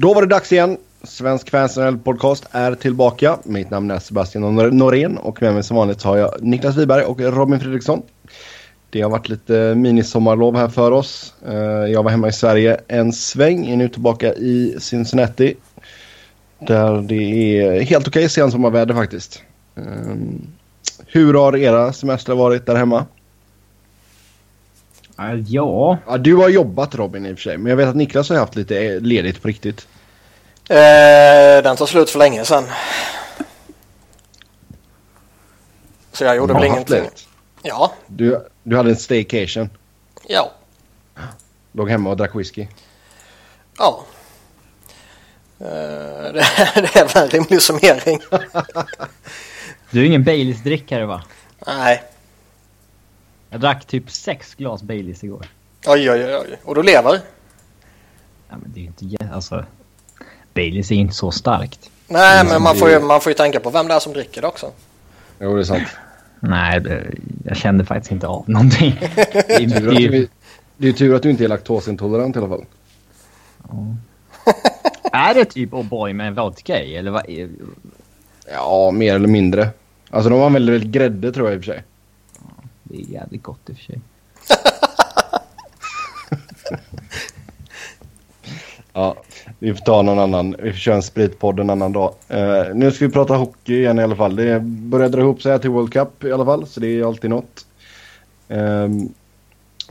Då var det dags igen. Svensk Fans podcast är tillbaka. Mitt namn är Sebastian Norén och med mig som vanligt har jag Niklas Wiberg och Robin Fredriksson. Det har varit lite minisommarlov här för oss. Eh, jag var hemma i Sverige en sväng, är nu tillbaka i Cincinnati. Där det är helt okej okay sensommarväder faktiskt. Ehm, hur har era semestrar varit där hemma? Ja. ja. Du har jobbat Robin i och för sig, men jag vet att Niklas har haft lite ledigt på riktigt. Eh, den tar slut för länge sedan. Så jag gjorde väl ingenting. Ja. Du, du hade en staycation? Ja. Låg hemma och drack whisky? Ja. Eh, det, det är väl en rimlig summering. du är ingen Baileys-drickare va? Nej. Jag drack typ sex glas Baileys igår. Oj, oj, oj. Och du lever? Ja, men det är ju inte... Alltså... Baileys är inte så starkt. Nej, men man får, ju, man får ju tänka på vem det är som dricker det också. Jo, det är sant. Nej, jag kände faktiskt inte av någonting. det, är du, det är tur att du inte är laktosintolerant i alla fall. Ja. är det typ O'boy med vodka i, eller vad? Är... Ja, mer eller mindre. Alltså de använder väl grädde tror jag i och för sig. Det är jävligt gott i och för sig. ja, vi får ta någon annan. Vi får köra en spritpodd en annan dag. Uh, nu ska vi prata hockey igen i alla fall. Det börjar dra ihop sig här till World Cup i alla fall. Så det är alltid något. Um,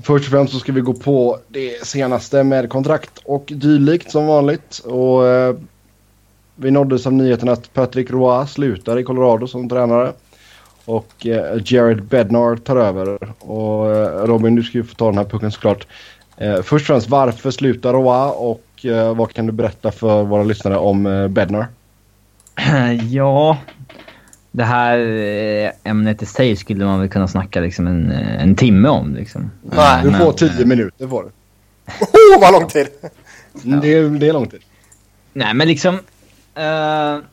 först och främst så ska vi gå på det senaste med kontrakt och dylikt som vanligt. Och uh, vi nåddes av nyheten att Patrick Roy slutar i Colorado som tränare. Och uh, Jared Bednar tar över. Och Robin, du ska ju få ta den här pucken såklart. först och främst, varför slutar Roy och eh, vad kan du berätta för våra lyssnare om eh, Bednar? ja, det här eh, ämnet i sig skulle man väl kunna snacka liksom en, eh, en timme om. Liksom. Nej, du får men, tio minuter får du. Oh, vad lång tid! Mm, det, är, det är lång tid. Nej, men liksom... Uh,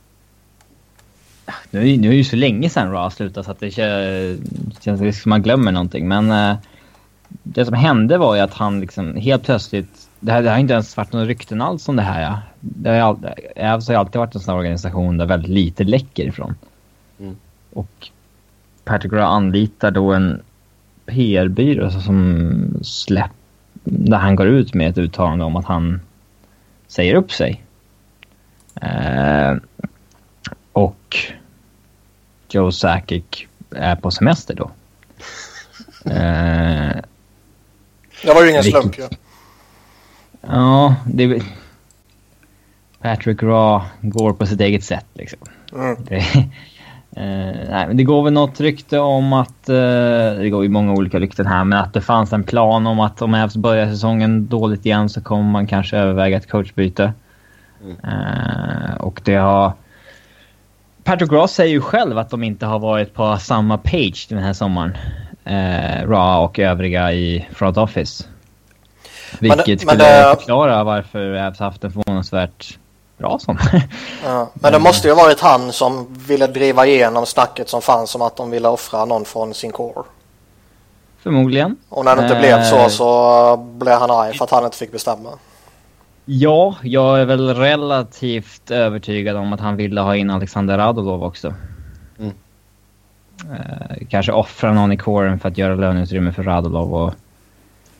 nu, är, nu är det ju så länge sedan Raw slutade så att det känns som man glömmer någonting. Men uh, det som hände var ju att han liksom helt plötsligt det, här, det har inte ens varit några rykten alls om det här. Ja. Det har, all, Ävs har alltid varit en sån här organisation där väldigt lite läcker ifrån. Mm. Och Patrick Roy anlitar då en PR-byrå som släpp, där han går ut med ett uttalande om att han säger upp sig. Eh, och Joe Sakic är på semester då. Eh, det var ju ingen slump ju. Ja. Ja, det... Patrick Raw går på sitt eget sätt liksom. Mm. Det, eh, nej, men det går väl något rykte om att... Eh, det går ju många olika rykten här, men att det fanns en plan om att om Avs börjar säsongen dåligt igen så kommer man kanske överväga ett coachbyte. Mm. Eh, och det har... Patrick Ross säger ju själv att de inte har varit på samma page den här sommaren. Eh, Raw och övriga i front office. Vilket men, skulle men det... förklara varför Avs haft en förvånansvärt bra sån. Ja, men det måste ju varit han som ville driva igenom snacket som fanns om att de ville offra någon från sin core. Förmodligen. Och när det inte eh... blev så eh, så blev han arg för att han inte fick bestämma. Ja, jag är väl relativt övertygad om att han ville ha in Alexander Radulov också. Mm. Eh, kanske offra någon i kåren för att göra löneutrymme för Radulov och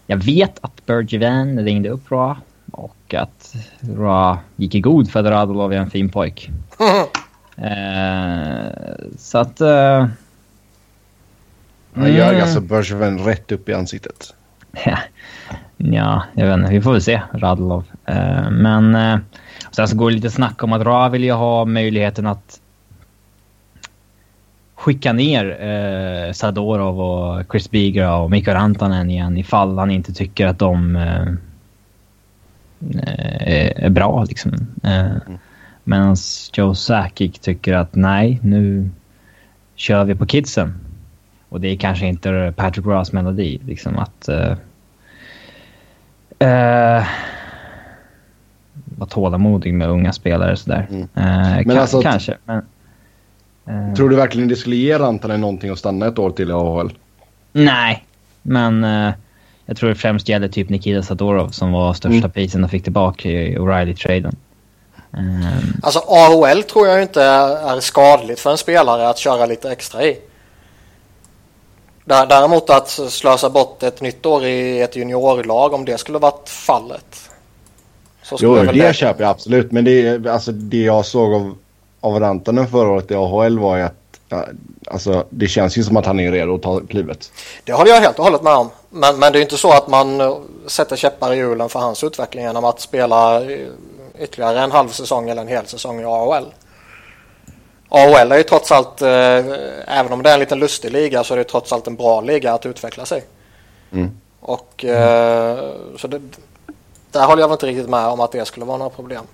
jag vet att Bergevin ringde upp Ra och att Ra gick i god för att Radulov är en fin pojk. eh, så att... Eh, Han gör mm. alltså Bergevin rätt upp i ansiktet. Ja, jag vet inte. Vi får väl se Radulov. Eh, men eh, sen så går det lite snack om att Ra vill ju ha möjligheten att skicka ner eh, Sadorov och Chris Bigra och Mikko Rantanen igen ifall han inte tycker att de eh, eh är bra. Liksom. Eh, mm. Medan Joe Sakic tycker att nej, nu kör vi på kidsen. Och det är kanske inte Patrick Ross melodi. Liksom att... Eh, eh, vara tålamodig med unga spelare sådär. Mm. Eh, men alltså, kanske. Men, Uh, Tror du verkligen det skulle ge Rantanen någonting att stanna ett år till i AHL? Nej, men uh, jag tror det främst gäller typ Nikita Sadorov som var största mm. prisen och fick tillbaka i O'Reilly-traden. Um... Alltså AHL tror jag inte är skadligt för en spelare att köra lite extra i. Däremot att slösa bort ett nytt år i ett juniorlag om det skulle varit fallet. Så jo, det, det köper jag absolut. Men det, alltså, det jag såg av, av Rantanen förra året i AHL var ju att alltså, det känns ju som att han är redo att ta klivet. Det håller jag helt och hållet med om. Men, men det är inte så att man eh, sätter käppar i hjulen för hans utveckling genom att spela ytterligare en halv säsong eller en hel säsong i AHL. AHL är ju trots allt, eh, även om det är en liten lustig liga så är det trots allt en bra liga att utveckla sig. Mm. Och eh, så det, där håller jag inte riktigt med om att det skulle vara några problem.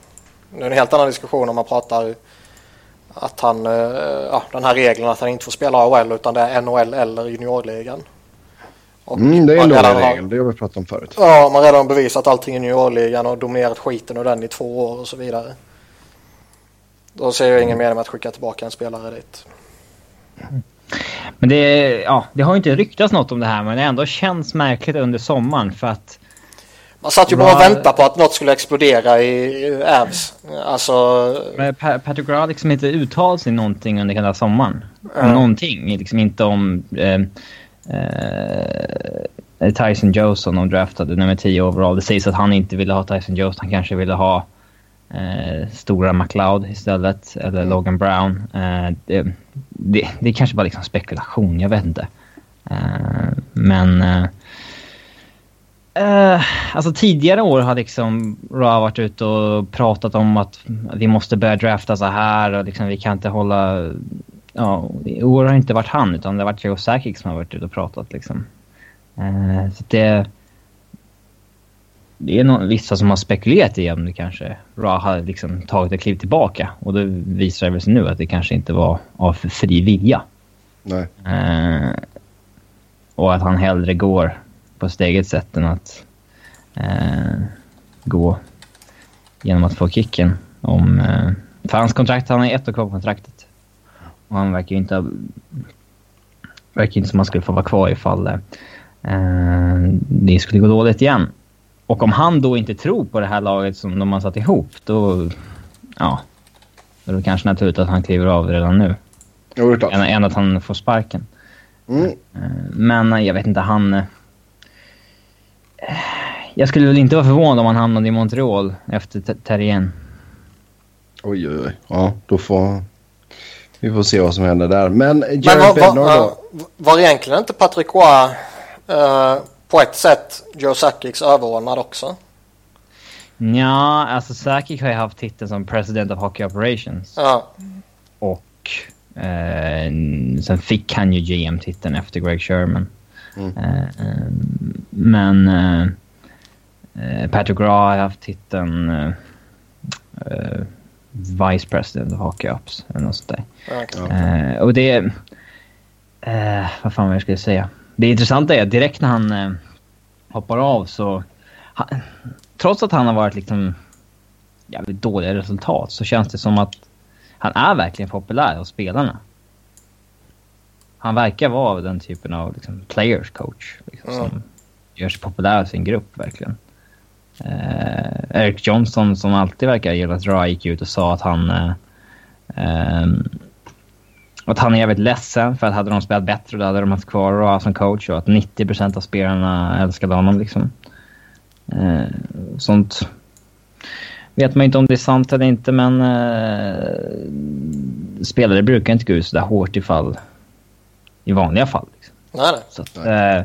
Nu är det en helt annan diskussion om man pratar att han, eh, ja, den här regeln att han inte får spela AHL utan det är NHL eller juniorligan. Och mm, det är en regel, det har vi pratat om förut. Ja, man har redan bevisat allting i juniorligan och dominerat skiten och den i två år och så vidare. Då ser jag ingen mening med att skicka tillbaka en spelare dit. Men det, ja, det har ju inte ryktats något om det här men det ändå känns märkligt under sommaren för att man satt ju bara och väntade på att något skulle explodera i Avs. Alltså... Men Patrick Roy har liksom inte uttalat sig någonting under hela sommaren. Om mm. någonting. Liksom inte om eh, eh, Tyson Jones som de draftade, nummer 10 overall. Det sägs att han inte ville ha Tyson Jones. Han kanske ville ha eh, stora McLeod istället. Eller mm. Logan Brown. Eh, det, det, det är kanske bara liksom spekulation, jag vet inte. Eh, men eh, Uh, alltså tidigare år har liksom Ra varit ute och pratat om att vi måste börja drafta så här och liksom vi kan inte hålla... Ja, i år har det inte varit han utan det har varit Joe Sakic som har varit ute och pratat liksom. Uh, så det... Det är nog vissa som har spekulerat i om det kanske Ra har liksom tagit ett kliv tillbaka och då visar det sig nu att det kanske inte var av fri vilja. Nej. Uh, och att han hellre går på sitt eget sätt än att eh, gå genom att få kicken. Om, eh, för hans kontrakt, han har ett år kvar på kontraktet. Och han verkar ju inte ha, verkar inte som han skulle få vara kvar ifall eh, det skulle gå dåligt igen. Och om han då inte tror på det här laget som de har satt ihop, då... Ja. Då är det kanske naturligt att han kliver av redan nu. Jo, än, än att han får sparken. Mm. Eh, men jag vet inte, han jag skulle väl inte vara förvånad om han hamnade i Montreal efter Terrien. Oj, oj, oj. Ja, då får... Vi får se vad som händer där. Men Jared Men var, Bednar då? Var egentligen inte Patrick Roy uh, på ett sätt Joe Sakics överordnad också? Ja, alltså Sakic har ju haft titeln som President of Hockey Operations. Ja. Och eh, sen fick han ju GM-titeln efter Greg Sherman. Mm. Eh, eh, men eh, Patrick Raw har haft titeln Vice President of Hockey Ops eller något sånt där. Okay. och det... Vad fan var jag skulle säga? Det intressanta är att direkt när han uh, hoppar av så... Han, trots att han har varit liksom jävligt dåliga resultat så känns det som att han är verkligen populär hos spelarna han verkar vara den typen av liksom, players coach. Liksom, mm. Som gör sig populär i sin grupp verkligen. Eh, Eric Johnson som alltid verkar gilla dra gick ut och sa att han... Eh, eh, att han är jävligt ledsen för att hade de spelat bättre då hade de haft kvar Ra som coach och att 90% av spelarna älskade honom liksom. Eh, sånt vet man inte om det är sant eller inte men eh, spelare brukar inte gå ut så där hårt ifall i vanliga fall. Liksom. Nej, nej. Så att, eh,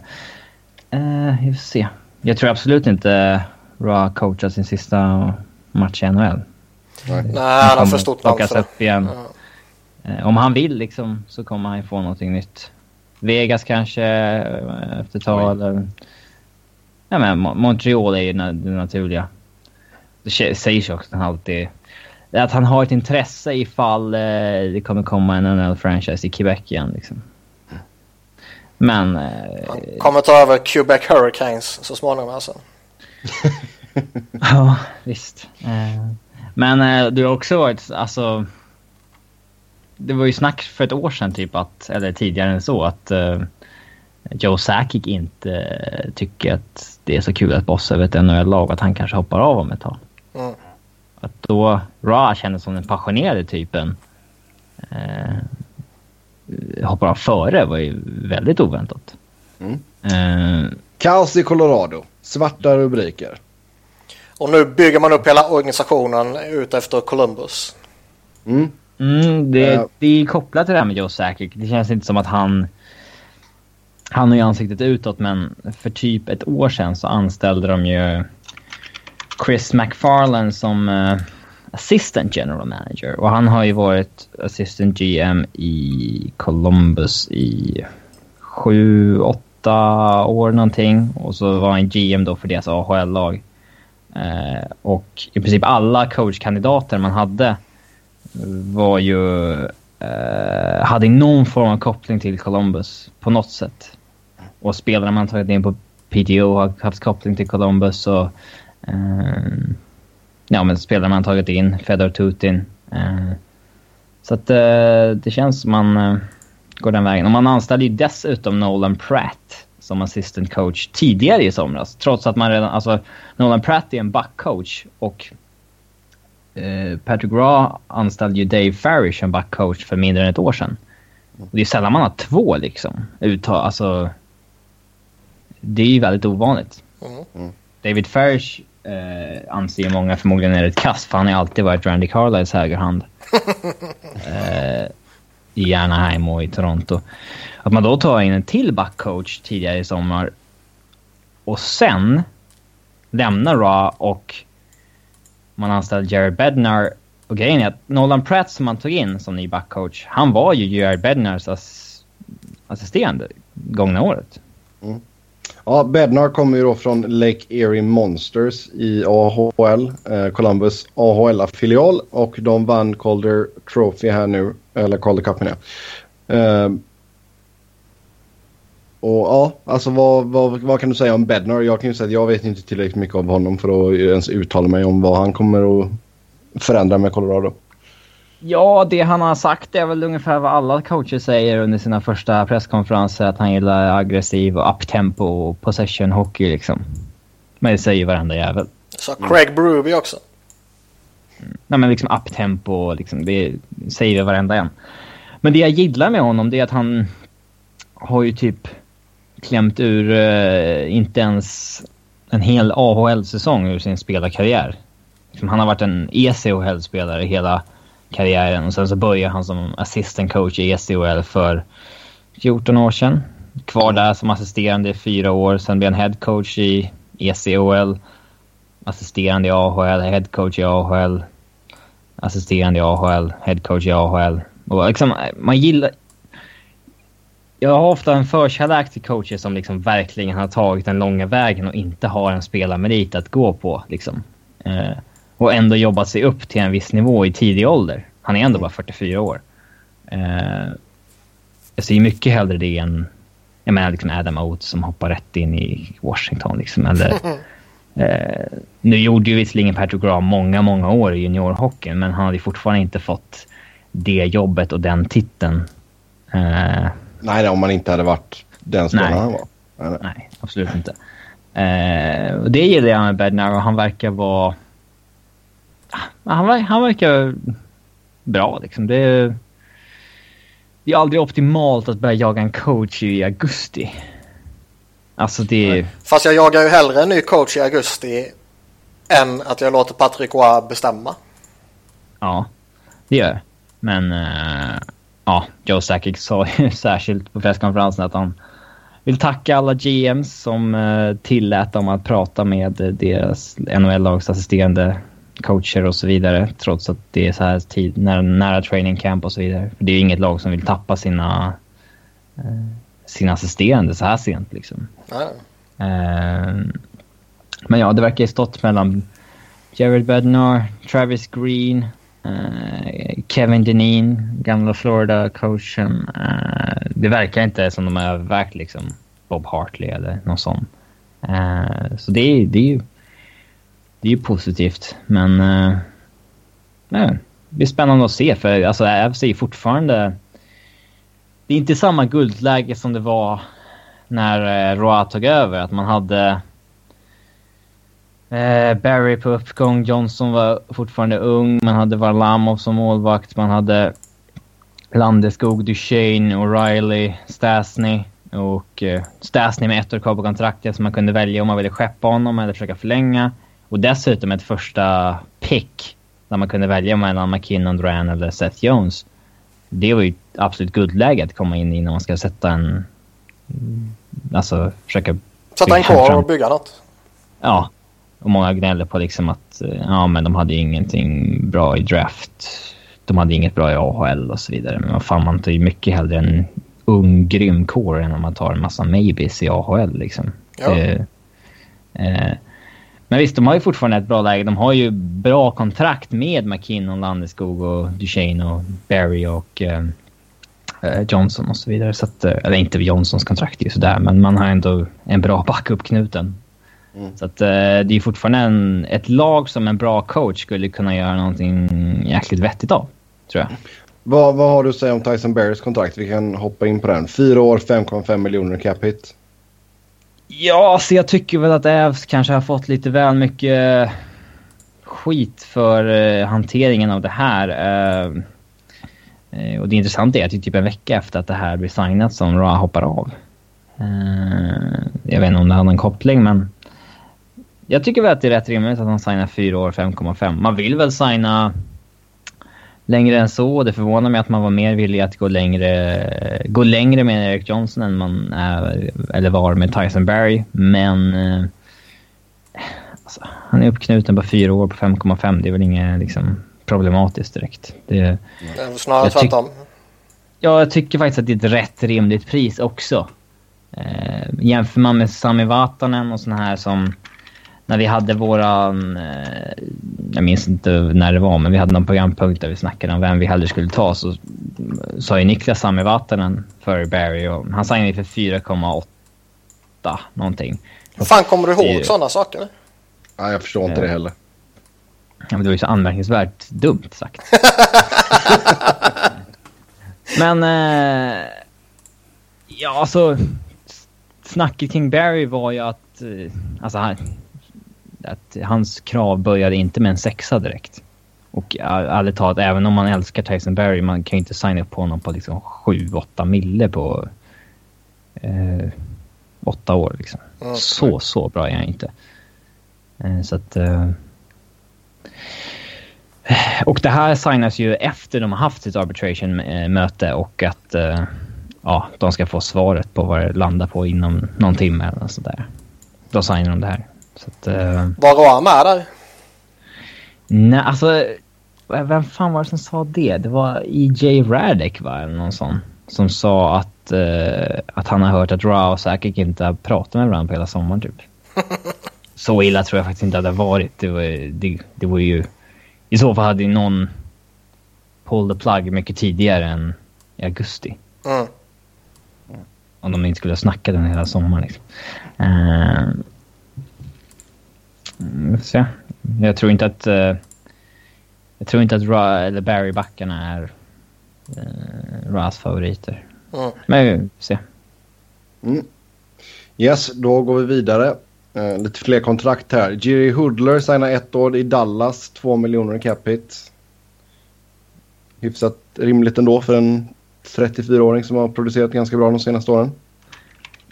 eh, vi får se. Jag tror absolut inte Ra coachar sin sista match i NHL. Nej, han har för stort namn för upp igen. Ja. Eh, om han vill liksom så kommer han få någonting nytt. Vegas kanske eh, efter ett tag eller... Ja, men Montreal är ju det naturliga. Det sägs ju också att han alltid... Att han har ett intresse ifall eh, det kommer komma en NHL-franchise i Quebec igen liksom. Men... Eh, Han kommer ta över Quebec Hurricanes så småningom alltså. ja, visst. Eh, men eh, du har också varit, alltså... Det var ju snack för ett år sedan typ att, eller tidigare än så, att uh, Joe Sakic inte tycker att det är så kul att bossa över ett NHL-lag att han kanske hoppar av om ett tag. Mm. Att då Ra kändes som den passionerade typen eh, hoppar av före var ju väldigt oväntat. Mm. Eh, Kaos i Colorado. Svarta rubriker. Och nu bygger man upp hela organisationen ut efter Columbus. Mm. Mm, det, uh, det är kopplat till det här med Joe Sakic. Det känns inte som att han... Han har ju ansiktet utåt men för typ ett år sedan så anställde de ju Chris McFarland som uh, assistant general manager. Och han har ju varit assistant GM i Columbus i sju, åtta år någonting. Och så var han GM då för deras AHL-lag. Uh, och i princip alla coachkandidater man hade var ju... Eh, hade någon form av koppling till Columbus på något sätt. Och spelarna man tagit in på PTO har haft koppling till Columbus och... Eh, ja, men spelarna man tagit in, Fedor Tutin. Eh, så att eh, det känns som man eh, går den vägen. Och man anställde ju dessutom Nolan Pratt som assistant coach tidigare i somras. Trots att man redan... Alltså, Nolan Pratt är en backcoach och Eh, Patrick Raw anställde ju Dave Farish som backcoach för mindre än ett år sedan. Och det är sällan man har två liksom. Uttag, alltså, det är ju väldigt ovanligt. Mm. David Farish eh, anser ju många förmodligen är ett kast för han har alltid varit Randy Carlisles högerhand. eh, I Anaheim och i Toronto. Att man då tar in en till backcoach tidigare i sommar och sen lämnar Raw och man anställde Jared Bednar. Och grejen är att Nolan Pratt som man tog in som ny backcoach, han var ju Jared Bednars ass assisterande gångna året. Mm. Ja, Bednar kommer ju då från Lake Erie Monsters i AHL, eh, Columbus AHL-filial och de vann Calder Trophy här nu, eller Calder Cup menar jag. Eh, och ja, alltså vad, vad, vad kan du säga om Bednar? Jag kan ju säga att jag vet inte tillräckligt mycket av honom för att ens uttala mig om vad han kommer att förändra med Colorado. Ja, det han har sagt är väl ungefär vad alla coacher säger under sina första presskonferenser. Att han gillar aggressiv och uptempo och possession hockey liksom. Men det säger varenda jävel. Så Craig Bruby också? Mm. Nej men liksom uptempo liksom. Det säger varenda en. Men det jag gillar med honom det är att han har ju typ klämt ur eh, inte ens en hel AHL-säsong ur sin spelarkarriär. Liksom, han har varit en ECHL-spelare hela karriären och sen så började han som assistant coach i ECHL för 14 år sedan. Kvar där som assisterande i fyra år. Sen blev han head coach i ECHL. Assisterande i AHL, head coach i AHL. Assisterande i AHL, head coach i AHL. Och liksom, eh, man gillar jag har ofta en förkärlek till coacher som liksom verkligen har tagit den långa vägen och inte har en spelarmerit att gå på. Liksom. Eh, och ändå jobbat sig upp till en viss nivå i tidig ålder. Han är ändå bara 44 år. Eh, jag ser mycket hellre det än jag menar liksom Adam Oates som hoppar rätt in i Washington. Liksom, eller, eh, nu gjorde ju visserligen Patrick Graham många, många år i juniorhockeyn men han hade fortfarande inte fått det jobbet och den titeln. Eh, Nej, om man inte hade varit den spelaren han var. Nej, nej. nej absolut inte. Eh, det gillar jag med Bednar och han verkar vara... Han, han verkar bra liksom. Det är, det är aldrig optimalt att börja jaga en coach i augusti. Alltså det... Fast jag jagar ju hellre en ny coach i augusti än att jag låter Patrick Roy bestämma. Ja, det gör jag. Men... Uh ja, Joe Sakic sa ju särskilt på presskonferensen att han vill tacka alla GMs som uh, tillät dem att prata med deras NHL-lags assisterande coacher och så vidare. Trots att det är så här tid, nära, nära training camp och så vidare. För det är ju inget lag som vill tappa sina, uh, sina assisterande så här sent liksom. Uh, men ja, det verkar ju stått mellan Jared Bednar, Travis Green, Eh, Kevin Deneen, gamla Florida-coachen. Uh, det verkar inte som de har övervägt liksom Bob Hartley eller någon sån. Uh, så det är, det är ju det är ju positivt, men uh, nej, det är spännande att se för alltså, AFC är fortfarande... Det är inte samma guldläge som det var när uh, Roa tog över. Att man hade Eh, Barry på uppgång, Johnson var fortfarande ung, man hade Varlamov som målvakt, man hade Landeskog, Duchene, O'Reilly, Stasny och eh, Stasny med ett år kvar på kontraktet så man kunde välja om man ville skeppa honom eller försöka förlänga. Och dessutom ett första pick där man kunde välja mellan McKinnon, Duran eller Seth Jones. Det var ju absolut guldläge att komma in i när man ska sätta en... Alltså försöka... Sätta en kvar och bygga något. Ja. Och många gnäller på liksom att ja, men de hade ingenting bra i draft. De hade inget bra i AHL och så vidare. Men vad fan, man tar ju mycket hellre en ung grym core än om man tar en massa maybes i AHL liksom. Ja. Det, eh, men visst, de har ju fortfarande ett bra läge. De har ju bra kontrakt med McKinnon, Landeskog och Duchene och Barry och eh, eh, Johnson och så vidare. Så att, eh, eller inte Johnsons kontrakt är ju sådär, men man har ändå en bra backup-knuten. Mm. Så att, eh, det är fortfarande en, ett lag som en bra coach skulle kunna göra någonting jäkligt vettigt av, tror jag. Vad, vad har du att säga om Tyson Berrys kontrakt? Vi kan hoppa in på den. Fyra år, 5,5 miljoner cap hit. Ja, så jag tycker väl att Ävs kanske har fått lite väl mycket skit för eh, hanteringen av det här. Eh, eh, och det intressanta är att det är typ en vecka efter att det här blir signat som Ra hoppar av. Jag vet inte om det hade en koppling, men jag tycker väl att det är rätt rimligt att han signar fyra år 5,5. Man vill väl signa längre än så. Det förvånar mig att man var mer villig att gå längre, gå längre med Eric Johnson än man är, eller var med Tyson Barry. Men eh, alltså, han är uppknuten på fyra år på 5,5. Det är väl inget liksom, problematiskt direkt. Det, snarare tvärtom. ja, jag tycker faktiskt att det är ett rätt rimligt pris också. Eh, jämför man med Sami Vatanen och såna här som... När vi hade våran... Eh, jag minns inte när det var, men vi hade någon programpunkt där vi snackade om vem vi hellre skulle ta. Så sa ju Niklas Sami Vatanen för Barry och han signade för 4,8 någonting. Hur fan kommer du ihåg sådana saker? Nej, jag förstår inte Eh. det heller. Ja, men det var ju så anmärkningsvärt dumt sagt. men... Eh, ja, alltså... Snacket kring Barry var ju att... Eh, alltså, han, att hans krav började inte med en sexa direkt. Och ärligt talat, även om man älskar Tyson Barry, man kan ju inte signa upp på honom på liksom 7-8 mille på... Eh, åtta år liksom. Mm. Så, så bra är han inte. Eh, så att... Eh, och det här signas ju efter de har haft sitt arbitration-möte och att eh, ja, de ska få svaret på vad det landar på inom någon timme eller sådär. Då signar de det här. Så att, eh, Var Roa med där? nej, alltså, vem fan var det som sa det? Det var E.J. Radek va, eller någon sån. Som sa att, eh, att han har hört att Ra och Sakic inte har pratat med varandra på hela sommaren typ. Så illa tror jag faktiskt inte att det varit. Det var, det, det var ju... I så fall hade ju någon pull the plug mycket tidigare än i augusti. Mm. Om de inte skulle ha snackat den hela sommaren liksom. Uh, får se. Jag tror inte att... eh, jag tror inte att Ra, eller Barry-backarna är uh, Ras favoriter. Mm. Men vi får se. Yes, då går vi vidare. Eh, lite fler kontrakt här. Jerry Hoodler signar ett år i Dallas, 2 miljoner i cap hit. Hyfsat rimligt ändå för en 34-åring som har producerat ganska bra de senaste åren.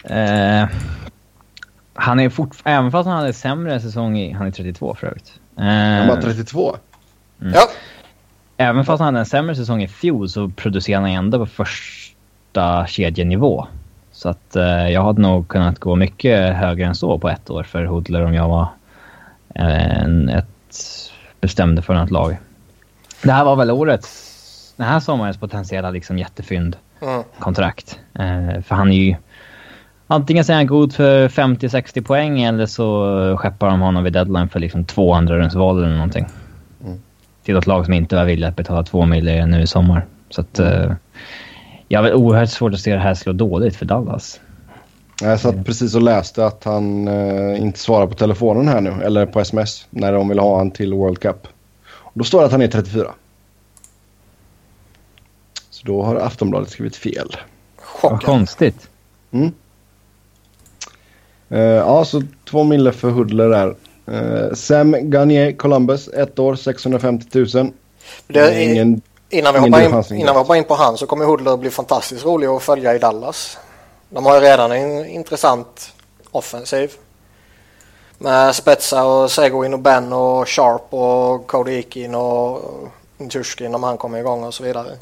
Eh, han är fort, även fast han hade sämre säsong i... Han är 32 för övrigt. Eh, Han var 32. Ja, Även fast han hade en sämre säsong i fjol så producerade han ändå på första kedjenivå. Så att eh, jag hade nog kunnat gå mycket högre än så på ett år för Hoodler om jag var eh, en, ett bestämde för något lag. Det här var väl årets, den här sommarens potentiella liksom jättefynd mm. kontrakt. Eh, för han är ju... Antingen så är han god för 50-60 poäng eller så skeppar de honom vid deadline för liksom två andra rundsval eller någonting. Mm. Till ett lag som inte var villiga att betala två miljoner nu i sommar. Så att... Eh, jag har oerhört svårt att se det här slå dåligt för Dallas. Jag satt precis och läste att han eh, inte svarar på telefonen här nu, eller på sms, när de vill ha han till World Cup. Och då står det att han är 34. Så då har Aftonbladet skrivit fel. Vad chockad. konstigt. Mm. Eh, ja, så två mille för Hoodler där. Uh, Sam Garnier, Columbus, ett år, 650 000. Det ingen, innan, vi hoppar in, innan vi hoppar in på han så kommer Hoodler bli fantastiskt rolig att följa i Dallas. De har ju redan en intressant offensiv. Med Spetsa och Seguin och Ben och Sharp och Cody Ekin och Turskin om han kommer igång och så vidare.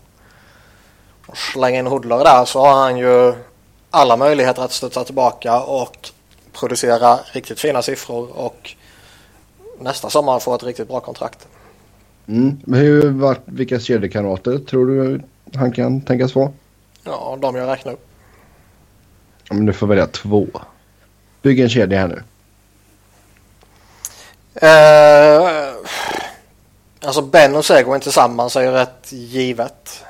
Och slänga in Hoodler där så har han ju alla möjligheter att studsa tillbaka och producera riktigt fina siffror och nästa sommar få ett riktigt bra kontrakt. Mm. Hur, vilka kedjekamrater tror du han kan tänkas få? Ja, de jag räknar upp. Ja, men du får välja två. Bygg en kedja här nu. Uh, alltså Ben och Seguin tillsammans är ju rätt givet.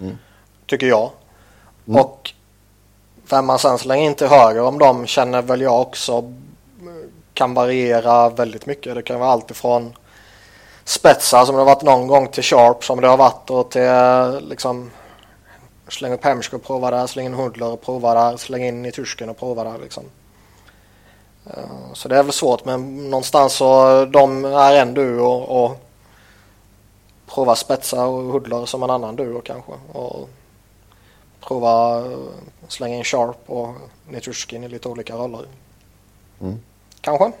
Mm. Tycker jag. Mm. Och vem man sen slänger in till höger om dem känner väl jag också kan variera väldigt mycket. Det kan vara allt ifrån spetsar som det har varit någon gång till sharp som det har varit och till liksom släng upp Hemsk och prova där, släng in Hundler och prova där, släng in i Tursken och prova där liksom. Eh, så det är väl svårt men någonstans så de är en duo och, och prova spetsar och Hundler som en annan duo kanske. Och prova slänga in Sharp och Niturskin i lite olika roller. Mm. Kanske?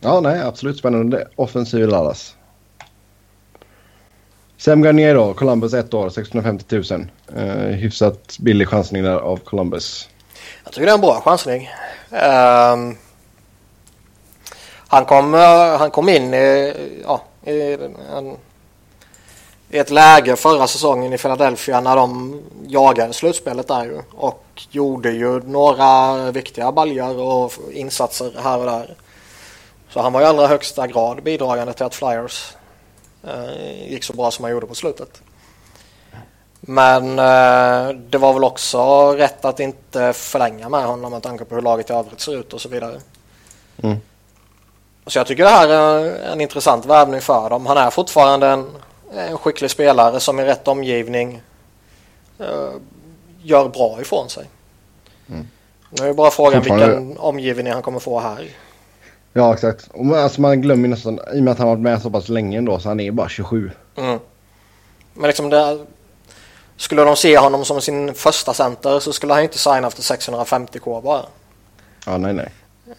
Ja, nej, absolut spännande. Offensiv Dallas. Sam Garnier då, Columbus ett år, 650 000. Uh, hyfsat billig chansning där av Columbus. Jag tycker det är en bra chansning. Um, han, kom, uh, han kom in i, ja, i en, i ett läge förra säsongen i Philadelphia när de jagade slutspelet där ju och gjorde ju några viktiga baljor och insatser här och där. Så han var i allra högsta grad bidragande till att Flyers eh, gick så bra som han gjorde på slutet. Men eh, det var väl också rätt att inte förlänga med honom med tanke på hur laget i övrigt ser ut och så vidare. Mm. Så jag tycker det här är en intressant värvning för dem. Han är fortfarande en, en skicklig spelare som i rätt omgivning eh, gör bra ifrån sig. Mm. Nu är bara frågan vilken omgivning han kommer få här. Ja exakt. Alltså man glömmer nästan, i och med att han varit med så pass länge ändå så han är bara 27. Mm. Men liksom det, skulle de se honom som sin första center så skulle han inte signa efter 650k bara. Ja nej nej.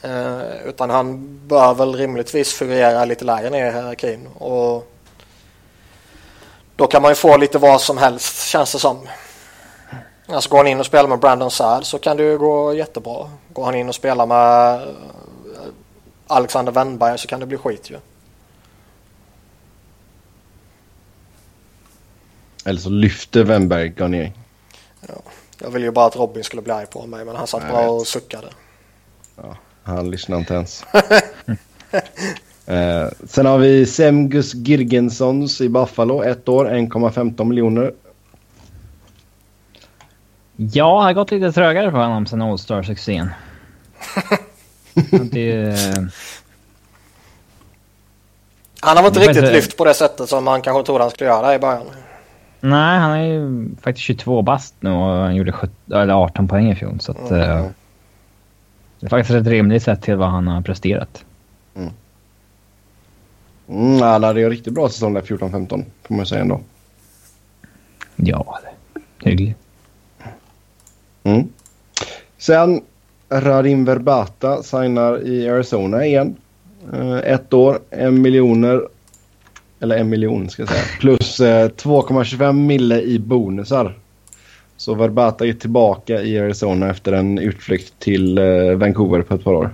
Eh, utan han bör väl rimligtvis figurera lite lägre ner i hierarkin. Och då kan man ju få lite vad som helst känns det som. Alltså går han in och spelar med Brandon Saad så kan det ju gå jättebra. Går han in och spelar med Alexander Wennberg så kan det bli skit ju. Eller så lyfter Wennberg Garnier. Ja, jag ville ju bara att Robin skulle bli arg på mig men han satt bara och suckade. Ja, han lyssnar inte ens. eh, sen har vi Semgus Girgensons i Buffalo. Ett år, 1,15 miljoner. Ja, det har gått lite trögare för honom sen All-Star-succén. det... Han har inte riktigt inte... lyft på det sättet som man kanske trodde han skulle göra i början. Nej, han är ju faktiskt 22 bast nu och han gjorde 17, eller 18 poäng i fjol. Så att, mm. uh, det är faktiskt ett rimligt sätt till vad han har presterat. Mm. Mm, han hade ju riktigt bra säsong där 14-15 får man säga ändå. Ja, hyggligt. Mm. Sen Radim Verbata signar i Arizona igen. Uh, ett år, en miljoner. Eller en miljon ska jag säga. Plus uh, eh, 2,25 mille i bonusar. Så Verbata är tillbaka i Arizona efter en utflykt till uh, Vancouver på ett par år.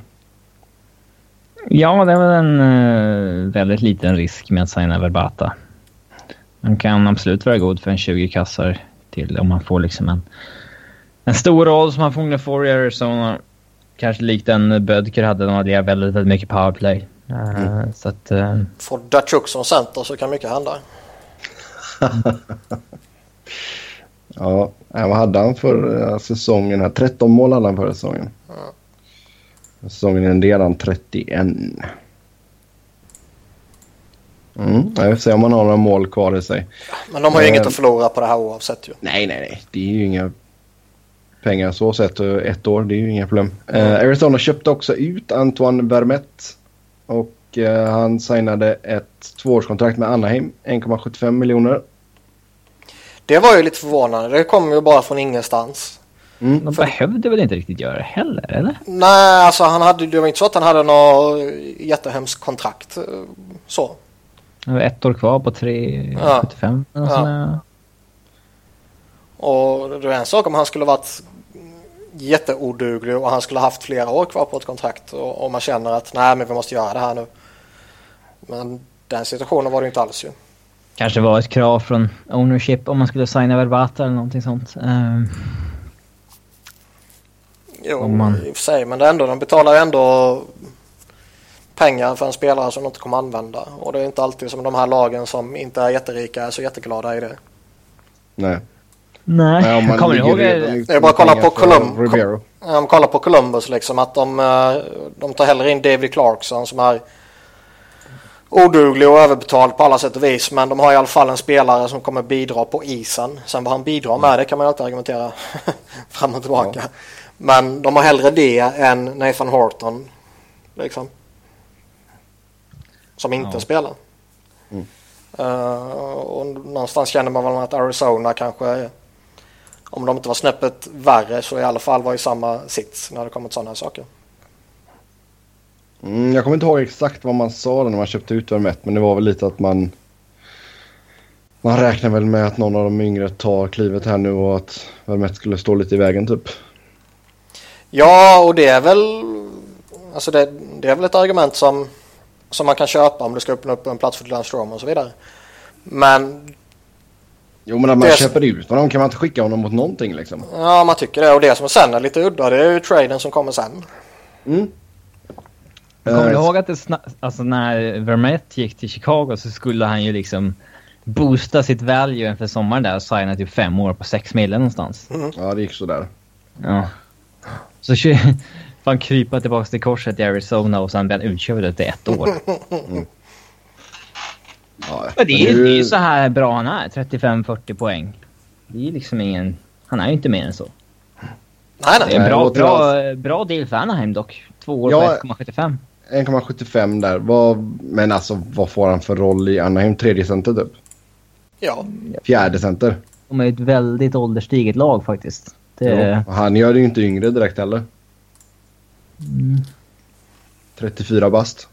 Ja, det är väl en väldigt liten risk med att signa Verbata. Han kan absolut vara god för en 20 kassar till om man får liksom en en stor roll som han får i Arizona. Kanske likt en Bödker hade när han hade väldigt, väldigt mycket powerplay. Eh, mm. Uh, så att, uh... Får Datsjuk som center så kan mycket hända. ja, vad hade han för säsongen? Här? 13 mål hade han förra säsongen. Ja. Säsongen är han 31. Mm, jag vill se om han har några mål kvar i sig. Men de har ju uh, inget att förlora på det här oavsett ju. Nej, nej, nej. Det är ju inga pengar så sett. Ett år, det är ju inga problem. Mm. Uh, Arizona köpte också ut Antoine Vermette. Och eh, han signade ett tvåårskontrakt med Anaheim, 1,75 miljoner. Det var ju lite förvånande. Det kom ju bara från ingenstans. Mm. De behövde väl inte riktigt göra det heller, eller? Nej, alltså han hade, det var inte så att han hade något jättehemskt kontrakt. eh, Så. Det var ett år kvar på 3,75. Ja. Ja. Och det är en sak om han skulle varit jätteoduglig och han skulle haft flera år kvar på ett kontrakt och, och man känner att nej men vi måste göra det här nu. Men den situationen var det inte alls ju. Kanske var ett krav från ownership om man skulle signa Verbata eller någonting sånt. Um, jo, man... i och för sig. Men det ändå, de betalar ändå pengar för en spelare som de inte kommer använda. Och det är inte alltid som de här lagen som inte är jätterika är så jätteglada i det. Nej. Nej, Nej jag kommer ihåg det. Det är bara att kolla på, Colum Om kolla på Columbus liksom att de, eh, de tar hellre in David Clarkson som är oduglig och överbetald på alla sätt och vis. Men de har i alla fall en spelare som kommer bidra på isen. Sen vad han bidrar med det kan man alltid argumentera fram och tillbaka. Ja. Men de har hellre det än Nathan Horton. Liksom. Som inte ja. spelar. Mm. Uh, och någonstans känner man väl att Arizona kanske om de inte var snäppet värre så i alla fall var i samma sits när det kommer till sådana saker. Mm, jag kommer inte ihåg exakt vad man sa när man köpte ut Vermette men det var väl lite att man man räknar väl med att någon av de yngre tar klivet här nu och att Vermette skulle stå lite i vägen typ. Ja och det är väl alltså det, det är väl ett argument som som man kan köpa om du ska öppna upp en plats för Dylan Strom och så vidare. Men Jo men när man det köper ut honom kan man inte skicka honom mot någonting liksom. Ja man tycker det och det som sen är lite udda det är ju traden som kommer sen. Mm. Kommer du ihåg att det alltså när Vermette gick till Chicago så skulle han ju liksom boosta sitt value inför sommaren där och signa typ fem år på sex mille någonstans. Mm. Ja det gick sådär. Ja. Så får han krypa tillbaka till korset i Arizona och sen bli utkörd efter ett år. Mm. Ja, det, är, ju... det är så här bra han är. 35-40 poäng. Det är liksom ingen... Han är ju inte mer än så. Nej, nej. Det är en bra, bra, bra deal för Anaheim dock. Två år ja, på 1,75. 1,75 där. Vad, men alltså vad får han för roll i Anaheim? Tredje center typ? Ja. Fjärde center? De är ett väldigt ålderstiget lag faktiskt. Det... Ja, han gör det ju inte yngre direkt heller. Mm. 34 bast.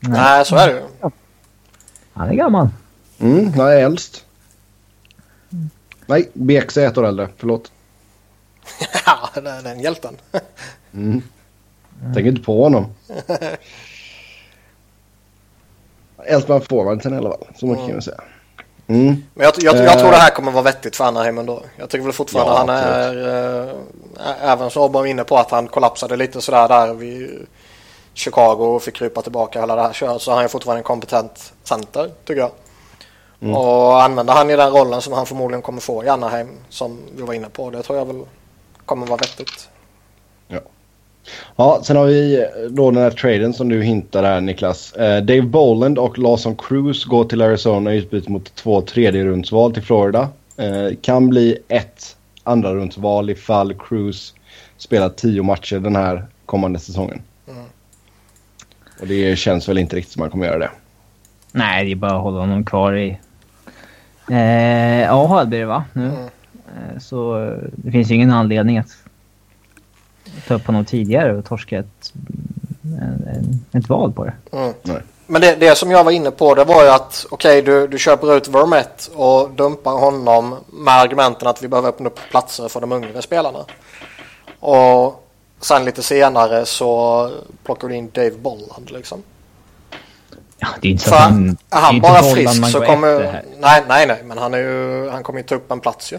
Nej, Nej så är det ju. Han är gammal. Mm, han är äldst. Nej, BX är ett år äldre. Förlåt. ja, den hjälten. mm. Tänk inte på honom. Äldst bland forwardsen i alla fall. Så mycket mm. kan vi säga. Mm. Men jag, jag, jag, tror det här kommer vara vettigt för Anaheim ändå. Jag tycker väl fortfarande ja, han är, äh, även som var inne på att han kollapsade lite sådär där vid Chicago och fick krypa tillbaka hela det här köret så har han fortfarande en kompetent center tycker jag. Mm. Och använder han i den rollen som han förmodligen kommer få i Anaheim som vi var inne på. Det tror jag väl kommer vara vettigt. Ja. Ja, sen har vi då den här traden som du hintar här Niklas. Eh, Dave Boland och Lawson Cruz går till Arizona i utbyte mot två tredje rundsval till Florida. Eh, kan bli ett andra rundsval ifall Cruz spelar tio matcher den här kommande säsongen. Mm. Och det känns väl inte riktigt som man kommer göra det. Nej, det är bara att hålla honom kvar i eh, AHL blir det va? Nu. Mm. Eh, så eh, det finns ju ingen anledning att ta upp honom tidigare och torska ett, ett val på det. Mm. Men det, det som jag var inne på det var ju att okej okay, du, du köper ut Vermette och dumpar honom med argumenten att vi behöver öppna upp platser för de yngre spelarna. Och sen lite senare så plockar du in Dave Bolland liksom. Ja, det är inte så att han... Är han bara frisk så kommer... Nej, nej, nej. Men han, är ju, han kommer ju ta upp en plats ju.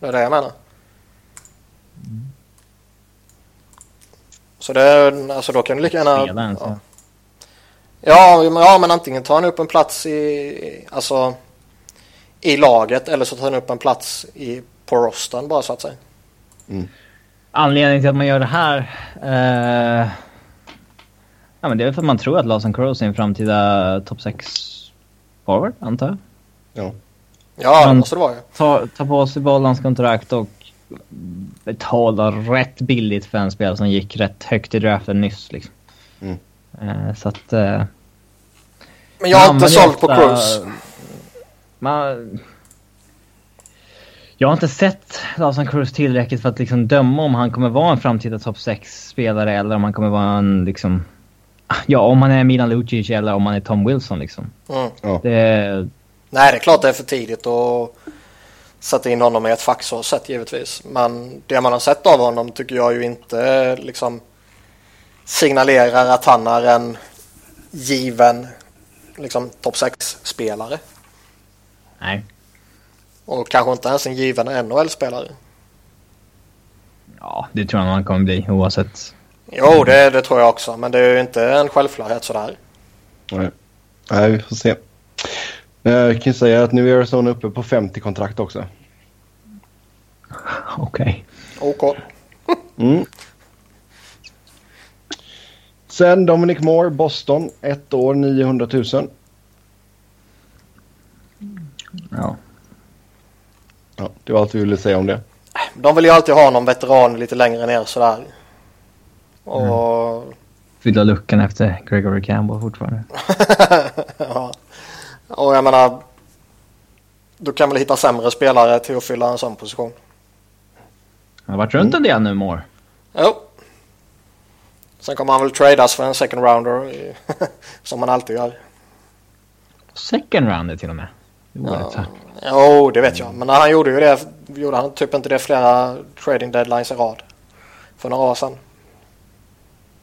Det är det jag menar. Så det, alltså då kan du lika gärna... Ja. Ja, ja, men antingen tar han upp en plats i, alltså, i laget eller så tar han upp en plats i, på rosten bara så att säga. Mm. Anledningen till att man gör det här... Uh, ja, men det är för att man tror att Lawson Cross är en framtida topp 6 forward, antar jag. Ja. Ja, det måste det vara ju. Ta, ta på sig bollens kontrakt och betala rätt billigt för en spelare som gick rätt högt i draften nyss. Liksom. Mm. Eh, så att... Eh, Men jag har inte sålt på. Man, jag har inte sett Lawson Cruz tillräckligt för att liksom döma om han kommer vara en framtida topp 6-spelare eller om han kommer vara en liksom... Ja, om han är Milan Lucic eller om han är Tom Wilson liksom. Mm. Det, Nej, det är klart det är för tidigt att sätta in honom i ett fack så sett givetvis. Men det man har sett av honom tycker jag ju inte liksom signalerar att han är en given liksom topp 6-spelare. nej. Och kanske inte ens en given NHL-spelare. Ja, det tror jag han kommer bli oavsett. Jo, det, det tror jag också. Men det är ju inte en självklarhet sådär. Nej. Nej, vi får se. Eh, Jag kan säga att nu är Arizona uppe på 50 kontrakt också. Okej. OK. Mm. Sen Dominic Moore, Boston. Ett år, 900 000. Ja. Ja, det var allt vi ville säga om det. De vill ju alltid ha någon veteran lite längre ner sådär. Och, Fylla luckan efter Gregory Campbell fortfarande. ja. Och jag menar, du kan väl hitta sämre spelare till att fylla en sån position. Han har varit runt en del nu, Moore. Jo. Sen kommer han väl tradas för en second rounder som man alltid gör. Second rounder till och med. Här. Jo, det vet jag. Men han gjorde ju det. Gjorde han typ inte det flera trading deadlines i rad? För några år sedan.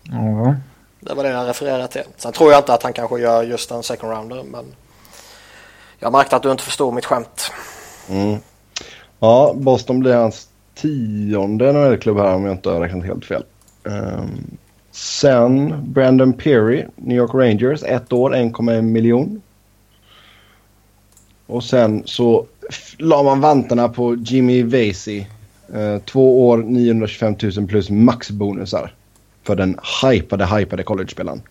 Ja. Det var det jag refererade till. Sen tror jag inte att han kanske gör just en second rounder. Men jag märkte att du inte förstod mitt skämt. Mm. Ja, Boston blir hans tionde NHL-klubb här om jag inte har räknat helt fel. Ehm, sen Brandon Peary, New York Rangers. Ett år, 1,1 miljon. Och sen så la man vantarna på Jimmy Vasey. Eh, två år, 925 000 plus maxbonusar. För den hypade, hypade college-spelaren.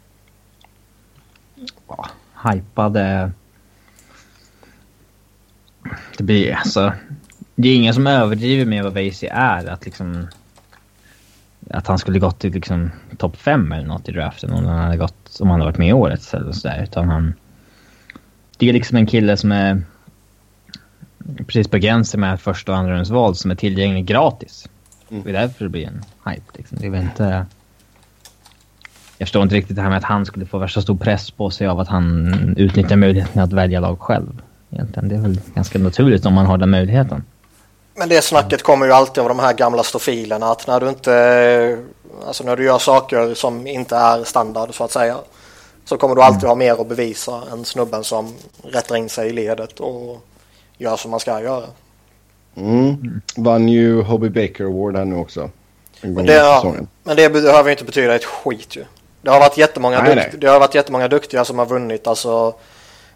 ja, hypade... Det blir alltså... Det är ingen som överdriver med vad Vasey är. Att liksom... Att han skulle gått till liksom topp 5 eller något i draften om han hade gått... Om han hade varit med i året eller sådär. Utan han... Det är liksom en kille som är... Precis på gränsen med första och andra val som är tillgänglig gratis. Mm. Det är därför det blir en hype liksom. Det är inte... Jag förstår inte riktigt det här med att han skulle få värsta stor press på sig av att han utnyttjar möjligheten att välja lag själv. Egentligen. Det är väl ganska naturligt om man har den möjligheten. Men det snacket kommer ju alltid av de här gamla stofilerna. Att när du inte... Alltså när du gör saker som inte är standard så att säga. Så kommer du alltid ha mer att bevisa än snubben som rättar in sig i ledet och gör som man ska göra. Mm. Vann ju Hobby Baker Award här nu också. Men det, ja, men det behöver ju inte betyda ett skit ju. Det har varit jättemånga, Nej, dukt, nej. Det har varit jättemånga duktiga som har vunnit. Alltså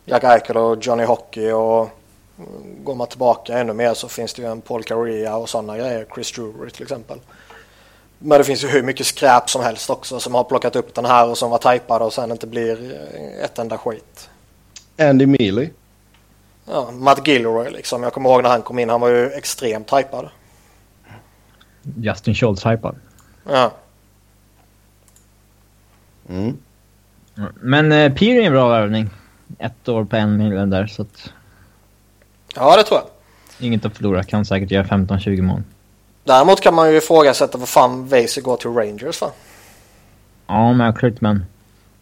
Jack Eichel och Johnny Hockey och mm, går man tillbaka ännu mer så finns det ju en Paul Carrea och sådana grejer. Chris Drury till exempel. Men det finns ju hur mycket skräp som helst också som har plockat upp den här och som var tajpade och sen inte blir eh, ett enda skit. Andy Mealy. Ja, Matt Gilroy liksom. Jag kommer ihåg när han kom in. Han var ju extremt tajpad. Justin Schultz hypad. Ja. Mm. Men eh, Peary är en bra värvning. Ett år på en miljon där så att ja, det tror jag. inget att förlora. Kan säkert göra 15-20 mål. Däremot kan man ju ifrågasätta vad fan Vasey går till Rangers va? Ja, märkligt men...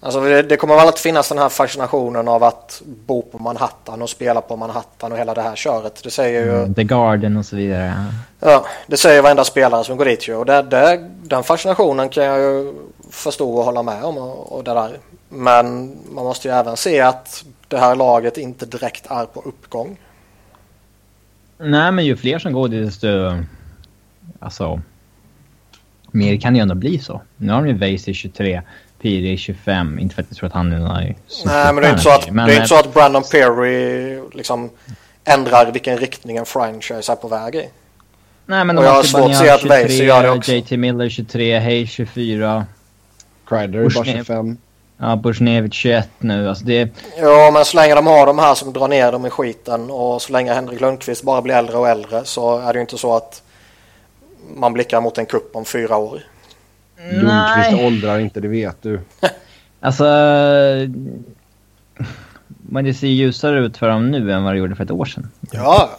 Alltså det, det kommer väl alltid finnas den här fascinationen av att bo på Manhattan och spela på Manhattan och hela det här köret. Det säger ju, Mm, The Garden och så vidare. ja, det säger varenda spelare som går dit ju. Och det, det, den fascinationen kan jag ju förstå och hålla med om och, och det där. Men man måste ju även se att det här laget inte direkt är på uppgång. Nej, men ju fler som går desto... Alltså... Mer kan det ju ändå bli så. Nu har de ju Vasey 23, Peary 25. Inte för att jag tror att han är någon Nej, men det är inte så att, Men, det är inte eh, så att Brandon Perry liksom ändrar vilken riktning en franchise är på väg i. Nej, men och jag har svårt att se att Vasey gör det också. JT Miller 23, Hayes 24. Kreider är bara Bushnell. 25. Ja, Bushnevich 21 nu. Alltså det... Ja, men så länge de har de här som drar ner dem i skiten och så länge Henrik Lundqvist bara blir äldre och äldre så är det ju inte så att man blickar mot en kupp om fyra år. Lundqvist åldrar inte, det vet du. Alltså... Men det ser ljusare ut för dem nu än vad det gjorde för ett år sedan. Ja,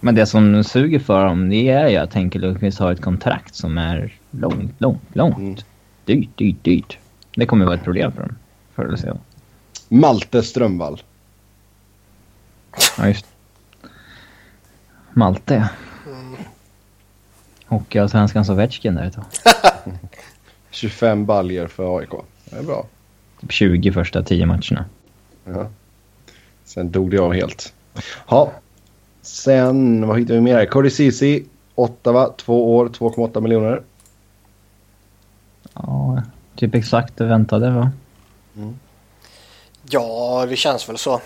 Men det som suger för dem det är ju att Henke Lundqvist har ett kontrakt som är långt, långt, långt. Mm. Dyrt, dyrt, dyrt. Det kommer vara ett problem för dem. Förr eller senare. Malte Strömvall. Ja, just Malte. Hockeyallsvenskans Ovechkin där ett tag. 25 baljer för AIK. Det är bra. Typ 20 första 10 matcherna. Ja. Sen dog det av helt. Ja. Sen, vad hittar vi mer? Cody Ceesay, Ottawa, två år, 2,8 miljoner. Ja, typ exakt det väntade va? ja det känns väl så.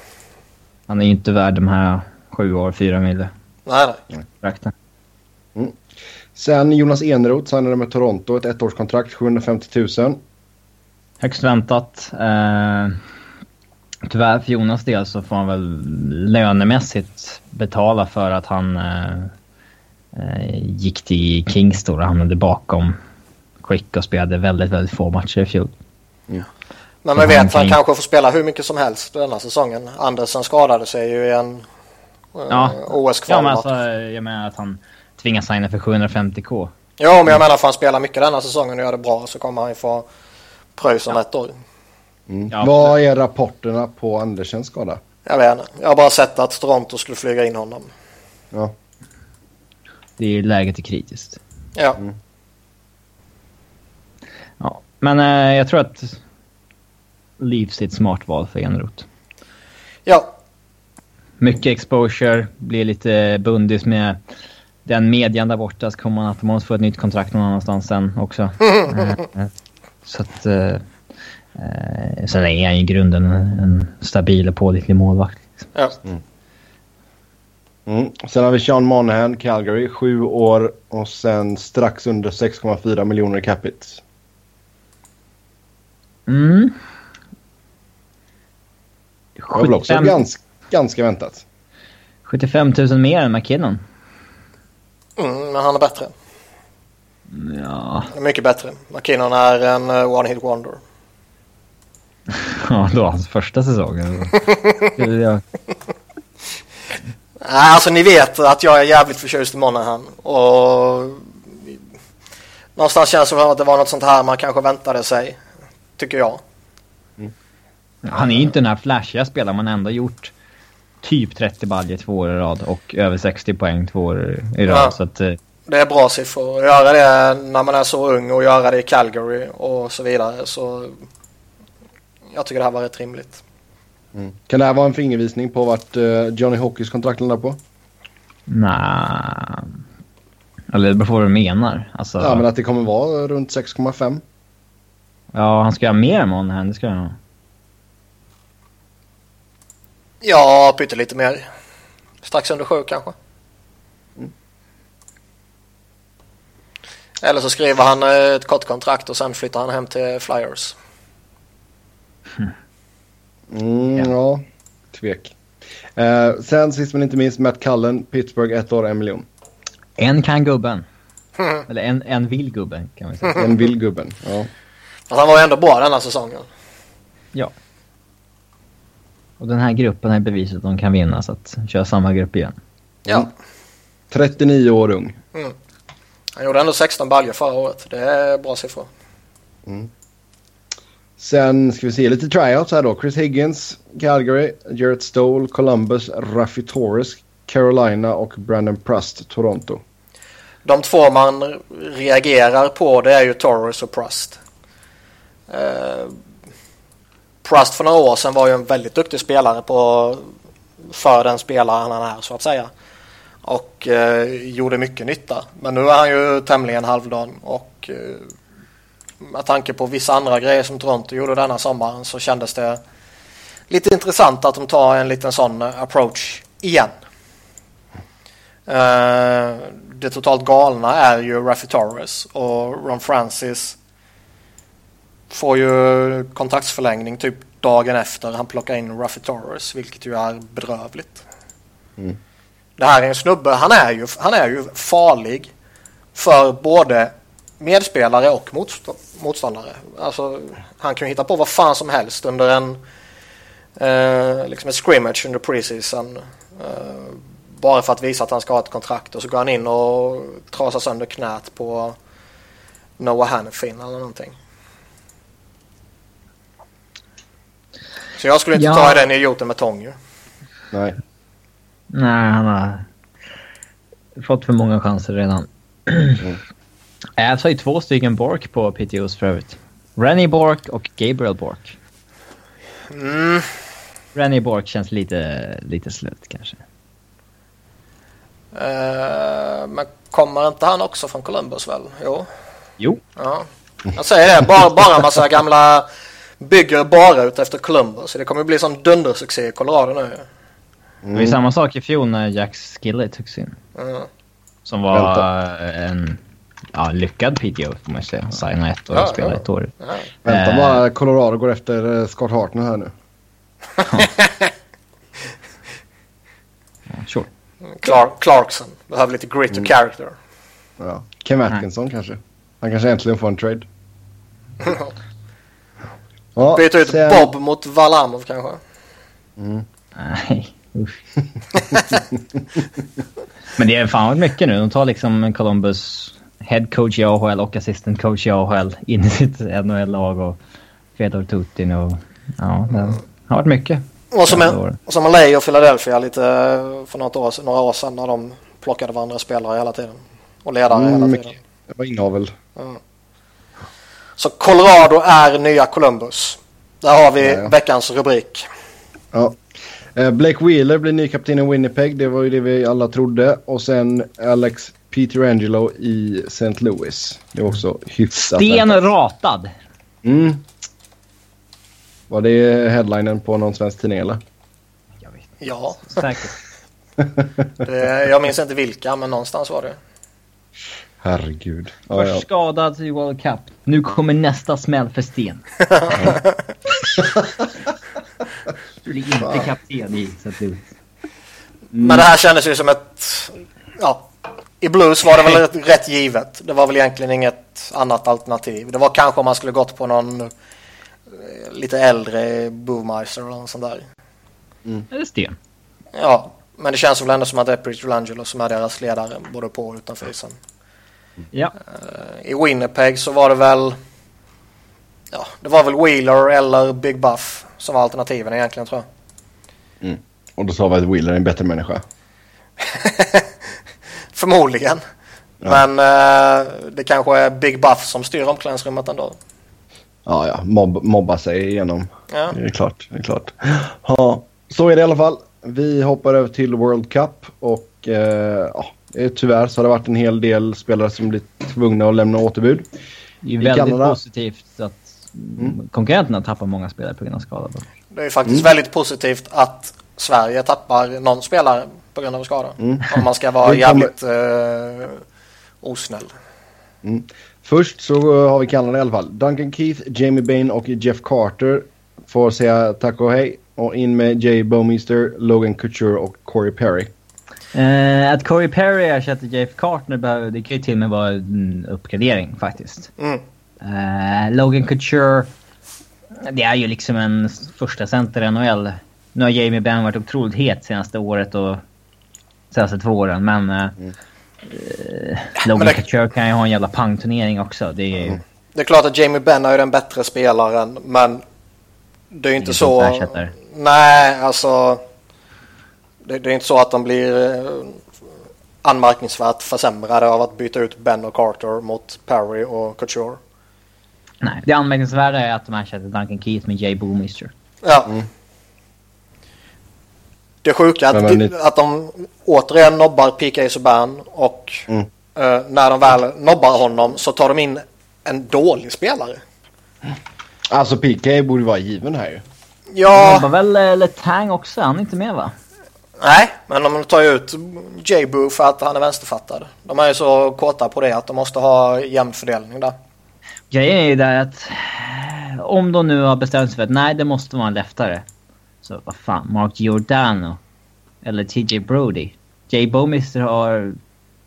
Han är ju inte värd de här 7 år, 4 mille Nej, nej. kontrakten. Sen Jonas Eneroth signade med Toronto, ett ettårskontrakt, 750 000. Högst väntat. Eh, tyvärr för Jonas del så får han väl lönemässigt betala för att han eh, eh, gick till Kings då och hamnade bakom Quick och spelade väldigt, väldigt få matcher i fjol. Men Så vi vet han att han kan- kanske får spela hur mycket som helst denna säsongen. Andersen skadade sig ju i en eh, Ja. OS-kval. Ja, men alltså, jag menar att han tvingas signa för 750k. Ja, men jag menar får han spela mycket denna säsongen och gör det bra så kommer han ju få pröjs om ett år. Mm. Ja, Vad är rapporterna på Andersens skada? Jag vet inte. Jag har bara sett att Toronto skulle flyga in honom. Ja. Det är läget är kritiskt. Ja, Ja, men eh, jag tror att Leafs är ett smart val för Enroth. ja. Mycket exposure, blir lite bundis med den median där borta så kommer man automatiskt få ett nytt kontrakt någon annanstans sen också. Eh, så att... Eh, eh, sen är han i grunden en, stabil och pålitlig målvakt. liksom. ja. Mm. Sen har vi Sean Monahan, Calgary, sju år och sen strax under 6,4 miljoner i capita. Mm. Det var väl också 75 ganska, ganska väntat. 75 000 mer än McKinnon. Mm, men han är bättre. Ja, mycket bättre. McKinnon är en eh, one-hit wonder. ja då hans första säsong. Ja. Alltså ni vet att jag är jävligt förtjust i Monahan. Och någonstans känns det som att det var något sånt här man kanske väntade sig. Tycker jag. Han är inte den här flashiga spelaren man ändå gjort typ 30 baljor två år i rad och över 60 poäng två år i rad. Ja. Så att, eh, Det är bra siffror. Att göra det när man är så ung och göra det i Calgary och så vidare. Så jag tycker det här var rätt rimligt. Mm. Kan det här vara en fingervisning på vart eh, Johnny Hockeys kontrakt landar på? nej. Eller det beror på vad du menar. Alltså, Ja, men att det kommer vara runt 6,5. Ja, han ska göra mer än Monahan, det ska han ha. Ja, pyttelite mer. Strax under sju kanske. Eller så skriver han eh, ett kort kontrakt och sen flyttar han hem till Flyers. Mm, Ja. ja. tvek. Eh, sen sist men inte minst Matt Cullen, Pittsburgh, ett år, en miljon. En kan gubben. Eller en, en vill gubben kan man säga. En vill gubben. Ja. Fast han var ju ändå bra denna säsongen. Ja. Och den här gruppen har bevisat att de kan vinna så att köra samma grupp igen. Ja. 39 år ung. Han gjorde ändå 16 baljor förra året. Det är bra siffror. Sen ska vi se lite tryouts här då. Chris Higgins, Calgary, Jarrett Stoll, Columbus, Raffi Torres, Carolina och Brandon Prust, Toronto. De två man reagerar på det är ju Torres och Prust. Eh, Prust för några år sedan var ju en väldigt duktig spelare på för den spelaren han är så att säga. Och eh, gjorde mycket nytta. Men nu är han ju tämligen halvdan och eh, med tanke på vissa andra grejer som Toronto gjorde denna sommaren så kändes det lite intressant att de tar en liten sån eh, approach igen. Eh, det totalt galna är ju Raffi Torres och Ron Francis får ju kontraktsförlängning typ dagen efter han plockar in Raffi Torres vilket ju är bedrövligt. Mm. Det här är en snubbe, han är ju, han är ju farlig för både medspelare och motstå- motståndare. Alltså, han kan ju hitta på vad fan som helst under en eh, liksom en scrimmage under preseason. Eh, bara för att visa att han ska ha ett kontrakt och så går han in och trasar sönder knät på Noah Hannifin eller någonting. Så jag skulle inte Ja. ta i den idioten med tång ju. Nej. Nej, han har fått för många chanser redan. Mm. Avs har ju två stycken Bork på PTOs för övrigt. Rennie Bork och Gabriel Bork. Mm. Rennie Bork känns lite, lite slut kanske. Eh, men kommer inte han också från Columbus väl? Jo. Jo. Ja. Jag säger det, bara, bara en massa gamla bygger bara ut efter Columbus. Så det kommer bli sån dundersuccé i Colorado nu. Det var samma sak i fjol när Jack Skillet togs in. Mm. Som var en ja, lyckad PTO får man ju säga. Signa ett år och Ja, spela ja. ett år. Ja. Vänta Eh. bara, Colorado går efter eh, Scott Hartner här nu. Sure. Clark, Clarkson behöver lite grit och character. Ja. Kim Atkinson kanske. Han kanske äntligen får en trade. Ja, Byta ut sen- Bob mot Valamov kanske. Nej, usch. Men det är fan mycket nu. De tar liksom Columbus head coach i AHL och assistant coach i AHL in i sitt NHL-lag och Fedor Tutin och... Ja, det har varit mycket. Och som, en, och som LA och Philadelphia lite för något år, några år sedan när de plockade varandra spelare hela tiden. Och ledare Mm, hela mycket. tiden. Det var inavel. Så Colorado är nya Columbus. Där har vi Ja, ja. veckans rubrik. Ja. Eh, Blake Wheeler blir ny kapten i Winnipeg. Det var ju det vi alla trodde. Och sen Alex Pietrangelo i St. Louis. Det var också hyfsat. Sten ratad. Mm. Var det headlinen på någon svensk tidning eller? Jag vet Ja, Säkert. det, jag minns inte vilka men någonstans var det. Herregud. Ja, ja. Först skadad i World Cup. Nu kommer nästa smäll för Sten. Du blir inte kapten i St. Louis. Men det här kändes ju som ett... Ja, i Blues var det väl rätt, rätt givet. Det var väl egentligen inget annat alternativ. Det var kanske om man skulle gått på någon eh, lite äldre Boomeister eller något sånt där. Eller Sten. Ja, men det känns väl ändå som att det är Pietrangelo som är deras ledare både på och utanför isen. Ja. Eh, I Winnipeg så var det väl... Ja, det var väl Wheeler eller Big Buff som var alternativen egentligen tror jag. Och då sa vi att Wheeler är en bättre människa. Förmodligen. Men eh, det kanske är Big Buff som styr omklädningsrummet ändå. Ja, ja. Mobb, mobba sig igenom. Ja. Det är klart. Det är klart. Ja, så är det i alla fall. Vi hoppar över till World Cup och eh, ja, eh, tyvärr så har det varit en hel del spelare som blivit tvungna att lämna återbud. Det är I väldigt Kanada. positivt att konkurrenterna tappar många spelare på grund av skada. Det är faktiskt väldigt positivt att Sverige tappar någon spelare på grund av skada. Om man ska vara jävligt eh, osnäll. Först så eh, har vi Kanada i alla fall. Duncan Keith, Jamie Bain och Jeff Carter får säga tack och hej. Och in med Jay Bowmeister, Logan Couture och Corey Perry. Eh, att Corey Perry ersätter Jeff Cartner behöver, det kan ju till och med vara en uppgradering faktiskt. Mm. Eh, Logan Couture, det är ju liksom en första center i NHL. Nu har Jamie Benn varit otroligt het senaste året och senaste två åren men... Eh, eh, Logan men det- Couture kan ju ha en jävla pangturnering också. Det är ju... Det är klart att Jamie Benn är den bättre spelaren men det är ju inte så... Nej, alltså... Det, det är inte så att de blir eh, anmärkningsvärt försämrade av att byta ut Ben och Carter mot Perry och Couture. Nej, det anmärkningsvärda är att de ersätter Duncan Keith med Jay Boomister. Ja. Det sjuka är Men att, man de, att de återigen nobbar PK Subban och Mm. eh, när de väl nobbar honom så tar de in en dålig spelare. Alltså PK borde vara given här ju. De Ja, var väl eh, Letang också? Han är inte med va? Nej, men de tar ju ut J-Boo för att han är vänsterfattad. De är ju så kåta på det att de måste ha jämn fördelning där. Grejen är ju där att om de nu har bestämt sig för att nej, det måste vara en leftare. Så vad fan, Mark Giordano. Eller TJ Brody. Jay Bowmister har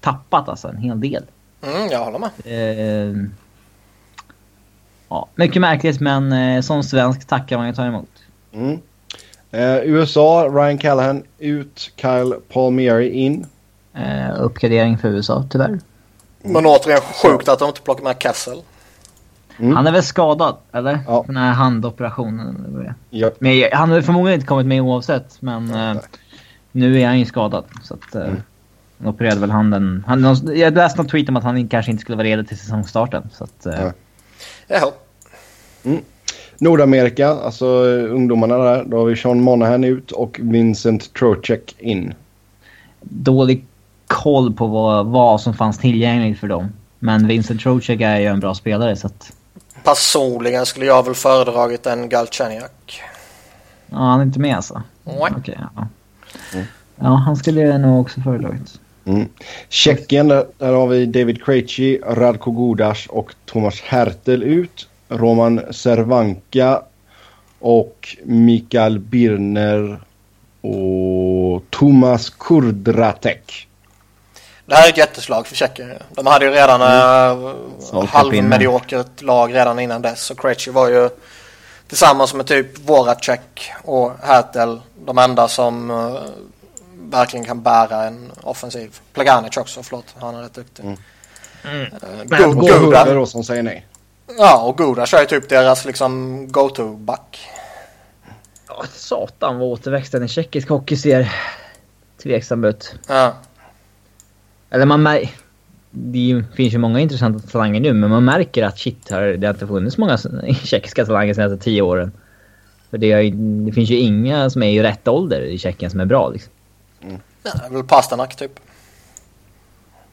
tappat alltså en hel del. Mm, jag håller med. Eh, ja, mycket märkligt men eh, som svensk tackar man ju ta emot. Mm. Eh, USA, Ryan Callahan ut, Kyle Palmieri in. Eh, uppgradering för USA tyvärr. Men återigen sjukt att de inte plockar med Kessel. Mm. Han är väl skadad, eller? Ja. Den här handoperationen. Ja. Men han har förmodligen inte kommit med oavsett. Men eh, nu är han ju skadad. Så att, eh, Mm. Han opererade väl handen. Han, jag läste någon tweet om att han kanske inte skulle vara redo till säsongstarten. Så att, eh, Ja. Jaha. Nordamerika, alltså eh, ungdomarna där. Då har vi Sean Monahan ut och Vincent Trocek in. Dålig koll på vad, vad som fanns tillgängligt för dem. Men Vincent Trocek är ju en bra spelare så att... Personligen skulle jag väl föredragit en Galchenyuk. Ja, han är inte med alltså? Nej. Okej, ja. Mm. Ja, han skulle jag nog också föredragit. Mm. Tjeckien, där, där har vi David Krejci, Radko Gudas och Thomas Hertel ut. Roman Cervanka och Mikael Birner och Thomas Kurdratek. Det här är ett jätteslag för Tjeckien. De hade ju redan mm. Halvmediokert lag redan innan dess. Och Krejci var ju tillsammans med typ Voracek och Hertel de enda som uh, verkligen kan bära en offensiv. Plaganic också, förlåt. Han är rätt duktig. Mm. Uh, Men- Gu- Och Guda- Hurre då som säger nej. Ja, och kör ju typ deras liksom go-to-back. Ja, satan vad återväxten i tjeckisk hockey ser tveksam ut. Ja. Eller man mär... Det finns ju många intressanta talanger nu, men man märker att shit, har, det har inte funnits många tjeckiska talanger de senaste tio åren. För det, ju- det finns ju inga som är i rätt ålder i Tjeckien som är bra liksom. ja, det är väl Pasternak typ.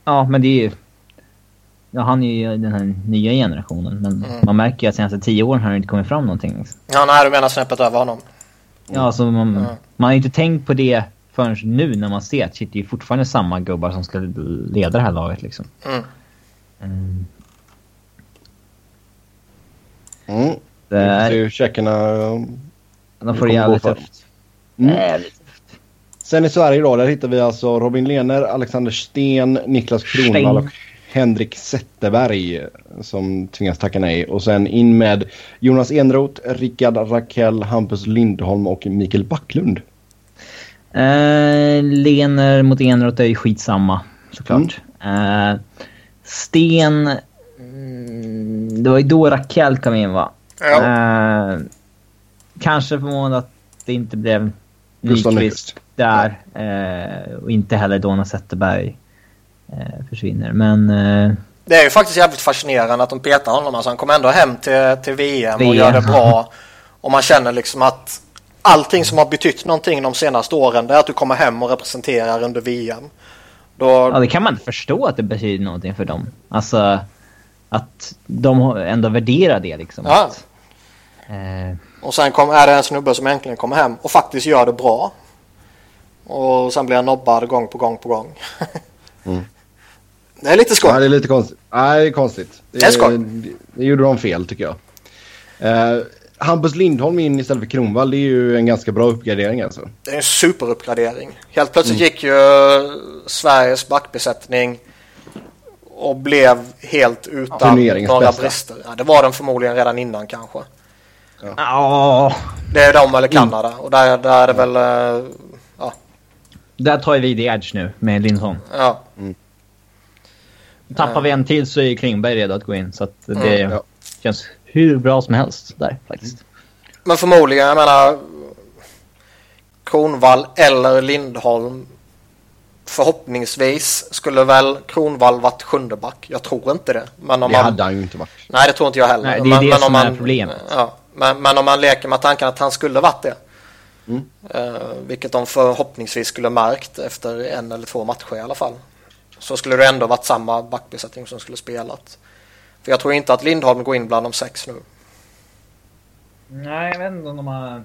Ja, men det är ju... Ja, han är ju den här nya generationen, men Mm. man märker ju att senaste tio åren har det inte kommit fram någonting. Liksom. Ja, nej, du menar snäppet över honom. Ja, alltså man, Mm. man har ju inte tänkt på det förrän nu när man ser att shit, det är fortfarande samma gubbar som ska leda det här laget liksom. Mm. Mm. Mm. Det är, hur tjeckerna... de får det gå jävligt tufft. Mm. Sen i Sverige då, där hittar vi alltså Robin Lehner, Alexander Sten, Niklas Kronwall och Henrik Zetterberg som tvingas tacka nej. Och sen in med Jonas Enroth, Rickard Rakell, Hampus Lindholm och Mikael Backlund. Eh, Lener mot Enroth är ju skitsamma såklart. Eh, Sten... Mm, det var ju då Rakell kom in va? Ja. Eh, kanske förvånad att det inte blev Nyqvist där. Eh, och inte heller Donna Zetterberg försvinner. Men eh, Det är ju faktiskt jävligt fascinerande att de petar honom. Alltså, han kommer ändå hem till, till VM, och VM. gör det bra. Och man känner liksom att allting som har betytt någonting de senaste åren det är att du kommer hem och representerar under VM. Då, ja, det kan man inte förstå att det betyder någonting för dem. Alltså att de ändå värderar det liksom. Ja. Att, eh, Och sen kom, är det en snubbe som äntligen kommer hem och faktiskt gör det bra. Och sen blir han nobbad gång på gång på gång. Mm. Det är lite skoj. Ja, det är lite konstigt. Nej, det är konstigt. Det är skoj. Det, det gjorde de fel tycker jag. Eh, Hampus Lindholm in istället för Kronwall, det är ju en ganska bra uppgradering alltså. Det är en superuppgradering. Helt plötsligt Mm. gick ju Sveriges backbesättning och blev helt utan några bästa. brister. Ja, det var den förmodligen redan innan kanske. ja, Det är de eller Kanada och där, där är det väl... eh, Ja, där tar vi the edge nu med Lindholm. ja. Tappar vi en till så är Klingberg redo att gå in. Så att det Mm, ja. känns hur bra som helst där faktiskt. Men förmodligen, jag menar... Kronvall eller Lindholm. Förhoppningsvis skulle väl Kronvall varit sjunde back. Jag tror inte det. Men om Det man... hade han ju inte varit. Nej, det tror inte jag heller. Nej, det är men, det men som om är man, problemet. Ja, men, men om man leker med tanken att han skulle varit det. Mm. Eh, vilket de förhoppningsvis skulle märkt efter en eller två matcher i alla fall. Så skulle det ändå varit samma backbesättning som skulle spelat. För jag tror inte att Lindholm går in bland de sex nu. Nej, jag vet inte om de har...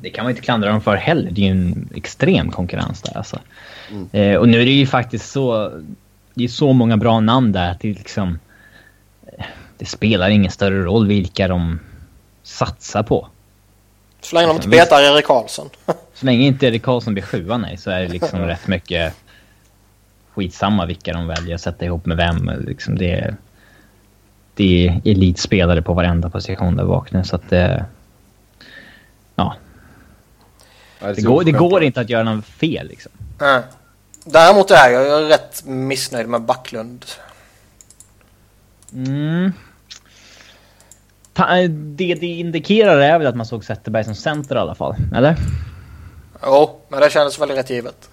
Det kan man inte klandra dem för heller. Det är ju en extrem konkurrens där alltså. Mm. Eh, och nu är det ju faktiskt så... Det är så många bra namn där att det liksom... Det spelar ingen större roll vilka de satsar på. Så länge de inte Visst. petar Erik Karlsson. Så länge inte Erik Karlsson blir sjua nej, så är det liksom rätt mycket... skitsamma vilka de väljer att sätta ihop med vem. Liksom det, det är elitspelare på varenda position där bak nu så att det... Ja. Det går, det går inte att göra något fel liksom. Nej. Däremot är jag rätt missnöjd med Backlund. Mm. Det det indikerar är väl att man såg Zetterberg som center i alla fall, eller? Jo, men det kändes väl rätt givet.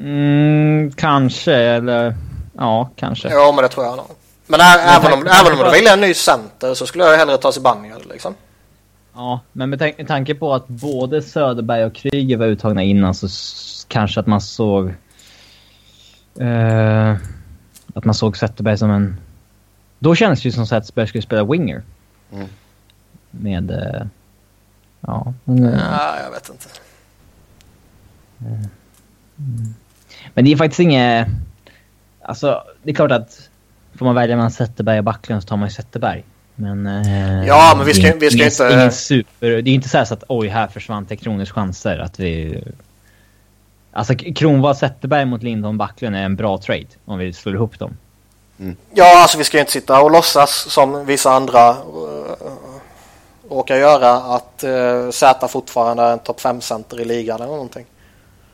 Mm, kanske, eller... Ja, kanske. Ja, men det tror jag nog. Men är, även, om, även om du vill en ny center så skulle jag hellre ta Zibanejad liksom. Ja, men med tanke, tanke på att både Söderberg och Kryger var uttagna innan så kanske att man såg... Uh, att man såg Zetterberg som en... Då kändes det ju som att Zetterberg skulle spela winger. Mm. Med... Uh, ja, men, uh, ja, jag vet inte. Mm. Men det är faktiskt inget... Alltså, det är klart att får man välja mellan Zetterberg och Backlund så tar man ju Zetterberg. Men... Eh, ja, men vi ska, vi ska inte... Ingen super, det är inte så, så att oj, här försvann Tre Kronors chanser. Att vi... Alltså Kronwall Zetterberg mot Lindholm Backlund är en bra trade om vi slår ihop dem. Mm. Ja, alltså vi ska inte sitta och låtsas som vissa andra uh, råkar göra att uh, Zäta fortfarande är en topp 5-center i ligan eller någonting.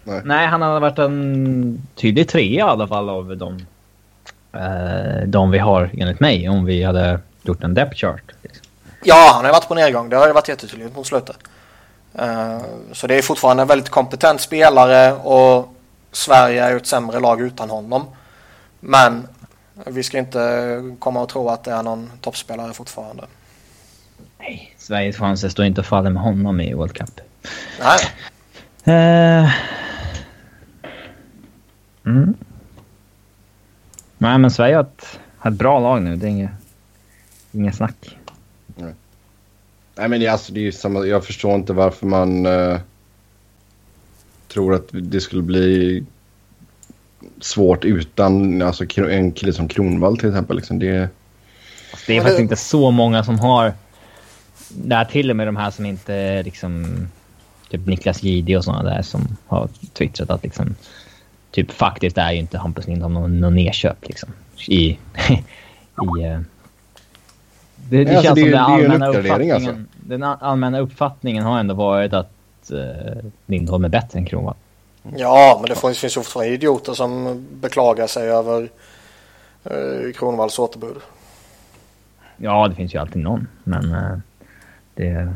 Nej. Nej, han har varit en tydlig trea i alla fall av de, uh, de vi har enligt mig. Om vi hade gjort en depth chart. Liksom. Ja, han har varit på nedgång. Det har ju varit jättetydligt mot slutet. Uh, så det är fortfarande en väldigt kompetent spelare och Sverige är ju ett sämre lag utan honom. Men vi ska inte komma och tro att det är någon toppspelare fortfarande. Nej, Sveriges chanser står inte och faller med honom i World Cup. Nej. Uh, mm. Nej, men Sverige har ett, har ett bra lag nu. Det är inget, inget snack. Nej. Nej, men det, alltså, det är samma. Jag förstår inte varför man uh, tror att det skulle bli svårt utan alltså, en kille som Kronvall till exempel. Liksom. Det, alltså, det är faktiskt inte så många som har... Det är till och med de här som inte liksom... Typ Niklas Gide och sådana där som har twittrat att liksom... Typ faktiskt är ju inte Hampus Lindholm någon, någon nedköp liksom. I... i uh, det, det alltså, känns det, som den allmänna uppfattningen... Alltså. Den allmänna uppfattningen har ändå varit att uh, Lindholm är bättre än Kronwall. Ja, men det finns, finns fortfarande idioter som beklagar sig över eh, Kronvalls återbud. Ja, det finns ju alltid någon, men eh, det...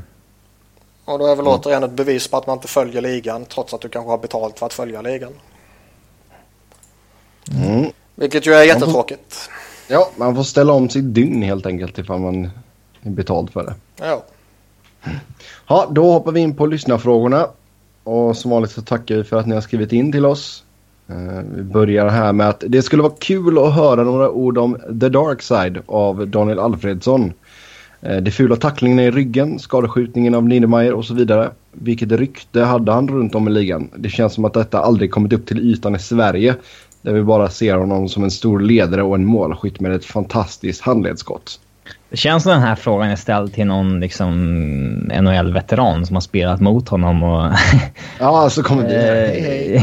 Och då är väl mm. återigen ett bevis på att man inte följer ligan trots att du kanske har betalt för att följa ligan. Mm. Vilket ju är jättetråkigt. Ja, man får ställa om sitt dygn helt enkelt ifall man är betald för det. Ja. Ja, då hoppar vi in på lyssnarfrågorna. Och som vanligt så tackar vi för att ni har skrivit in till oss. Uh, vi börjar här med att det skulle vara kul att höra några ord om The Dark Side av Daniel Alfredsson. Uh, det fula tacklingen i ryggen, skadeskjutningen av Niedermayer och så vidare. Vilket rykte hade han runt om i ligan? Det känns som att detta aldrig kommit upp till ytan i Sverige. Där vi bara ser honom som en stor ledare och en målskytt med ett fantastiskt handledsskott. Det känns som den här frågan är ställd till någon liksom NHL-veteran som har spelat mot honom och... ja, så kommer det. Eh,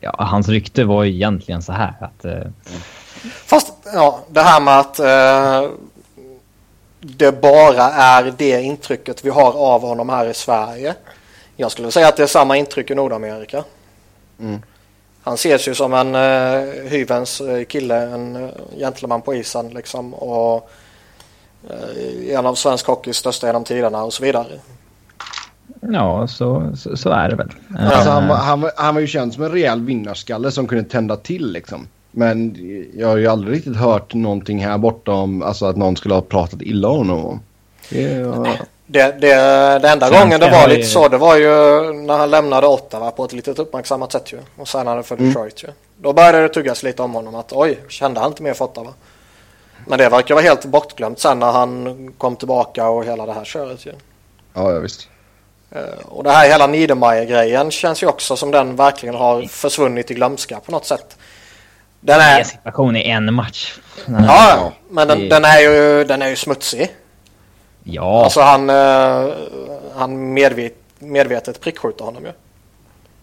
ja, hans rykte var ju egentligen så här att... Uh... Fast, ja, det här med att uh, det bara är det intrycket vi har av honom här i Sverige. Jag skulle säga att det är samma intryck i Nordamerika. Mm. Han ses ju som en uh, hyvens kille, en gentleman på isen liksom. Och Eh, en av svensk hockeys största genom tiderna och så vidare. Ja, så, så, så är det väl. Alltså, han, han, han var ju känd som en rejäl vinnarskalle som kunde tända till liksom. Men jag har ju aldrig riktigt hört någonting här borta om alltså, att någon skulle ha pratat illa om honom. Det. Det, det, det enda Svenska gången det var lite så det var ju när han lämnade Ottawa på ett litet uppmärksammat sätt ju. Och sen han för mm. Detroit mm. ju. Då började det tuggas lite om honom att oj, kände han inte mer för Ottawa? Men det verkar vara helt bortglömt sen när han kom tillbaka och hela det här köret ju. Ja, ja visst. Eh, och det här hela Niedermayer-grejen känns ju också som den verkligen har försvunnit i glömska på något sätt. Den är... situation i en match. Ja, men den, den, är ju, den är ju smutsig. Ja. Alltså han, uh, han medvet, medvetet prickskjuter honom ju.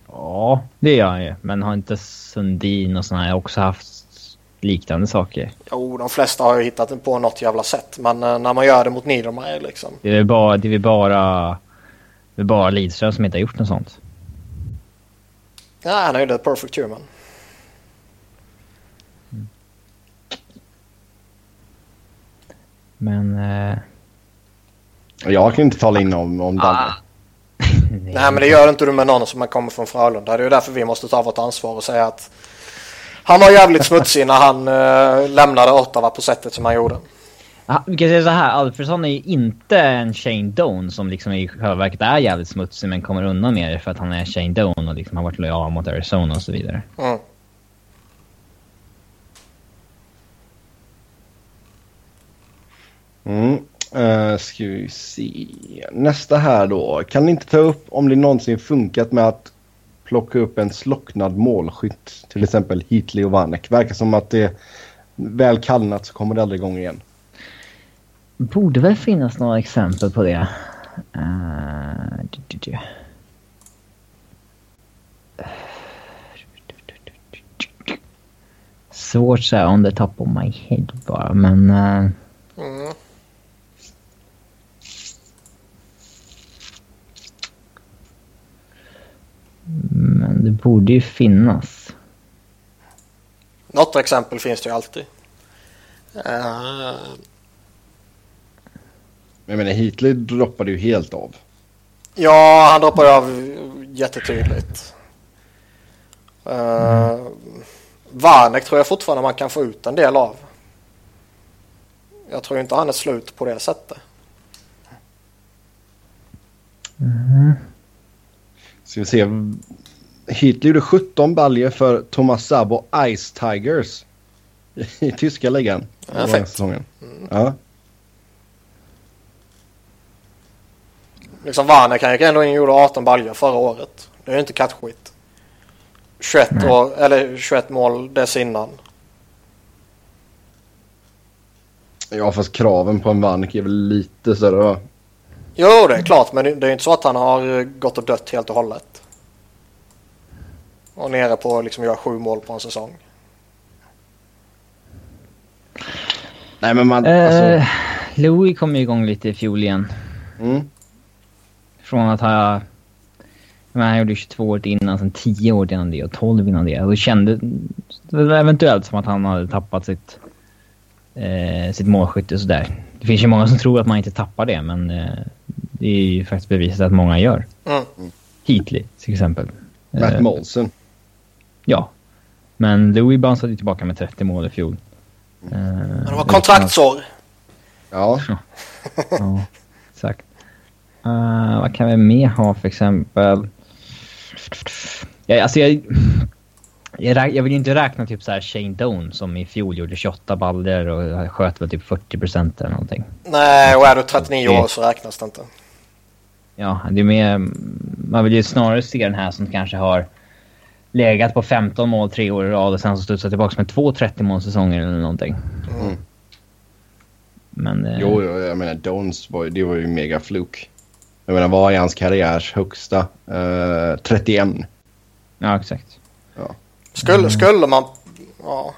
Ja, det gör han ju. Men har inte Sundin och såna här också haft liknande saker? Jo, de flesta har ju hittat på något jävla sätt. Men eh, när man gör det mot Niedermayer liksom. Det är väl bara, det är bara, det är bara Lidström som inte har gjort något sånt. Ja, han är ju the perfect human. Men... Eh, Jag kan inte tala in om, om Danne. Ah. Nej, men det gör inte du med någon som kommer från Frölunda. Det är ju därför vi måste ta vårt ansvar och säga att han var jävligt smutsig när han uh, lämnade Ottawa på sättet som han gjorde. Ah, vi kan säga så här, Alfredsson är ju inte en Shane Doan som liksom i själva verket är jävligt smutsig men kommer undan med det för att han är Shane Doan och liksom har varit lojal mot Arizona och så vidare. Mm. Mm. Uh, ska vi se. Nästa här då. Kan ni inte ta upp om det någonsin funkat med att plocka upp en slocknad målskytt? Till exempel Hitley och Vanek. Verkar som att det väl kallnat så kommer det aldrig igång igen. Borde väl finnas några exempel på det. Uh, du, du, du. Svårt så här on the top of my head bara men... Uh... Mm. Men det borde ju finnas. Något exempel finns det ju alltid. Uh, Jag menar Hitley droppade ju helt av. ja, han droppade av jättetydligt. Uh, Vanek tror jag fortfarande man kan få ut en del av. Jag tror inte han är slut på det sättet. Mm. Ska vi se. Hitley gjorde 17 baljer för Thomas Sabo Ice Tigers. I tyska ligan. Ja, fett. säsongen. Ja. Liksom Vanek han gick ändå in gjorde 18 baljor förra året. Det är ju inte kattskit. 21, Nej. år, eller 21 mål dessinnan. ja, fast kraven på en Vanek är väl lite större va? Jo, det är klart, men det är inte så att han har eh, gått och dött helt och hållet. Och nere på liksom göra sju mål på en säsong. Nej men man, Eh, alltså. Louis kom igång lite i fjol igen. Mm. Från att ha... Jag menar, han gjorde 22 år innan, sen 10 år innan det och 12 innan det. Och det kände det var eventuellt som att han hade tappat sitt, eh, sitt målskytte sådär. Det finns ju många som tror att man inte tappar det, men eh, det är ju faktiskt bevisat att många gör. Mm. Heatley till exempel. Matt Eh, Molson. Ja. Men Louis bounceade ju tillbaka med 30 mål i fjol. Eh, Men det var kontraktsår. Ja. Ja, exakt. Eh, vad kan vi mer ha för exempel? Ja, alltså jag, jag, vill ju inte räkna typ så här Shane Doan som i fjol gjorde 28 baller och sköt väl typ 40 procent eller någonting. Nej, och är du 39 år så räknas det inte. Ja, det är mer... Man vill ju snarare se den här som kanske har legat på 15 mål tre år i rad och sen så studsat tillbaka med två 30 målsäsonger eller någonting. Mm. Men... eh, Jo, jo, jag menar Dons var, det var ju mega fluk. Jag menar vad är hans karriärs högsta? Eh, 31. Ja, exakt. Skulle, skulle man... Ja.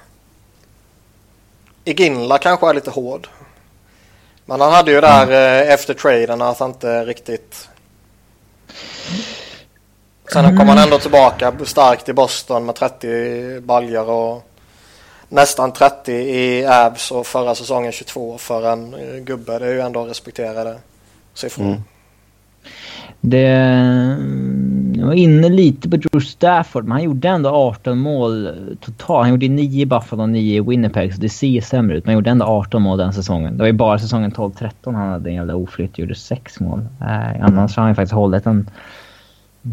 Iginla kanske är lite hård. Men han hade ju där eh, efter traden att han inte riktigt... Sen kom han ändå tillbaka starkt i Boston med 30 baljor och nästan 30 i abs och förra säsongen 22 för en eh, gubbe. Det är ju ändå respekterade siffror. Mm. Det... Jag var inne lite på Drew Stafford, men han gjorde ändå 18 mål totalt. Han gjorde 9 i Buffalo och 9 i Winnipeg, så det ser sämre ut. Men han gjorde ändå 18 mål den säsongen. Det var ju bara säsongen 12-13 han hade en jävla oflytt och gjorde 6 mål. Äh, annars har han ju faktiskt hållit en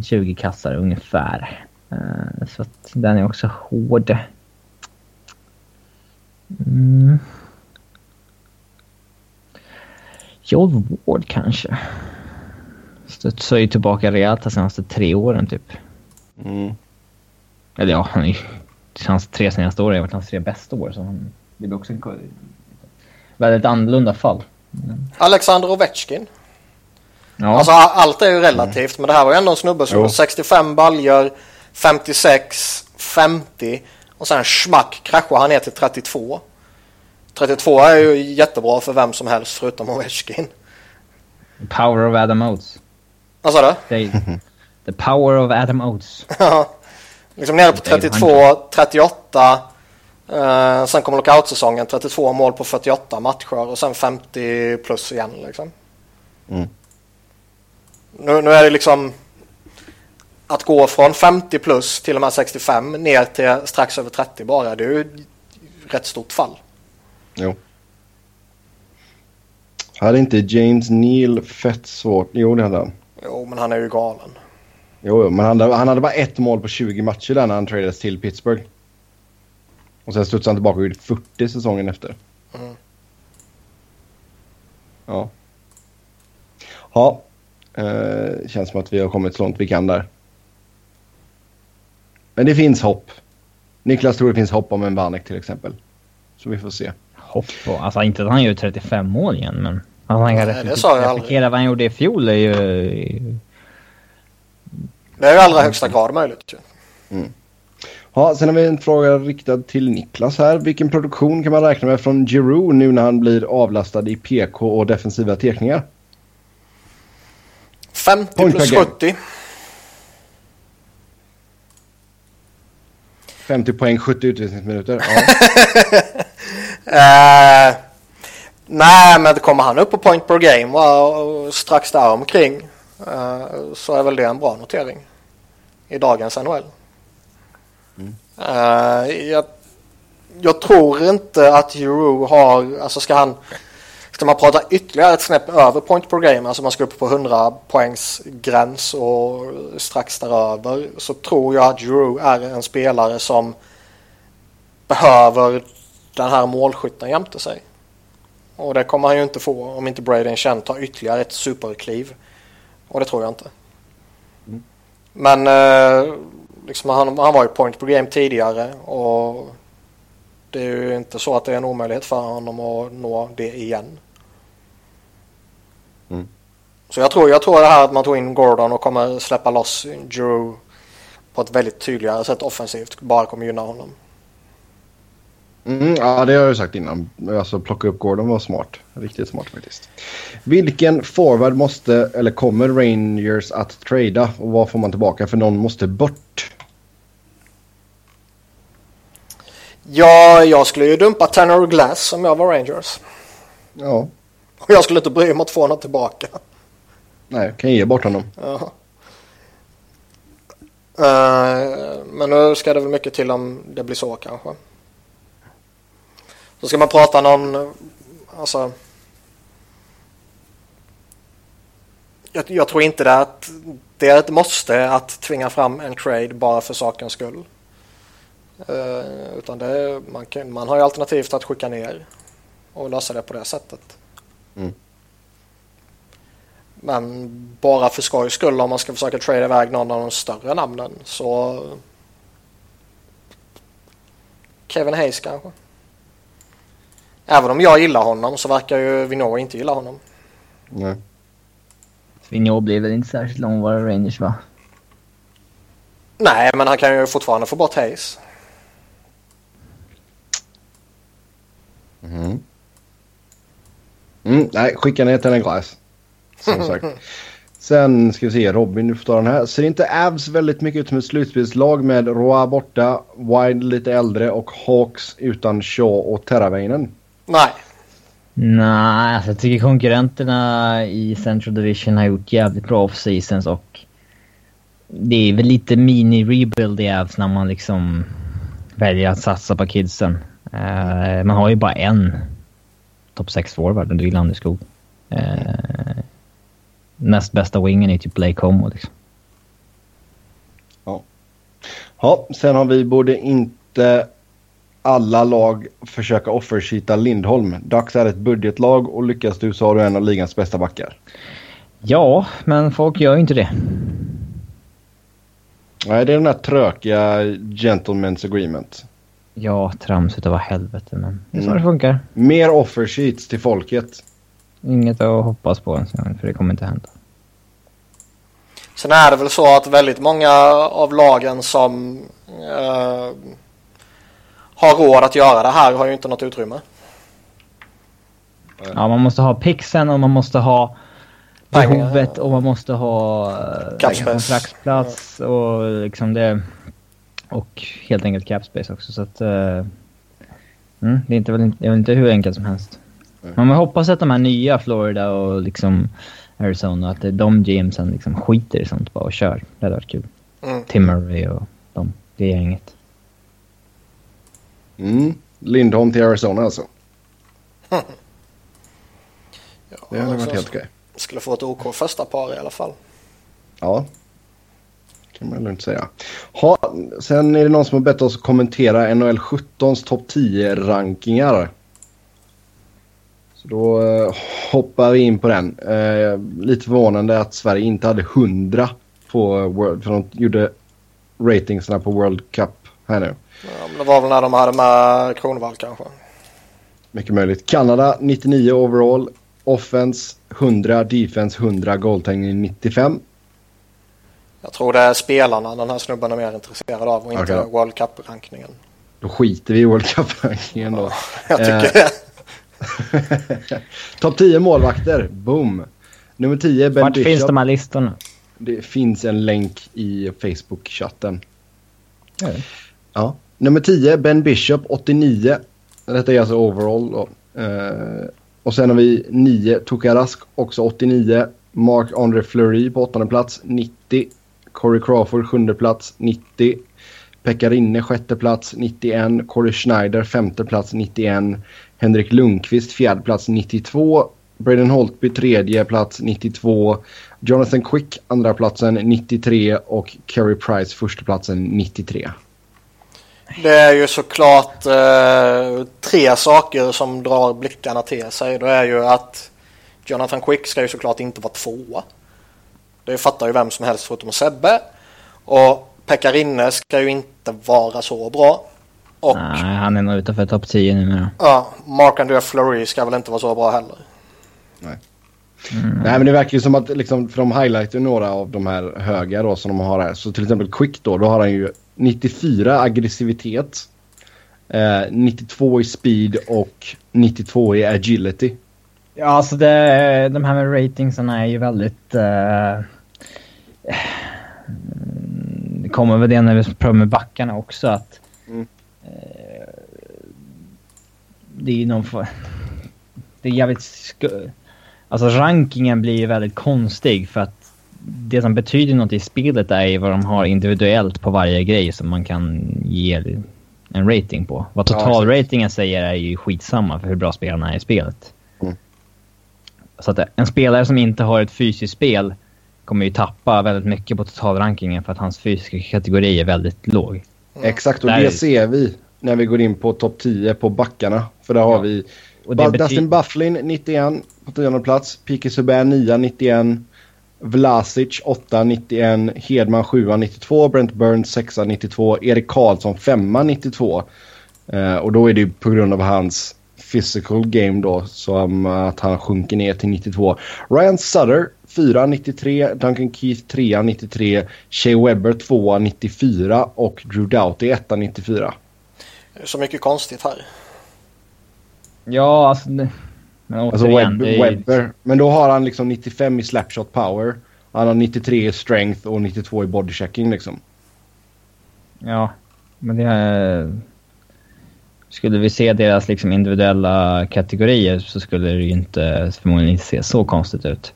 20 kassar ungefär. Äh, så att den är också hård. Mm. Joel Ward kanske. Studsar ju tillbaka rejält de senaste tre åren typ. Mm. Eller ja, han är ju... Hans tre senaste år har varit hans tre bästa år. Så han, det blir också en väldigt annorlunda fall. Alexander Ovechkin. Ja. Alltså allt är ju relativt men det här var ju ändå en snubbe som Jo. gjorde 65 baljor, 56, 50 och sen schmack kraschade han ner till 32. 32 är ju jättebra för vem som helst förutom Ovechkin. Power of Adam Oates. Vad sa du? Det är- The power of Adam Oates. Ja, liksom nere på Det är 32, 38. Eh, sen kommer lockoutsäsongen, 32 mål på 48 matcher och sen 50 plus igen liksom. Mm. Nu, nu är det liksom att gå från 50 plus till och med 65 ner till strax över 30 bara. Det är ju ett rätt stort fall. Jo. Hade inte James Neal fett svårt? Jo, det hade han. Jo, men han är ju galen. Jo, men han, hade- han hade bara ett mål på 20 matcher där när han tradades till Pittsburgh. Och sen studsade han tillbaka och gjorde 40 säsongen efter. Mm. Ja. Ja. Eh, känns som att vi har kommit så långt vi kan där. Men det finns hopp. Niklas tror det finns hopp om en Vanek till exempel. Så vi får se. Hopp på. Alltså inte att han gör 35 mål igen men... Han kan Nej, det sa jag aldrig. vad han gjorde i fjol är ju... Det är i allra högsta grad möjligt. ju. Ja, sen har vi en fråga riktad till Niklas här. Vilken produktion kan man räkna med från Giroud nu när han blir avlastad i PK och defensiva tekningar? 50 Point plus per game. 70. 50 poäng, 70 utvisningsminuter. Ja. Eh, nej, men kommer han upp på point per game och strax där omkring eh, så är väl det en bra notering i dagens NHL. Eh, jag, jag tror inte att Euro har, alltså ska han, ska man prata ytterligare ett snäpp över point per game, alltså man ska upp på 100 poängs gräns och strax däröver, så tror jag att Euro är en spelare som behöver den här målskytten jämte sig. Och det kommer han ju inte få om inte Braden Chen tar ytterligare ett superkliv. Och det tror jag inte. Men eh, liksom han, han var ju point per game tidigare och det är ju inte så att det är en omöjlighet för honom att nå det igen. Mm. Så jag tror, jag tror det här att man tog in Gordon och kommer släppa loss Drew på ett väldigt tydligare sätt offensivt bara kommer gynna honom. Mm, ja, det har jag ju sagt innan. Alltså plocka upp Gordon var smart. Riktigt smart faktiskt. Vilken forward måste, eller kommer Rangers att trada och vad får man tillbaka? För någon måste bort. Ja, jag skulle ju dumpa Tanner Glass om jag var Rangers. Ja, Och jag skulle inte bry mig att få honom tillbaka. nej, kan ge bort honom. Jaha. Eh, men nu ska det väl mycket till om det blir så kanske. Så ska man prata någon, alltså. Jag, jag tror inte det är att det är ett måste att tvinga fram en trade bara för sakens skull. Eh, utan det, man, kan, man har ju alternativt att skicka ner och lösa det på det sättet. Mm. Men bara för skojs skull om man ska försöka trada iväg någon av de större namnen så Kevin Hayes kanske. Även om jag gillar honom så verkar ju Vinå inte gilla honom. Nej. Vigneault blir väl inte särskilt långvarig Rangers va? Nej, men han kan ju fortfarande få bort Hayes. Mhm. Mm, nej, skicka ner till en glass. Som sagt. Sen ska vi se, Robin du får ta den här. Ser inte Avs väldigt mycket ut som ett slutspelslag med Roa borta, Wild lite äldre och Hawks utan Shaw och Terraveinen? Nej. Nej, alltså jag tycker konkurrenterna i Central Division har gjort jävligt bra off-seasons och det är väl lite mini-rebuild i Avs när man liksom väljer att satsa på kidsen. Eh, man har ju bara en topp 6-forward och det är Landeskog. Uh, näst bästa wingen är typ Blake Homo liksom. Ja, sen har vi borde inte alla lag försöka offersheeta Lindholm. Dags är ett budgetlag och lyckas du så har du en av ligans bästa backar. Ja, men folk gör ju inte det. Nej, det är den här trökiga gentlemen's agreement. Ja, trams utav helvete men det är så Mm. det funkar. Mer offersheets till folket. Inget att hoppas på ens för det kommer inte hända. Sen är det väl så att väldigt många av lagen som eh, har råd att göra det här har ju inte något utrymme. Ja, man måste ha pixen och man måste ha behovet och man måste ha eh, space. kontraktsplats och liksom det... Och helt enkelt cap space också så att... eh, mm, det är inte, väl, inte- det är väl inte hur enkelt som helst. Men man hoppas att de här nya Florida och liksom Arizona, att det är de GMsen liksom skiter i sånt bara och kör. Det hade varit kul. Mm. Tim Murray och de, det gänget. Mm. Lindholm till Arizona alltså. Det hade varit helt okej. Skulle få ett OK första par i alla fall. Ja. kan man lugnt säga. Ha, sen är det någon som har bett oss kommentera NHL 17s topp 10-rankingar. Så då eh, hoppar vi in på den. Eh, lite förvånande att Sverige inte hade 100 på World, för de gjorde ratingsna på World Cup här nu. Ja, men det var väl när de hade med Kronwall kanske. Mycket möjligt. Kanada 99 overall. Offense 100, defense 100, goaltending 95. Jag tror det är spelarna den här snubben är mer intresserad av och inte Okej. World Cup-rankningen. Då skiter vi i World Cup-rankingen då. Jag tycker Eh. det. Topp 10 målvakter. Boom. Nummer 10 Ben Vart Bishop. finns de här listorna? Det finns en länk i Facebook-chatten. Ja, det. Ja. Nummer 10 Ben Bishop 89. Detta är alltså overall då. Eh, och sen har vi 9 Tokarask också 89. Mark Andre Fleury på åttonde plats 90. Corey Crawford sjunde plats 90. Pekka Rinne sjätte plats 91. Corey Schneider femte plats 91. Henrik Lundqvist fjärde plats 92. Braden Holtby tredje plats 92. Jonathan Quick andra platsen 93 och Kerry Price första platsen 93. Det är ju såklart eh, tre saker som drar blickarna till sig. Det är ju att Jonathan Quick ska ju såklart inte vara tvåa. Det fattar ju vem som helst förutom Sebbe. Och Pekka Rinne ska ju inte vara så bra. Och Nej, han är nog utanför topp 10 numera. ja, Mark-André Fleury ska väl inte vara så bra heller. Nej men det verkar ju som att liksom, för de highlightar några av de här höga då som de har här. Så till exempel Quick då, då har han ju 94 aggressivitet. Eh, 92 i speed och 92 i agility. Ja, alltså det, de här med ratingsarna är ju väldigt... eh, det kommer väl det när vi pratar med backarna också att... Mm. eh, det är ju någon for, Det är jävligt... Alltså rankingen blir ju väldigt konstig för att det som betyder något i spelet är vad de har individuellt på varje grej som man kan ge en rating på. Vad totalratingen säger är ju skitsamma för hur bra spelarna är i spelet. Så att en spelare som inte har ett fysiskt spel kommer ju tappa väldigt mycket på totalrankingen för att hans fysiska kategori är väldigt låg. Exakt och Där det ser vi när vi går in på topp 10 på backarna. För där har Ja. vi Och Dustin Bufflin 91 på tionde plats. Pique Subban 9 91. Vlasic 8 91. Hedman 7 92. Brent Burns 6 92. Erik Karlsson 5 92. Eh, och då är det på grund av hans physical game då som att han sjunker ner till 92. Ryan Sutter 4 93. Duncan Keith 3 93. Shea Webber 2 94 och Drew Doughty 1 94. Det är så mycket konstigt här. Ja, alltså... Men Alltså återigen, Web, det Webber. Men då har han liksom 95 i slapshot power. Han har 93 i strength och 92 i bodychecking liksom. Ja, men det är... Skulle vi se deras liksom individuella kategorier så skulle det ju inte förmodligen inte se så konstigt ut.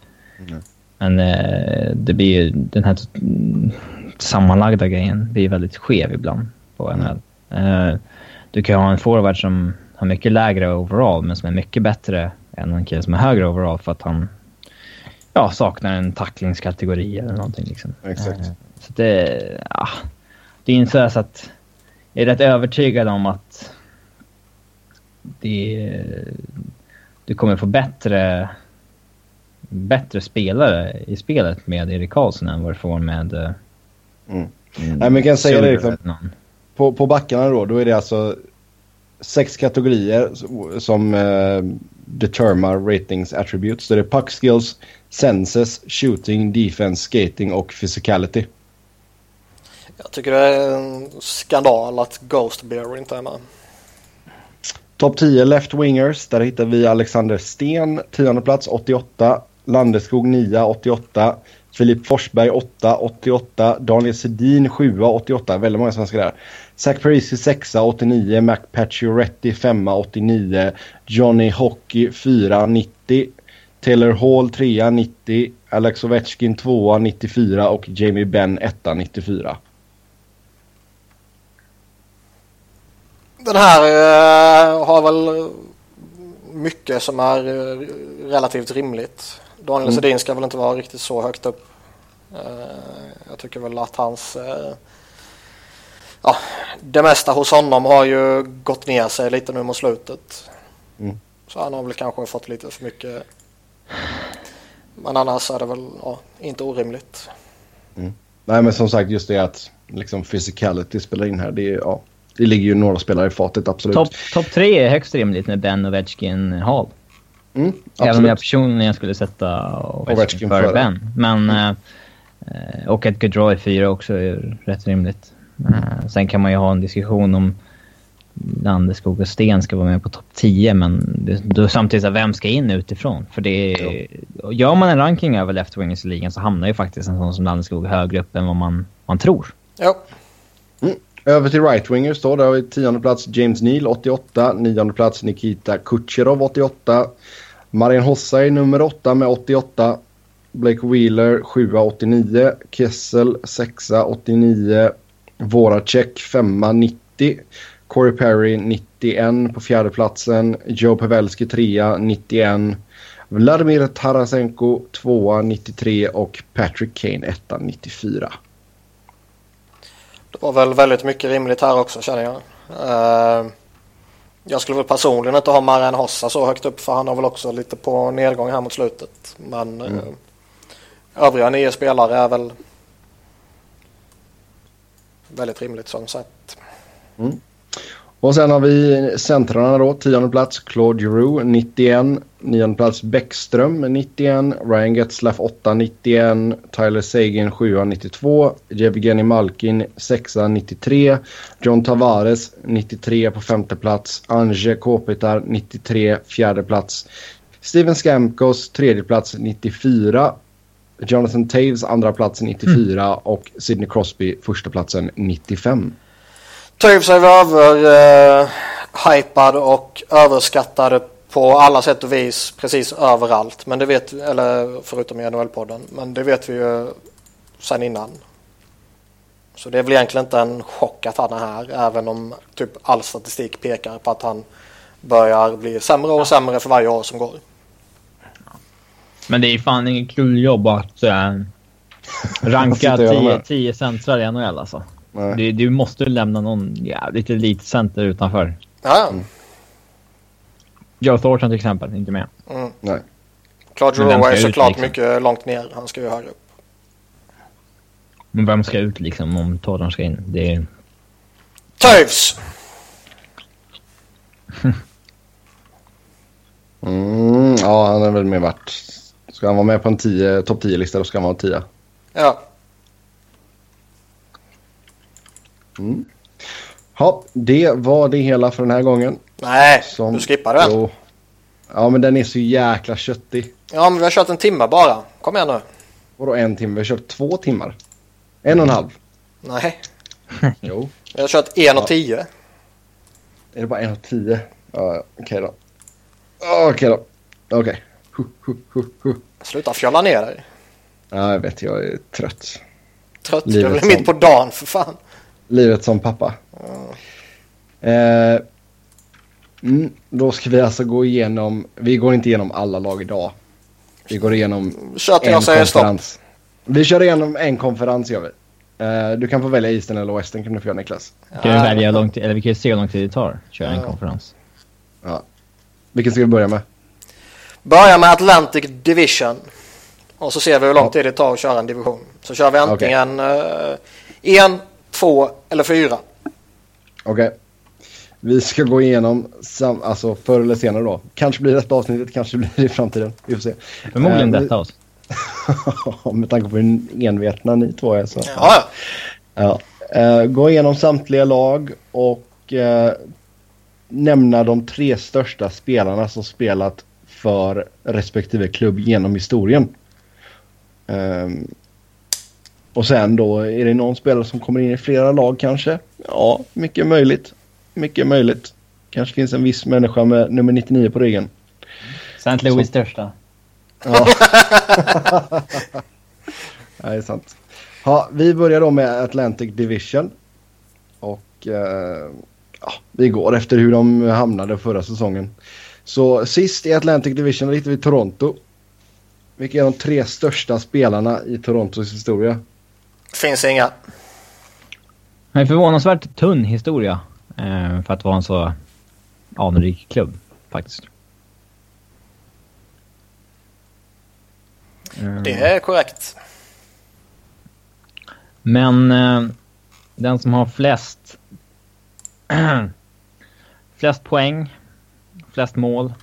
Mm. Men eh, det blir ju den här mm, sammanlagda grejen blir väldigt skev ibland på NHL. Eh, du kan ha en forward som har mycket lägre overall men som är mycket bättre än en kille som är högre overall för att han ja, saknar en tacklingskategori eller någonting. Liksom. Exakt. Eh, så det, ja, det är inte så så att jag är rätt övertygad om att det, du kommer få bättre, bättre spelare i spelet med Erik Karlsson än vad du får med... eh, Mm. Nej, men jag kan säga det liksom. På, på backarna då, då är det alltså sex kategorier som- som eh, determine ratings attributes. Så det är puck skills, senses, shooting, defense, skating och physicality. Jag tycker det är en skandal att Ghost Bear inte är med. Topp 10 left wingers. Där hittar vi Alexander Sten, 10 plats, 88. Landeskog 9, 88. Filip Forsberg 8, 88. Daniel Sedin 7, 88. Väldigt många svenskar där. Zach Parisi 6, 89. Mac Pacioretty 5, 89. Johnny Hockey 4, 90. Taylor Hall 3, 90. Alex Ovechkin 2, 94 och Jamie Benn 1, 94. Den här uh, har väl mycket som är uh, relativt rimligt. Daniel mm. Sedin ska väl inte vara riktigt så högt upp. Uh, jag tycker väl att hans... ja, det mesta hos honom har ju gått ner sig lite nu mot slutet. Mm. Så han har väl kanske fått lite för mycket. Men annars är det väl ja, inte orimligt. Mm. Nej men som sagt just det att liksom physicality spelar in här. Det är, ja, det ligger ju några spelare i fatet, absolut. Topp top tre är högst rimligt med Ben, Ovechkin, Hall. Mm, Även om jag personligen skulle sätta Ovechkin, före Ben. Men, mm. eh, och att Gaudreau är fyra också är rätt rimligt. Eh, sen kan man ju ha en diskussion om Landeskog och Sten ska vara med på topp 10 men det, då samtidigt så vem ska in utifrån? För det är, Gör man en ranking över left wingers i ligan så hamnar ju faktiskt en sån som Landeskog högre upp än vad man, man tror. Ja. Över till right-wingers då. Där har vi tionde plats James Neal 88. Nionde plats Nikita Kucherov 88. Marian Hossa nummer 8 med 88. Blake Wheeler 7 89. Kessel 6 89. Voracek 5 90. Corey Perry 91 på fjärde platsen. Joe Pavelski 3 91. Vladimir Tarasenko 2 93 och Patrick Kane 1 94. Det var väl väldigt mycket rimligt här också känner jag. Uh, jag skulle väl personligen inte ha Marian Hossa så högt upp för han har väl också lite på nedgång här mot slutet. Men mm. uh, övriga nio spelare är väl väldigt rimligt som sagt. Mm. Och sen har vi centrarna då. Tionde plats Claude Giroux 91. Nionde plats Bäckström 91. Ryan Getzlaff 8 91. Tyler Sagan 7 92. Jevgenij Malkin 6 93. John Tavares 93 på femte plats. Ange Kopitar 93 fjärde plats. Steven Skamkos tredje plats 94. Jonathan Taves andra plats 94 mm. och Sidney Crosby första platsen 95. Toews är över uh, hypad och överskattad på alla sätt och vis precis överallt. Men det vet vi, eller förutom i NHL-podden. Men det vet vi ju sen innan. Så det är väl egentligen inte en chock att han är här. Även om typ all statistik pekar på att han börjar bli sämre och sämre för varje år som går. Men det är fan inget kul jobb att äh, ranka 10 centrar i NHL alltså. Du, du, måste lämna någon jävligt elitcenter utanför. Ja. Mm. Joe Thornton till exempel, inte med. Mm. Nej. Claude Giroux är såklart liksom? mycket långt ner. Han ska ju högre upp. Men vem ska ut liksom om Thornton ska in? Det är... Toews! mm, ja, han är väl mer vart. Ska han vara med på en topp 10-lista då ska han vara 10. Ja. Mm. Ja, det var det hela för den här gången. Nej, Som, du skippade den. Jo. Ja, men den är så jäkla köttig. Ja, men vi har kört en timme bara. Kom igen nu. Vadå en timme? Vi har kört två timmar. En och en halv. Nej. jo. Vi har kört en och ja. tio. Är det bara en och tio? Ja, okej då. Okej då. Okej. Sluta fjolla ner dig. Ja, jag vet. Jag är trött. Trött? Livet du är mitt på dagen för fan. Livet som pappa. Eh, mm, då ska vi alltså gå igenom, vi går inte igenom alla lag idag. Vi går igenom Kör till en konferens. Stopp. Vi kör igenom en konferens gör vi. Uh, du kan få välja Eastern eller Western kan du få göra Niklas. Kan vi välja långt, eller vi kan se hur lång tid det tar. Köra en konferens. Ja. Vilken ska vi börja med? Börja med Atlantic Division. Och så ser vi hur lång tid det tar att köra en division. Så kör vi antingen okay. uh, en, två eller fyra. Okej. Okay. Vi ska gå igenom, sam, alltså förr eller senare då. Kanske blir detta avsnittet, kanske blir det i framtiden. Vi får se. Förmodligen uh, detta avsnitt. med tanke på hur envetna ni två är så. Ja. ja. Uh, gå igenom samtliga lag och uh, nämna de tre största spelarna som spelat för respektive klubb genom historien. Um, och sen då, är det någon spelare som kommer in i flera lag kanske? Ja, mycket möjligt. Mycket möjligt. Kanske finns en viss människa med nummer 99 på ryggen. St. Louis så. största. Ja. det är sant. Ja, vi börjar då med Atlantic Division. Och eh, ja, vi går efter hur de hamnade förra säsongen. Så sist i Atlantic Division hittar vi Toronto. Vilka är de tre största spelarna i Torontos historia? Finns inga. Det är förvånansvärt tunn historia eh, för att vara en så anrik klubb faktiskt. Det är korrekt. Men eh, den som har flest flest poäng, flest mål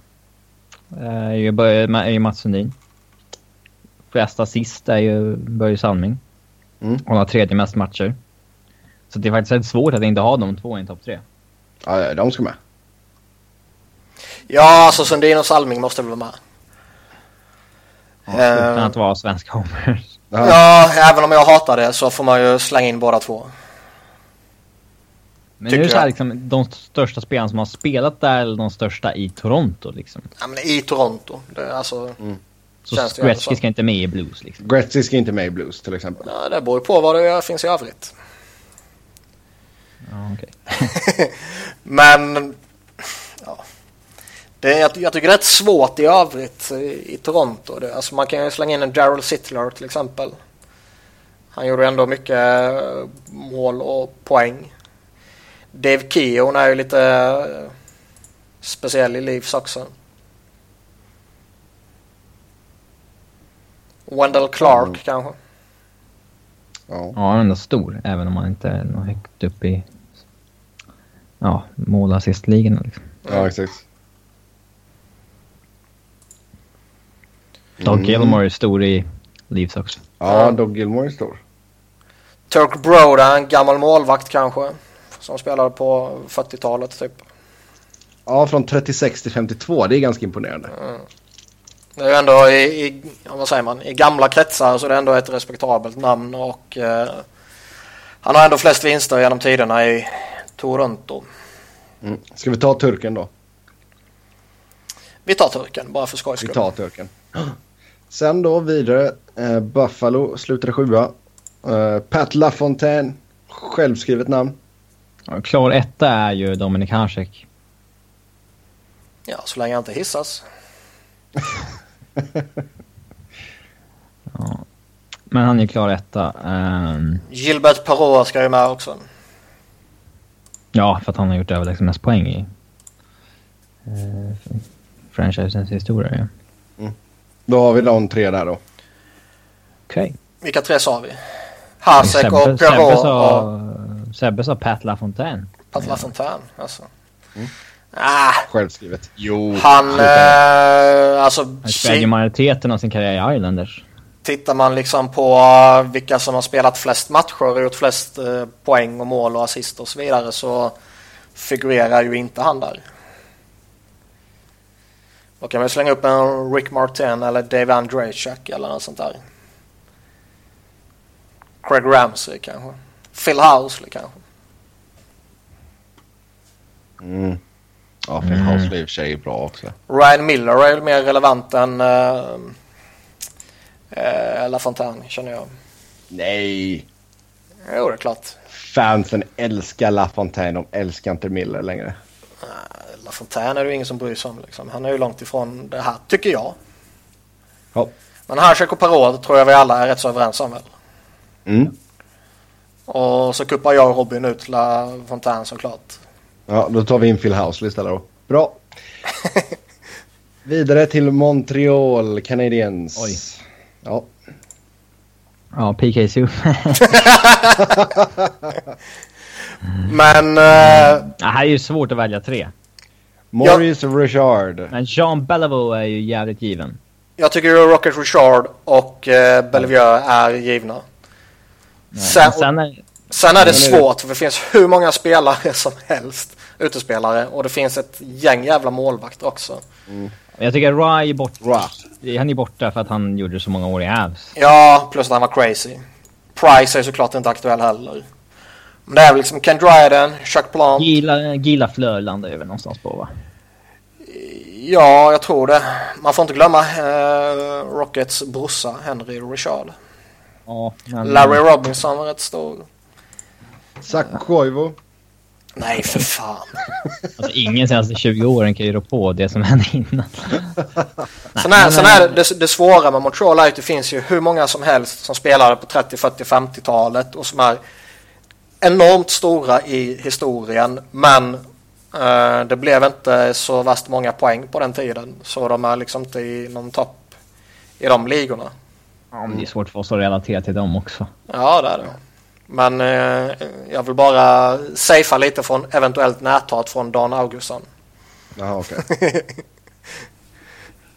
eh, är ju, är ju Mats Sundin. Flest assist är ju Börje Salming. Mm. Han har tredje mest matcher. Så det är faktiskt väldigt svårt att inte ha de två i en topp tre. Ja, de ska med. Ja, alltså Sundin och Salming måste väl vara med. Ja, utan att vara svenska homers. Ja, även om jag hatar det så får man ju slänga in båda två. Men nu är det så här, liksom, de största spelarna som har spelat där eller de största i Toronto liksom? Ja men i Toronto. Det, alltså, mm. Så Gretzky ska inte med i Blues liksom? Gretzky ska inte med i Blues till exempel. Ja, det beror på vad det finns i övrigt. Ja, okay. men... Ja. Det är, jag, tycker det är rätt svårt i övrigt i, i Toronto. Det, alltså man kan ju slänga in en Daryl Sittler till exempel. Han gjorde ändå mycket mål och poäng. Dave Keown är ju lite eh, speciell i Leafs också. Wendell Clark mm. kanske. Ja. ja, han är ändå stor även om han inte är högt upp i ja, mål assistligorna liksom. Ja, exakt. Doug mm. Gilmore är stor i Leafs också. Ja, Doug Gilmore är stor. Turk Broda, en gammal målvakt kanske. Som spelade på 40-talet typ. Ja, från 36 till 52. Det är ganska imponerande. Mm. Det är ju ändå i, i, vad säger man, i gamla kretsar så är det ändå ett respektabelt namn och eh, han har ändå flest vinster genom tiderna i Toronto. Mm. Ska vi ta turken då? Vi tar turken bara för skojs skull. Vi tar turken. Sen då vidare. Eh, Buffalo slutade sjua. Eh, Pat LaFontaine. Självskrivet namn. Ja, klar etta är ju Dominik Hasek. Ja, så länge han inte hissas. ja. Men han är klar etta. Um... Gilbert Perrault ska ju med också. Ja, för att han har gjort överlägset mest poäng i uh, franchisens historia. Ja. Mm. Då har vi de tre där då. Okej. Okay. Vilka tre sa vi? Hasek och Perrault. Sebbe sa, och... Sebbe sa Pat LaFontaine. Pat LaFontaine, alltså. Mm. Ah, Självskrivet. Jo. Han, eh, alltså... Han spelade majoriteten av sin karriär i Islanders. Tittar man liksom på vilka som har spelat flest matcher och gjort flest eh, poäng och mål och assist och så vidare så figurerar ju inte han där. Då kan vi slänga upp en Rick Martin eller Dave Andrejchak eller något sånt där. Craig Ramsey kanske. Phil Housley kanske. Mm. Ja, Phil mm. Housley i och för sig är bra också. Ryan Miller är mer relevant än uh, uh, LaFontaine känner jag. Nej. Jo, det är klart. Fansen älskar LaFontaine, de älskar inte Miller längre. Uh, LaFontaine är det ju ingen som bryr sig om. Liksom. Han är ju långt ifrån det här, tycker jag. Ja. Men Hasek och Parod tror jag vi alla är rätt så överens om väl? Mm. Och så kuppar jag och Robin ut LaFontaine såklart. Ja, då tar vi in Phil Housley istället då. Bra. Vidare till Montreal Canadiens. Oj. Ja. Ja, PK Subban. Men... eh, Det här är ju svårt att välja tre. Maurice Richard. Men Jean Beliveau är ju jävligt given. jag tycker ju Rocket Richard och uh, Bellevue är givna. Sen, Men sen är, sen är det Men är det- svårt för det finns hur många spelare som helst. Utespelare. Och det finns ett gäng jävla målvakter också. jag tycker Rye är borta. Ra. Han är borta för att han gjorde så många år i Avs. Ja, plus att han var crazy. Price är såklart inte aktuell heller. Men det är väl liksom Ken Dryden, Chuck Plant. Gila, Gila Fleur landar över någonstans på va? Ja, jag tror det. Man får inte glömma eh, Rockets brorsa Henry Richard. Ja, men... Larry Robinson var rätt stor. Zach Koivu. Nej, för fan. Alltså ingen senaste 20 åren kan ju rå på det som hände innan. Sen är, sen är det, det, svåra med Montreal är att det finns ju hur många som helst som spelade på 30, 40, 50-talet och som är enormt stora i historien. Men eh, det blev inte så värst många poäng på den tiden. Så de är liksom inte i någon topp i de ligorna. Ja, men det är svårt för oss att relatera till dem också. Ja, det är det. Men eh, jag vill bara safea lite från eventuellt näthat från Dan Augustsson. Jaha, okej.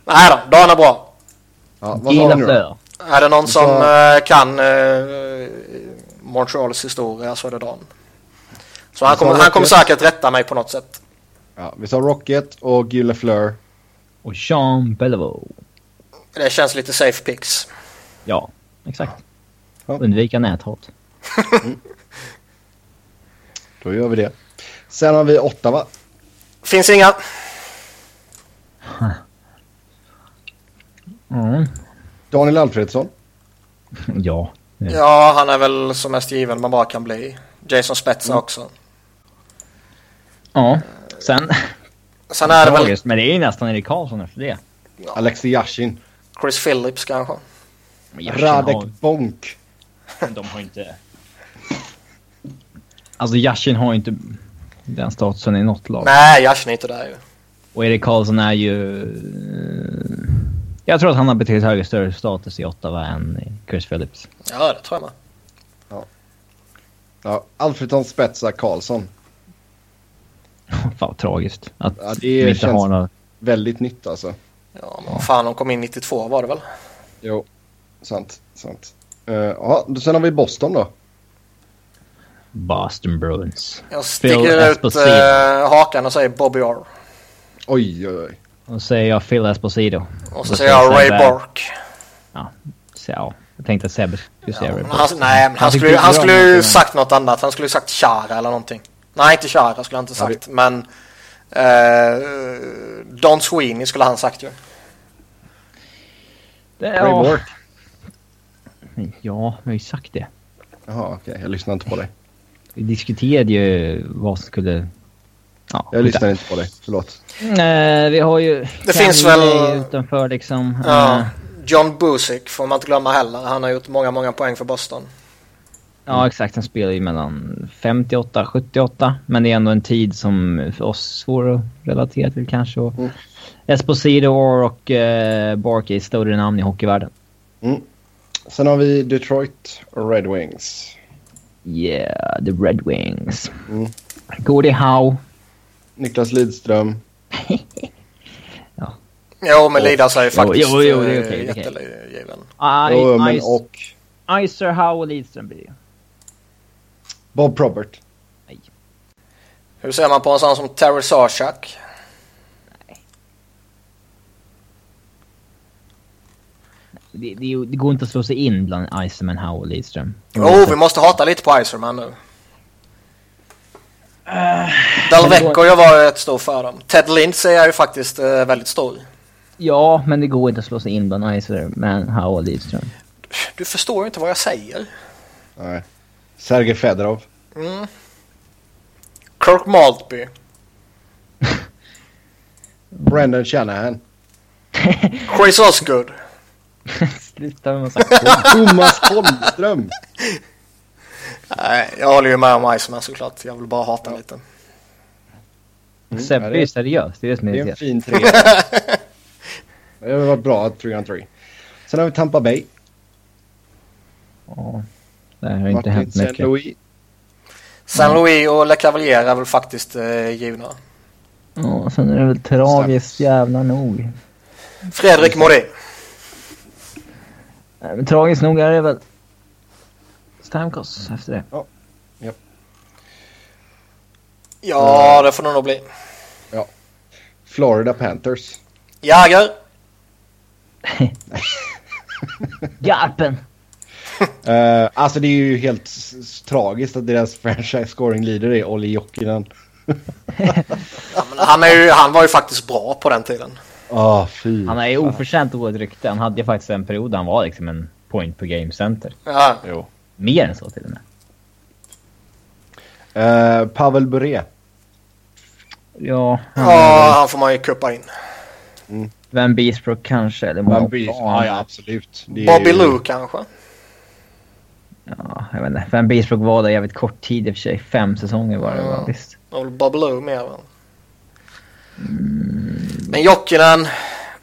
Nej då, Dan är bra. Ja, vad då? Fleur. Är det någon som eh, kan eh, Montreals historia så är det Dan. Så han kommer, han kommer säkert rätta mig på något sätt. Ja, vi sa Rocket och Gille Fleur. Och Jean Beliveau. Det känns lite safe picks. Ja, exakt. Ja. Undvika näthat. Då gör vi det. Sen har vi Ottawa. Finns inga. Mm. Daniel Alfredsson. Ja. det- Ja, han är väl som mest given man bara kan bli. Jason Spetsa Mm. också. Ja. Sen... Sen är det väl men det är ju nästan Erik Karlsson efter det. Alexi Yashin. Chris Phillips kanske. Radek har- Bonk. De har inte... Alltså Yashin har inte den statusen i något lag. Nej, Yashin är inte där ju. Och Erik Karlsson är ju... eh, Jag tror att han har betydligt högre större status i Ottawa än i Chris Phillips. Ja, det tror jag med. Ja, Alfredsson, Spetsa, Karlsson. Fan vad tragiskt. Att Ja, det vi inte känns- har något... Väldigt nytt alltså. Ja, men fan, de kom in 92 var det väl? Jo, sant. sant. Uh, ja, sen har vi Boston då. Boston Bruins. Jag sticker ut Esposito. eh, hakan och säger Bobby R. Oj, oj, oj. Och så säger jag Phil Esposito. Och så Då säger jag Ray Bork. Så, ja, jag tänkte att Sebbe skulle säga Ja, Ray Bork. han, nej, men han skulle, han skulle ju sagt något annat. Han skulle ju sagt Chara eller någonting. Nej, inte Chara skulle han inte Ja, sagt. Men eh, Don Sweeney skulle han sagt ju. Det- Ray Ja, Bork. ja, vi har ju sagt det. Jaha, okej. Jag lyssnar inte på dig. Vi diskuterade ju vad som skulle... Ja, Jag lyssnar inte på dig. Förlåt. Eh, vi har ju... Det finns väl- utanför liksom. Ja. Eh, John Busick får man inte glömma heller. Han har gjort många, många poäng för Boston. ja, exakt. Han spelar ju mellan 58 78. Men det är ändå en tid som för oss svår att relatera till kanske. Och Mm. Esposito och uh, Bork är större namn i hockeyvärlden. Sen har vi Detroit Red Wings. Yeah, the Red Wings. Mm. Gordie Howe. Niklas Lidström. Jo, men Lidas är ju Jo, faktiskt jo, jo, det är okej, det är okej. jättegiven. I, Jo, men, Ice, och Icer, Howe och Lidström blir det. Bob Probert. Hur ser man på en sån som Terry Sarchak? Det, det, det går inte att slå sig in bland Iceman, Howe och Lidström. Jo, vi måste hata lite på Iserman nu. men Delvecko det jag var ett stor för dem. Ted Lindsay är ju faktiskt eh, väldigt stor. Ja, men det går inte att slå sig in bland Iceman, Howe och Lidström. Du förstår ju inte vad jag säger. Nej. Sergej Fedorov. Mm. Kirk Maltby. Brendan Shanahan. Chris Osgood. Sluta med massa Thomas Holmström. Nej, jag håller ju med om Iceman såklart. Jag vill bara hata lite. Mm, Sebbe är det- ju seriös, det är det som är Det är en fin trea. Det varit bra, 3 on 3. Sen har vi Tampa Bay. Ja, det har inte Martin hänt mycket. Louis. Saint Louis och Le Cavalier är väl faktiskt eh, givna. Ja, sen är det väl tragiskt jävla nog. Fredrik Modi. Men tragiskt nog är det väl Stamkos efter det. Ja, det får det nog bli. Florida Panthers. Jäger. Garpen! Eh, alltså det är ju helt tragiskt att deras franchise scoring leader är Olli Jokinen. Ja, han, är ju, han var ju faktiskt bra på den tiden. Ah, fy. Han är ju oförtjänt dåligt rykte. Han hade ju faktiskt en period där han var liksom en point per game center. Ja. Jo. Mer än så till och med. Eh, Pavel Bure. Ja, ja, han får man ju kuppa in. Van Beesbrook kanske. Eller Van Mo- Bees- ja, Ja, absolut. Det Bobby ju- Lou kanske. Ja, jag vet inte. Van Beesbrook var där jävligt kort tid i och för sig. Fem säsonger var det Ja. va? Visst. Och Bobby Lou mer väl. Men Jokinen,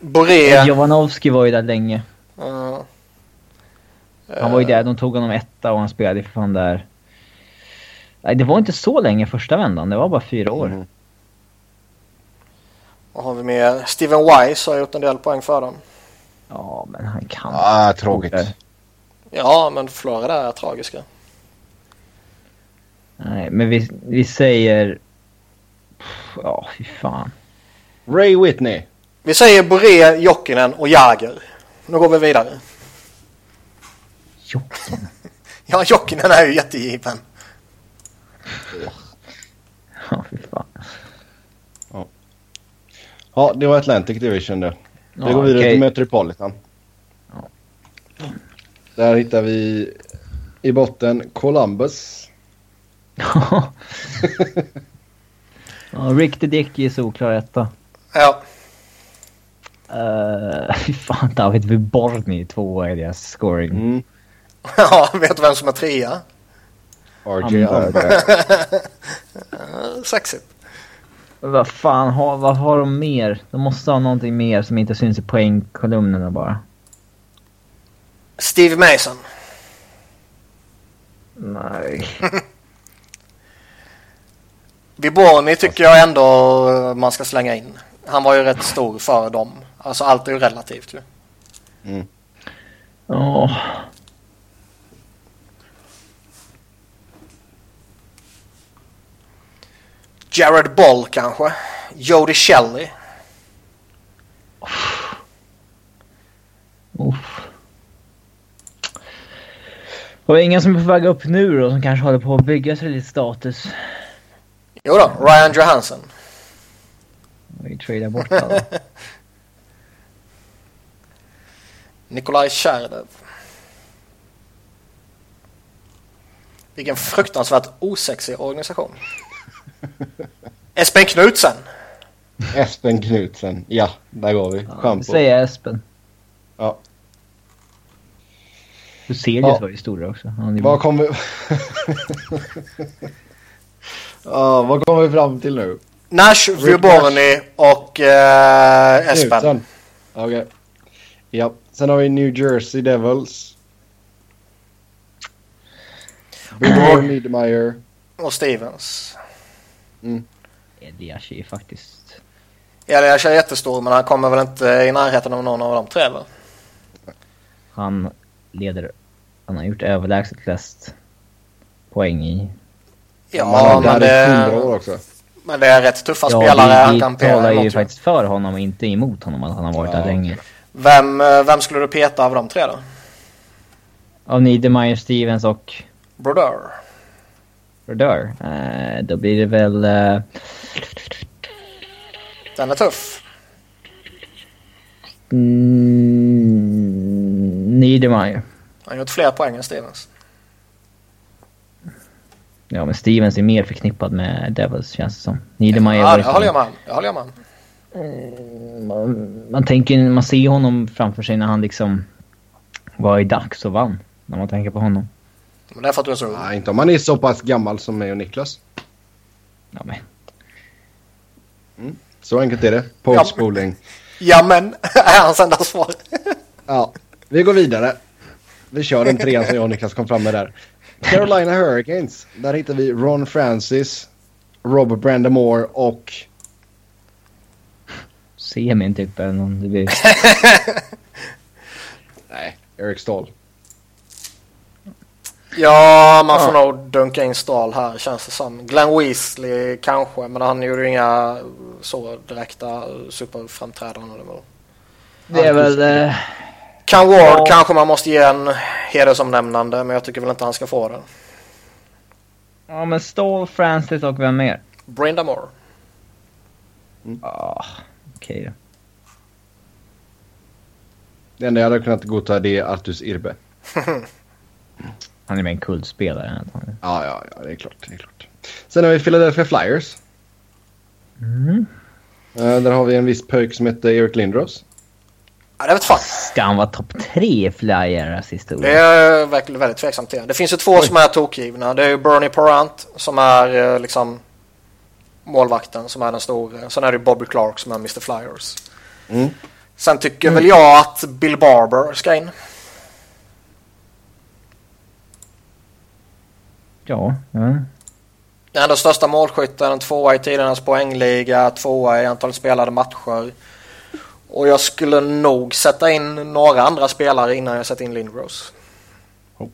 Boré. Jovanovski var ju där länge. Ja. Han var ju där. De tog honom etta och han spelade för fan där. Nej, det var inte så länge första vändan. Det var bara fyra år. Mm. Vad har vi mer? Steven Wise har gjort en del poäng för dem. Ja, men han kan. Ah, tråkigt. Ja, men Florida är tragiska. Nej, men vi, vi säger... Pff, Ja, fy fan. Ray Whitney. Vi säger Boré, Jokinen och Jäger. Nu går vi vidare. Jockin. Ja, Jokinen är ju jättegiven. Ja, fy fan. Ja, det var Atlantic Division det. Vi Ja, går vidare okej. till Metropolitan. Där hittar vi i botten Columbus. ja, Rick the Dick är solklar etta. Ja, Uh, fy fan, David Wyborny tvåa i deras scoring. Mm. ja vet du vem som är trea? RJ Amber. Amber. Eh, Sexigt. Vad fan, har, vad har de mer? De måste ha någonting mer som inte syns i poängkolumnerna bara. Steve Mason. Nej. Viborni tycker jag ändå man ska slänga in. Han var ju rätt stor för dem. Alltså allt är ju relativt ju. Ja. Jared Boll kanske. Jody Shelley. Uff. Har vi ingen som är på väg upp nu då som kanske håller på att bygga sig lite status? Jo då, Ryan Johansson. Vi tradar bort alla. Nikolaj Tjärdev. Vilken fruktansvärt osexig organisation. Espen Knutsen. Espen Knutsen. Ja, där går vi. Ja, Schampo. säger Espen. Ja. Huselius Ja. var ju stora också. Vad kom vi... ja, vad kom vi fram till nu? Nash, Viborni och eh, Espen. Okej. Ja, sen har vi New Jersey Devils. Björn Niedermeyer. Och Stevens. Elias är ju faktiskt... Elias är jättestor men han kommer väl inte i närheten av någon av de tre va? Han leder... Han har gjort överlägset flest poäng i... Ja, men, det 100 år det, också. Men det är rätt tuffa Ja, spelare han vi, vi pera talar ju faktiskt för honom och inte emot honom att han har varit Ja. där länge. Vem, eh, vem skulle du peta av de tre då? Av Niedermeyer, Stevens och Brodeur. Rodeur. Eh, då blir det väl... Eh, Den är tuff. mm, Niedermeyer. Han har gjort fler poäng än Stevens. Ja, men Stevens är mer förknippad med Devils känns det som. Niedermeyer Ja, ju håller jag med håller jag med om. man, man tänker, man ser honom framför sig när han liksom var i dags och vann. När man tänker på honom. Men det är för att du är så. Nej, inte om man är så pass gammal som mig och Niklas. Ja, men. Så enkelt är det. Postspoling. Ja men, är hans enda svar. Ja, vi går vidare. Vi kör den trean som jag och Niklas kom fram med där. Carolina Hurricanes. Där hittar vi Ron Francis, Rob Brandamore och... Semin typ eller någon. Det blir... Nej, Eric Stahl. Ja, man får nog dunka in Stahl här känns det som. Glenn Weasley kanske, men han gjorde ju inga så direkta superframträdanden. Det är väl... Eh... Kan Ward ja. kanske man måste ge en hedersomnämnande, men jag tycker väl inte han ska få det. Ja, men Stahl, Francis och vem mer? Brenda Moore. Mm. Ah, okej okay då. Det enda jag hade kunnat godta det är Artus Irbe. Han är med en kultspelare. Ja, ja, ja, det är klart. Det är klart. Sen har vi Philadelphia Flyers. Mm. Uh, där har vi en viss pöjk som heter Eric Lindros. Ja, det vet fan. Ska han vara topp tre flyer historia? Det är verkligen väldigt tveksam till. Det finns ju två Oj. som är tokgivna. Det är ju Bernie Parant som är eh, liksom målvakten som är den stora. Sen är det Bobby Clark som är Mr Flyers. Mm. Sen tycker mm. väl jag att Bill Barber ska in. Ja. ja. Den största målskytten, tvåa i tidernas poängliga, tvåa i antal spelade matcher. Och jag skulle nog sätta in några andra spelare innan jag sätter in Lindros. Oh.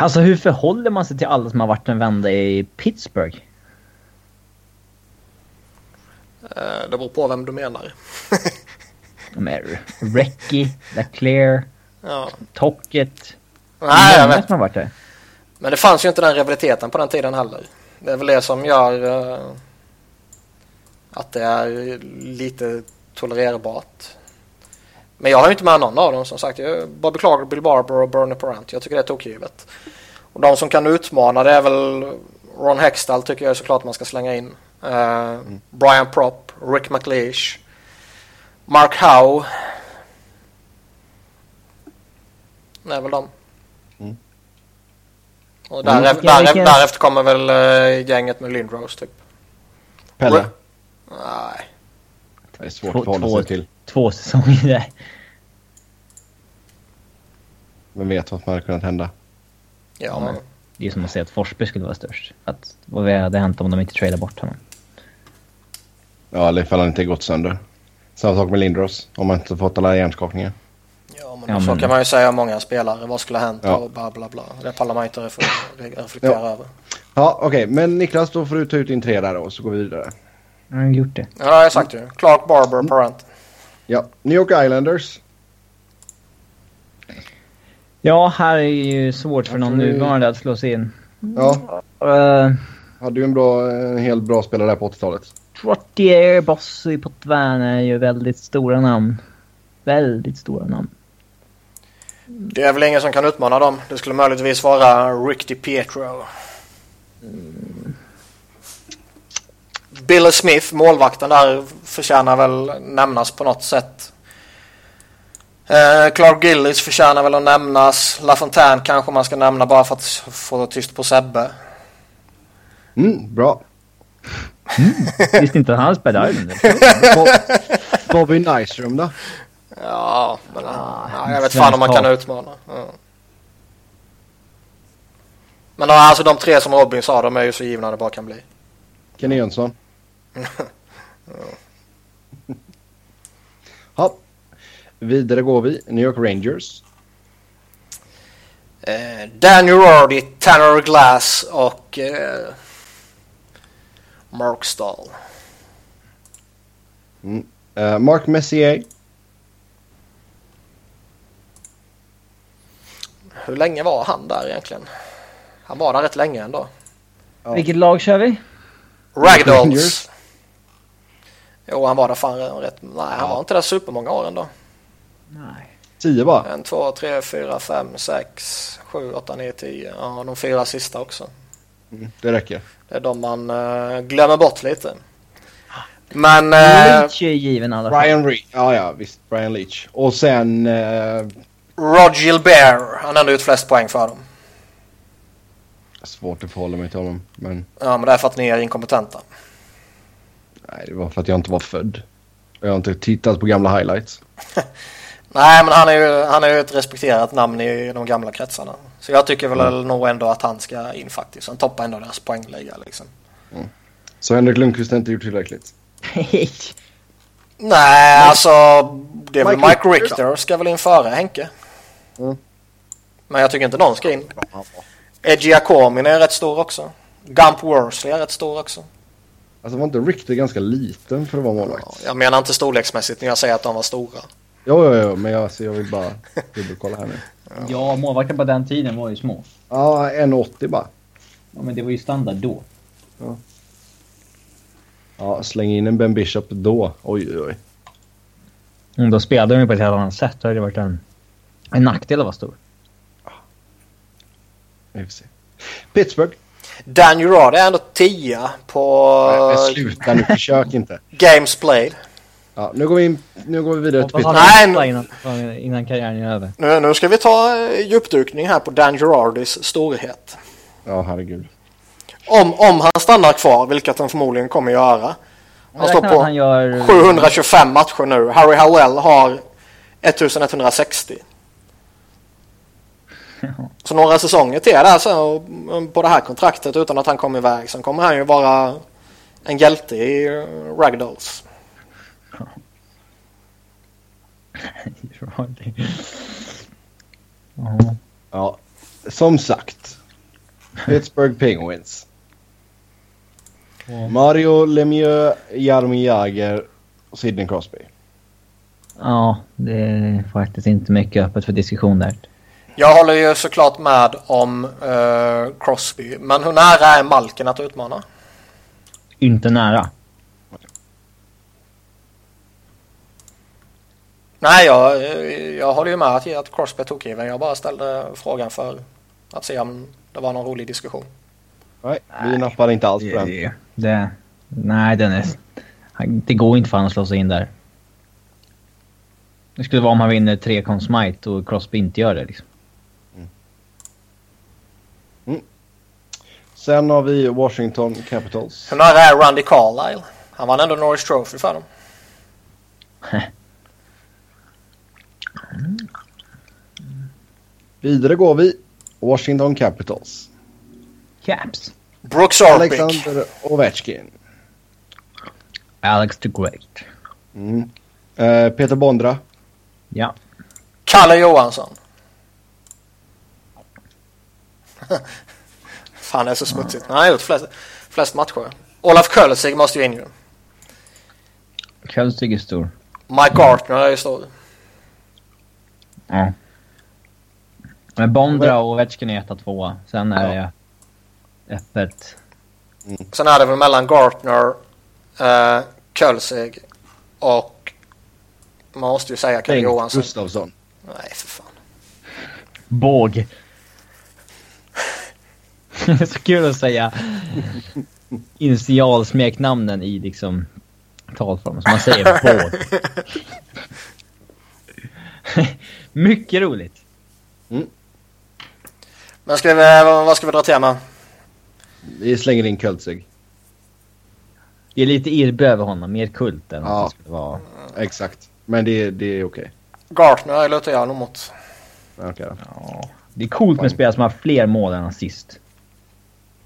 Alltså hur förhåller man sig till alla som har varit en vända i Pittsburgh? Eh, det beror på vem du menar. Men Recky, Leclerc, ja. Tocket. Nej, jag vet. som har varit där. Men det fanns ju inte den rivaliteten på den tiden heller. Det är väl det som gör uh, att det är lite tolererbart. Men jag har ju inte med någon av dem som sagt. Bobby Clark, Bill Barber och Bernie Parent. Jag tycker det är tokgivet. Och de som kan utmana det är väl Ron Hextall tycker jag såklart man ska slänga in. Uh, mm. Brian Propp, Rick McLeish, Mark Howe. Det är väl de. Mm. Och därefter, mm. därefter, därefter kommer väl uh, gänget med Lindros typ. Pelle? Nej. Det är svårt två, att förhålla sig till. Två säsonger där. Vem vet vad som hade kunnat hända? Ja, men... Det är som att säga att Forsberg skulle vara störst. Att, vad hade hänt om de inte tradade bort honom? Ja, eller ifall han inte gått sönder. Samma sak med Lindros, om man inte fått alla hjärnskakningar. Ja, men ja, så men... kan man ju säga om många spelare. Vad skulle ha hänt ja. och bla bla bla. Det pallar man inte reflektera ja. över. Ja, okej. Okay. Men Niklas, då får du ta ut din tre där då, så går vi vidare. Jag har gjort det. Ja, sagt ju. Clark, Barber, mm. Parent. Ja, New York Islanders. Ja, här är ju svårt för någon nuvarande att slå sig in. Ja. Uh, Hade ju en, bra, en helt bra spelare där på 80-talet. Trottier, Bossy, Potvin är ju väldigt stora namn. Väldigt stora namn. Det är väl ingen som kan utmana dem. Det skulle möjligtvis vara Rick DiPietro. Mm. Billy Smith, målvakten där, förtjänar väl nämnas på något sätt. Eh, Clark Gillis förtjänar väl att nämnas. LaFontaine kanske man ska nämna bara för att få tyst på Sebbe. Mm, bra. Mm. Visste inte han spelade Islander. Bobby Nyström då? Ja, men ah, ja, jag vet fan om man kan utmana. Ja. Men alltså de tre som Robin sa, de är ju så givna det bara kan bli. Kenny Jönsson. ja. Vidare går vi. New York Rangers. Eh, Daniel Rordy, Tanner Glass och eh, Mark Stahl. Mm. Uh, Mark Messier. Hur länge var han där egentligen? Han var där rätt länge ändå. Ja. Vilket lag kör vi? Ragdolls. Jo, han var där fan rätt... Nej, han ja. var inte där supermånga år ändå. Nej. Tio bara? En, två, tre, fyra, fem, sex, sju, åtta, nio, tio. Ja, de fyra sista också. Mm, det räcker. Det är de man uh, glömmer bort lite. Men... Uh, Leach är given i alla fall. Brian. Ja, ja, visst. Brian Leach. Och sen... Uh, Rod Gilbert. Han har ändå ut flest poäng för dem. Svårt att förhålla mig till honom, men... Ja, men det är för att ni är inkompetenta. Nej, det var för att jag inte var född. Jag har inte tittat på gamla highlights. Nej, men han är ju han är ju ett respekterat namn i de gamla kretsarna. Så jag tycker väl Mm. nog ändå att han ska in faktiskt. Han toppar ändå deras poängliga liksom. Så Henrik Lundqvist har inte gjort tillräckligt. Nej, alltså det är väl Mike Mike Richter Richter ska väl in före Henke. Mm. Men jag tycker inte någon ska in. Edgy Akomin är rätt stor också. Gump Worsley är rätt stor också. Alltså var inte Richter ganska liten för att vara målvakt? Jag menar inte storleksmässigt när jag säger att de var stora. Jo, jo, jo, men jag, alltså, jag vill bara dubbelkolla här nu. Ja, målvakter på den tiden var ju små. Ja, 1,80 bara. Ja, men det var ju standard då. Ja, släng in en Ben Bishop då. Oj, oj, oj. Om då spelade de ju på ett helt annat sätt. Då hade det varit en, en nackdel att vara stor. Vi får se. Pittsburgh. Dan Gerard är ändå 10 på Nej, sluta nu, försök inte. Games Played. Ja, nu går vi, in, nu går vi vidare till Nej, innan, innan karriären är över. Nu, nu ska vi ta eh, djupdykning här på Dan Gerardis storhet. Ja, herregud. Om, om han stannar kvar, vilket han förmodligen kommer göra. Han står på han gör- 725 matcher nu. Harry Howell har 1160. Så några säsonger till där så, på det här kontraktet utan att han kommer iväg. Sen kommer han ju vara en hjälte i Ragdolls. Ja. Ja, som sagt. Pittsburgh Penguins. Mario Lemieux, Jaromir Jagr och Sidney Crosby. Ja, det är faktiskt inte mycket öppet för diskussion där. Jag håller ju såklart med om eh, Crosby. Men hur nära är Malkin att utmana? Inte nära. Nej, jag, jag håller ju med att, att Crosby är tokgiven. Jag bara ställde frågan för att se om det var någon rolig diskussion. Nej, vi nappar inte alls på den. Det, det, nej, den är... Det går inte för honom att slå sig in där. Det skulle vara om han vinner tre Conn Smythe och Crosby inte gör det. Liksom. Sen har vi Washington Capitals. Hur nära är Randy Carlyle? Han vann ändå Norris Trophy för dem. Vidare går vi. Washington Capitals. Caps. Brooks Orpik. Alexander Ovechkin. Alex the Great. Mm. Eh, Peter Bondra. Ja. Kalle Johansson. Fan det är så smutsigt. Han har gjort flest, flest matcher. Olaf Kölsig måste ju in ju. Kölsig är stor. Mike Gartner är ju stor. Ja. Men Bondra och Ovechkin är etta, tvåa. Sen är det öppet. Sen är det väl mellan Gartner, eh, Kölsig och man måste ju säga Kalle Johansson. Gustafsson. Nej för fan. Båg. så kul att säga initialsmeknamnen i liksom talform. Så man säger båg. Mycket roligt. Men ska vi, vad ska vi dra till med? Vi slänger in Kölzig. Det är lite irrbö över honom. Mer kult än Ja. skulle vara. Exakt. Men det, det är okej. Gartner lutar jag nog mot. Då. Ja. Det är coolt med spelare som har fler mål än assist.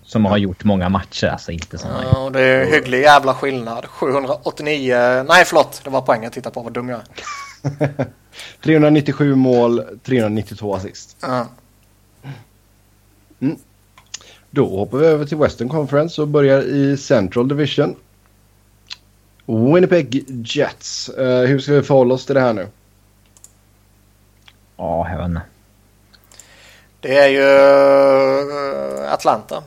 Som har gjort många matcher, alltså inte gjort. Ja, och det är hygglig jävla skillnad. 789, nej förlåt det var poängen jag tittade på, vad dum jag är. 397 mål, 392 assist. Ja. Då hoppar vi över till Western Conference och börjar i Central Division. Winnipeg Jets. Eh, hur ska vi förhålla oss till det här nu? Ja, jag vet inte. Det är ju eh, Atlanta.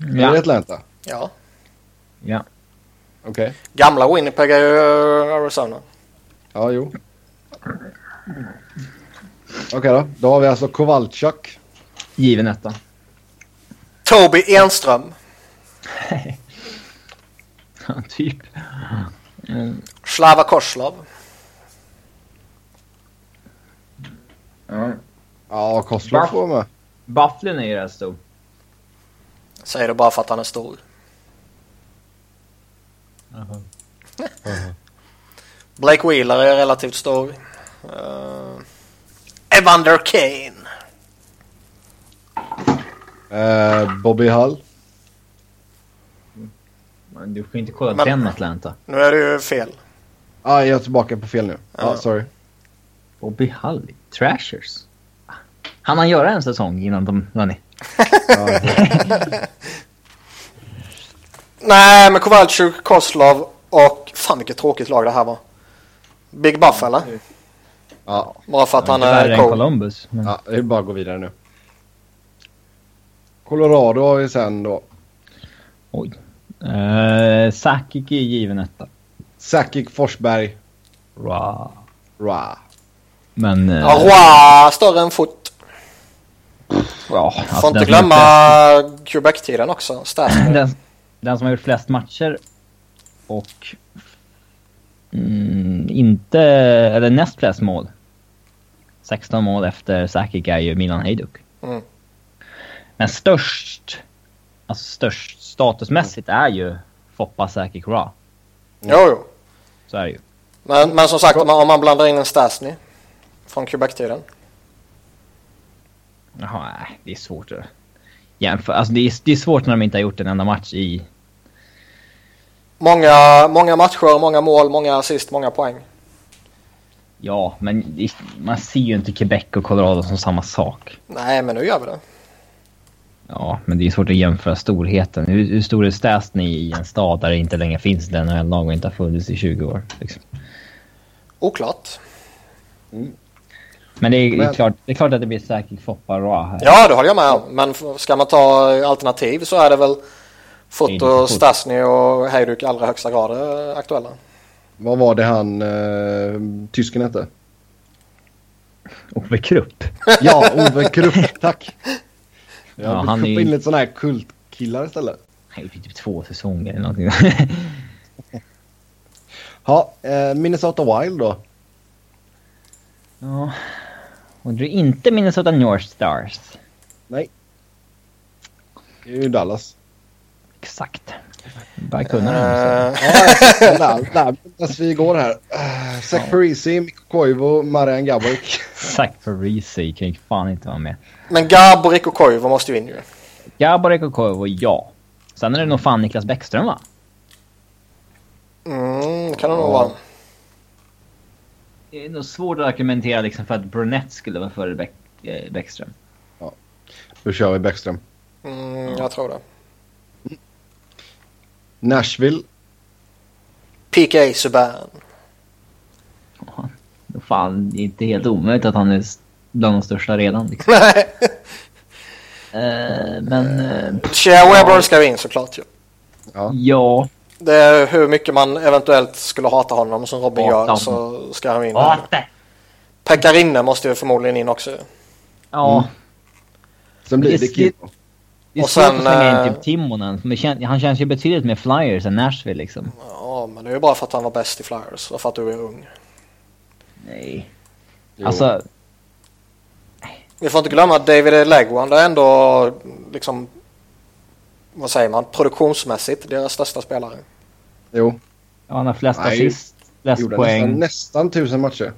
Är det Ja. Atlanta? Ja. ja. Okej. Gamla Winnipeg är ju Arizona. Ja, jo. Okej då. Då har vi alltså Kowalczuk. Given etta. Toby Enström. Ja, typ. Mm. Slava Koslov. Ja. Ja, Koslov får med. Bufflin är ju rätt stor. Säger det bara för att han är stor. Blake Wheeler är relativt stor. Uh, Evander Kane. Uh, Bobby Hull. Du får inte kolla Men- den Atlanta. Nu är det ju fel. Ah, jag är tillbaka på fel nu. Ja, Ja. sorry. Bobby Hull, Trashers. Han han göra en säsong innan de vann? Nej, men Kowalczyk, Koslov och... Fan vilket tråkigt lag det här var. Big Buff eller? ja, Bara för att han är cool. Columbus. Men... ja, det är bara att gå vidare nu. Colorado har vi sen då. Oj. Uh, Sakic är given etta. Sakic, Forsberg, Ra. Ra. Men... Uh, Ja, Roy större än fot. Ja, Får alltså, inte som har glömma Quebec-tiden också. Den, den som har gjort flest matcher och mm, inte, eller näst flest mål. 16 mål efter Sakic är ju Milan Hejduk. Mm. Men störst, alltså störst statusmässigt är ju Foppa Sakic Ra. Jo, jo. Så är det ju. Men, men som sagt, om man, om man blandar in en Stasny från Quebec-tiden. Jaha, nej, det är svårt att jämföra. Alltså det är, det är svårt när de inte har gjort en enda match i... Många, många matcher, många mål, många assist, många poäng. Ja, men det- man ser ju inte Quebec och Colorado som samma sak. Nej, men nu gör vi det. Ja, men det är svårt att jämföra storheten. Hur, hur stor är Stasny i en stad där det inte längre finns ett NHL-lag och inte har funnits i 20 år? Liksom. Oklart. Men det är, Men- Klart, det är klart att det blir säkert Foppa Ra här. Ja, det håller jag med om. Men ska man ta alternativ så är det väl Foto. Stasny och Hejduk i allra högsta grad aktuella. Vad var det han, eh, tysken hette? Ove Krupp. Ja, Ove Krupp, tack. Jag Ja, han är in lite sådana här kultkillar istället. Han gjorde typ två säsonger eller någonting. Ja, eh, Minnesota Wild då. ja. Och det är inte Minnesota North Stars. Nej. Det är ju Dallas. Exakt. Bara kunna det. Eh, Ja, där medan vi går här. Uh, Zach Parisi, Mikko Koivu, Marian Gaborik. Zach Parisi kan ju fan inte vara med. men Gaborik och Koivu måste ju in ju. Gaborek och Koivu, ja. Sen är det nog fan Niklas Bäckström va? Mm, kan det nog Ja. vara. Det är nog svårt att argumentera liksom för att Brunette skulle vara före Bäck, eh, Bäckström. Då kör vi Bäckström. Mm, jag tror det. Nashville. PK Subban. Då Fan, det är inte helt omöjligt att han är bland de största redan. Liksom. Nej, Eh, men eh, Shea Weber ska in såklart ju. Ja. ja. Det är hur mycket man eventuellt skulle hata honom som Robin Hata gör honom. så ska han in. Ate! Pekarinne måste ju förmodligen in också. Ja. Sen blir Det- det Kimmo. Det är Och svårt sen, att slänga in eh, typ Timonen. men det kän- Han känns ju betydligt mer flyers än Nashville liksom. Ja, men det är ju bara för att han var bäst i Flyers och för att du är ung. Nej. Jo. Alltså, Vi får inte glömma att David Legwan är ändå liksom vad säger man, produktionsmässigt deras största spelare. Jo, ja, han har flest Nej, assist, flest gjorde poäng. nästan, nästan tusen matcher.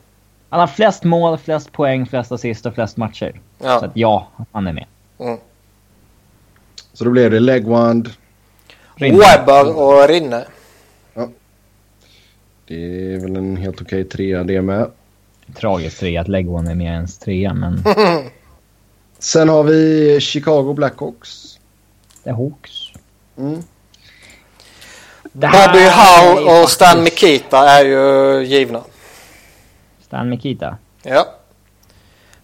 Han har flest mål, flest poäng, flest assist och flest matcher. Så Ja. att ja, han är med. Mm. Så då blev det Legwand. Rinne. Webber och Rinne. Det är väl en helt okej trea det med. Tragiskt tre att Legwon är med ens trea, men Sen har vi Chicago Blackhawks. Är Hawks. Mm. Bobby Howe och Stan Mikita är ju givna. Stan Mikita. Ja.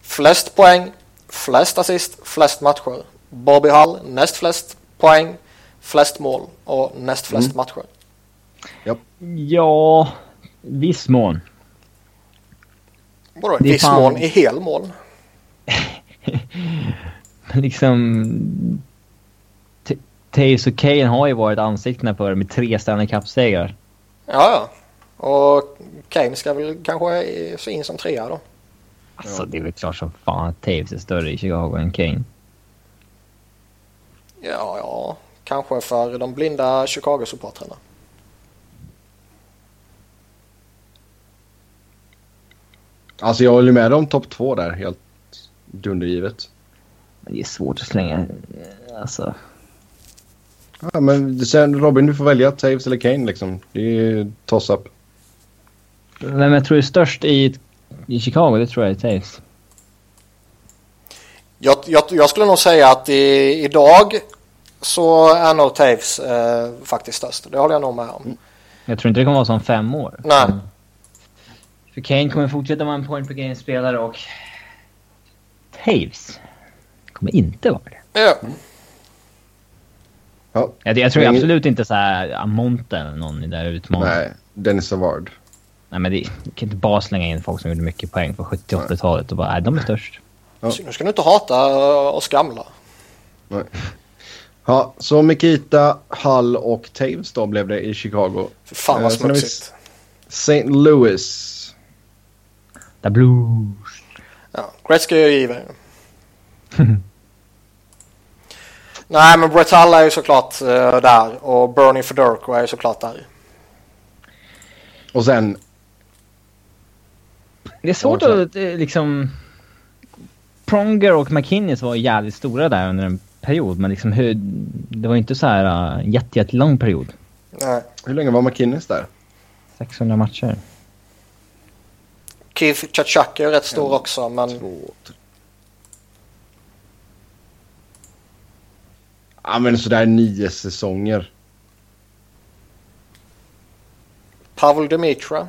Flest poäng, flest assist, flest matcher. Bobby Hull näst flest poäng, flest mål och näst flest Mm. matcher. Ja, viss mån. Vadå viss fan- mån i hel mål? Men liksom... Taves och Kane har ju varit ansiktena för det med tre Stanley Cup-segrar. Ja, ja. Och Kane ska väl kanske se in som trea då. Alltså det är väl klart som fan att Taves är större i Chicago än Kane. Ja, ja. Kanske för de blinda Chicago-supportrarna. Alltså jag håller med om topp två där, helt dundergivet. Det är svårt att slänga. Alltså. Ja, men sen Robin, du får välja Taves eller Kane liksom. Det är toss-up. Vem jag tror är störst i, i Chicago, det tror jag är Taves. Jag, jag, jag skulle nog säga att i, idag så är nog Taves eh, faktiskt störst. Det håller jag nog med om. Jag tror inte det kommer vara så om fem år. Nej. Mm. För Kane kommer fortsätta vara en point per game-spelare och Taves kommer inte vara det. Ja. Ja. Jag, jag tror Men- absolut inte så här Amonte eller någon i där utmanar. Nej. Dennis Savard. Nej men det, kan inte bara slänga in folk som gjorde mycket poäng på 70 80-talet och bara nej, de är störst. Ja. Nu ska du inte hata eh, oss gamla. Nej. Ja, så Mikita, Hull och Taves då blev det i Chicago. Fy fan vad Eh, smutsigt. St. Louis. The Blues. Ja, Gretzky är ju given. Nej men Brett Hull är ju såklart eh, där och Bernie Fedorko är ju såklart där. Och sen, Det är svårt Ja, att eh, liksom... Pronger och McKinnis var jävligt stora där under en period men liksom hur, det var inte så här uh, jätte, jättelång period. Nej. hur länge var McKinnis där? 600 matcher. Keith Chachak är ju rätt stor också men Två, tre. Ja men sådär nio säsonger. Pavel Demitra.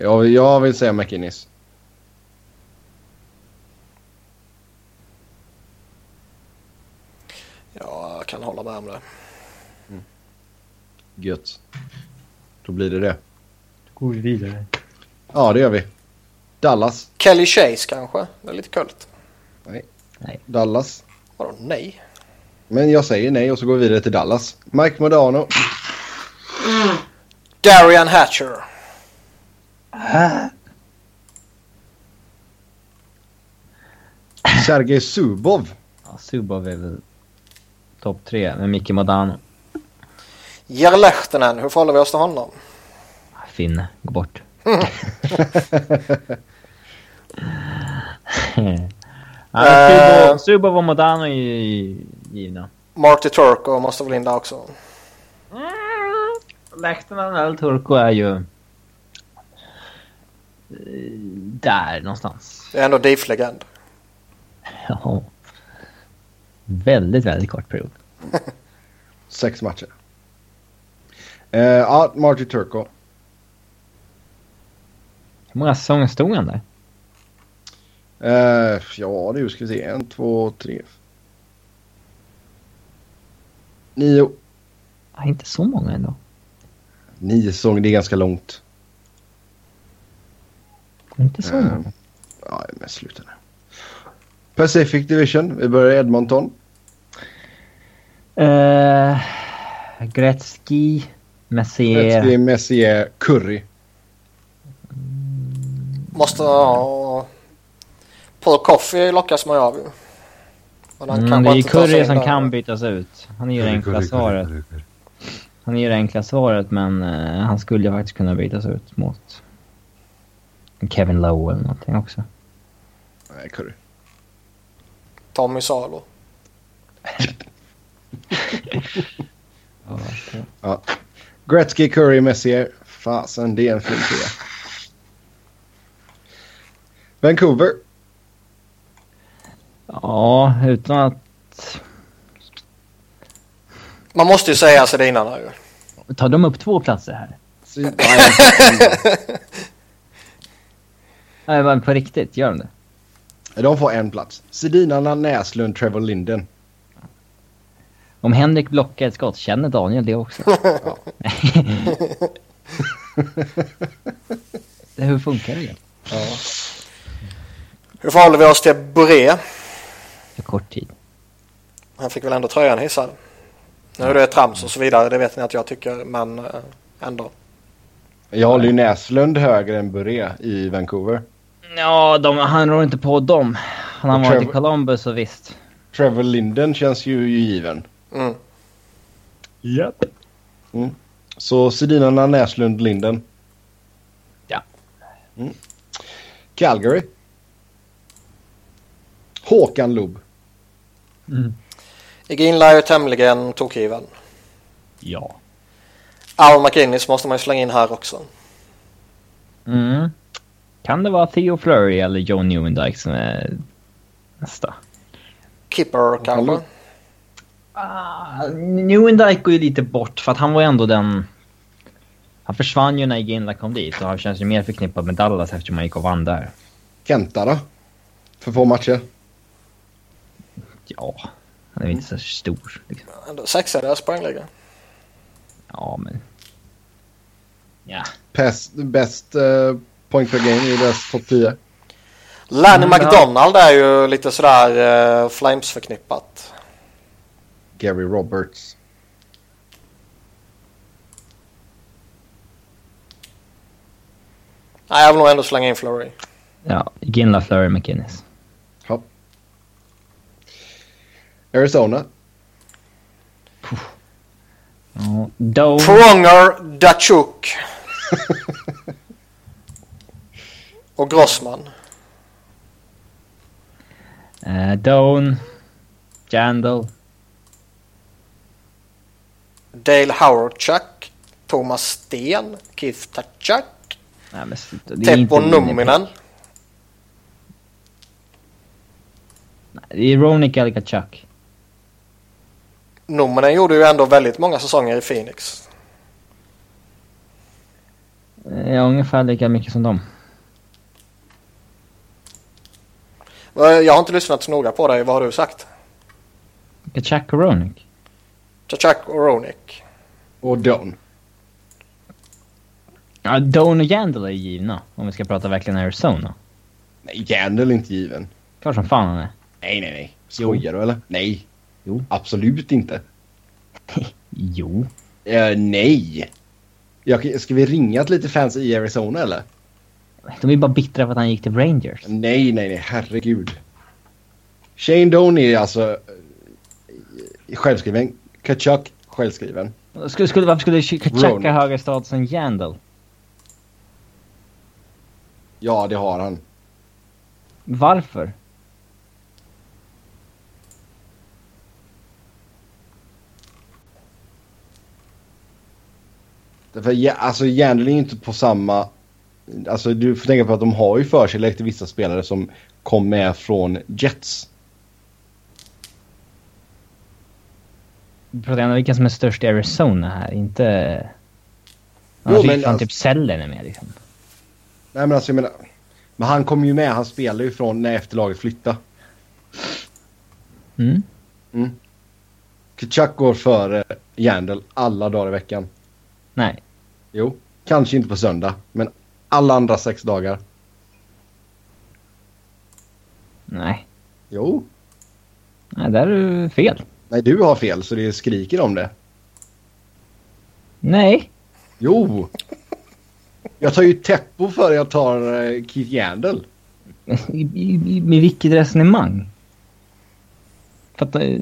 Jag, jag vill säga McInnes. Ja, jag kan hålla med om det. Gött. Då blir det det. Går vi vidare. Ja det gör vi. Dallas. Kelly Chase kanske? Det är lite kult. Dallas. Vadå nej? Men jag säger nej och så går vi vidare till Dallas. Mike Modano. Darian Hatcher. Sergej Subov. Ja, Subov är väl topp tre med Micke Modano. Jere Lehtinen, hur förhåller vi oss till honom? Finne, gå bort. ja, Eh. Subov, Subov och Modano är ju givna. Marty Turco måste väl in där också. Lehtonen eller Turko är ju... eh, Där någonstans. Det är ändå DIF-legend. Ja. Väldigt, väldigt kort period. Sex matcher. Eh, ja, Marty Turco. Hur många säsonger stod han där? Eh, ja du ska vi se. En, två, tre. Nio. Ja, inte så många ändå. Nio säsonger, det är ganska långt. Inte så Eh, många. ja, men sluta nu. Pacific Division. Vi börjar i Edmonton. Uh, Gretzky, Messier. Gretzky, Messier, Curry. Måste ha... Paul Coffey lockas man ju av. Men han Mm, det är ju Curry som där. kan bytas ut. Han är ju det enkla svaret. Han är ju det enkla svaret men eh, han skulle ju faktiskt kunna bytas ut mot Kevin Lowe eller någonting också. Nej, Curry. Tommy Salo. Ja. Gretzky, Curry, Messier. Fasen, det är en fin trea. Vancouver. Ja, utan att... Man måste ju säga Sedina där ju. Tar de upp två platser här? Nej, men på riktigt, gör de det? De får en plats. Sedinarna, Näslund, Trevor Linden. Om Henrik blockar ett skott, känner Daniel det också? Det- Hur funkar det? Hur förhåller vi oss till Boré? För kort tid. Han fick väl ändå tröjan hissad. Nu är det trams och så vidare, det vet ni att jag tycker, men eh, ändå. Jag håller ju Näslund högre än Buré i Vancouver. Ja, de, han rår inte på dem. Han har Och varit i Columbus och visst. Trevor Linden känns ju given. Mm. Japp. Så Sedinarna, Näslund, Linden. Ja. Mm. Calgary. Håkan Loob. Iginla är ju tämligen tokgiven. Ja. Al McInnes måste man ju slänga in här också. Mm. Kan det vara Theo Fleury eller Joe Newendike som är nästa? Kipper kanske. Ah, Newendike går ju lite bort för att han var ju ändå den... Han försvann ju när Iginla kom dit och han känns ju mer förknippad med Dallas eftersom han gick och vann där. Kenta då? För få matcher. Ja, han är ju inte så stor. Liksom. Ändå Sexa deras poängliga. Ja, men... Ja. Bäst, bäst uh, point per game i deras topp 10. Lanny Mm, McDonald är ju lite sådär uh, Flames förknippat. Gary Roberts. Nej, jag vill nog ändå slänga in Flurry. Ja, Iginla, Fleury, McInnes. Ja. Arizona. Ja, Doe. Pronger, Dachuk. Och Grossman. Uh, Doan. Jandal. Dale Howardchuk. Thomas Sten. Keith Tachuk. Teppo Numminen. Det är Ronik eller Numminen gjorde ju ändå väldigt många säsonger i Phoenix. Ja, ungefär lika mycket som dem. Jag har inte lyssnat så noga på dig. Vad har du sagt? Kachuk och Ronik. Tachuk och Ronik. Och Don. Ja, Doan och Jandal är givna. Om vi ska prata verkligen Arizona. Nej, Jandel är inte given. Klart som fan han är. Nej, nej, nej. Skojar du eller? Nej. Jo. Absolut inte. Jo. Eh, nej. Jag, ska vi ringa till lite fans i Arizona eller? De är bara bittra för att han gick till Rangers. Nej, nej, nej. Herregud. Shane Doan är alltså eh, självskriven. Kachuk självskriven. Skulle, skulle, varför skulle Kachuk ha högre status än Jandal? Ja, det har han. Varför? Ja, alltså Jandel är ju inte på samma... Alltså du får tänka på att de har ju förkärlek till vissa spelare som kom med från Jets. Vi pratar ändå vilka som är störst i Arizona här, inte... Jo, Annars men men fan alltså- typ Sellen är med liksom. Nej men alltså jag menar... Men han kom ju med, han spelade ju från när efterlaget flyttade. Mm. Kachuk går före Jandel alla dagar i veckan. Nej. Jo, kanske inte på söndag, men alla andra sex dagar. Nej. Jo. Nej, där är du fel. Nej, du har fel så det skriker om det. Nej. Jo! Jag tar ju Teppo före jag tar eh, Keith Yandel. Med vilket resonemang? Fattar...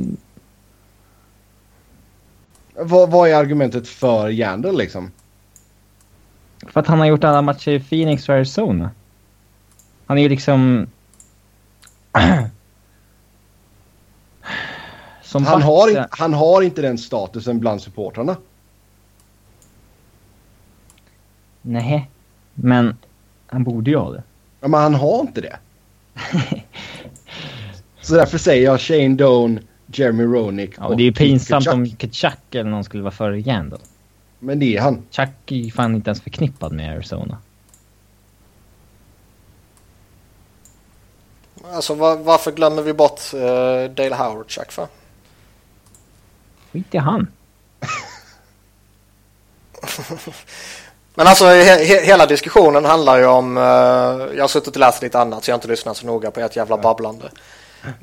Vad, vad är argumentet för Yandel liksom? För att han har gjort alla matcher i Phoenix och Arizona. Han är ju liksom... Som Han back har, in, han har inte den statusen bland supportrarna. Nej, men han borde ju ha det. Ja, men han har inte det. Så därför säger jag Shane Doan, Jeremy Roenick Ja, och det är ju pinsamt Kachuk. om Kachuk eller någon skulle vara före Jandal. Men det är han. Chuck är fan inte ens förknippad med Arizona. Alltså var, varför glömmer vi bort uh, Dale Howardchuk för? Skit i han. Men alltså he, he, hela diskussionen handlar ju om, eh, jag har suttit och läst lite annat så jag har inte lyssnat så noga på ert jävla babblande.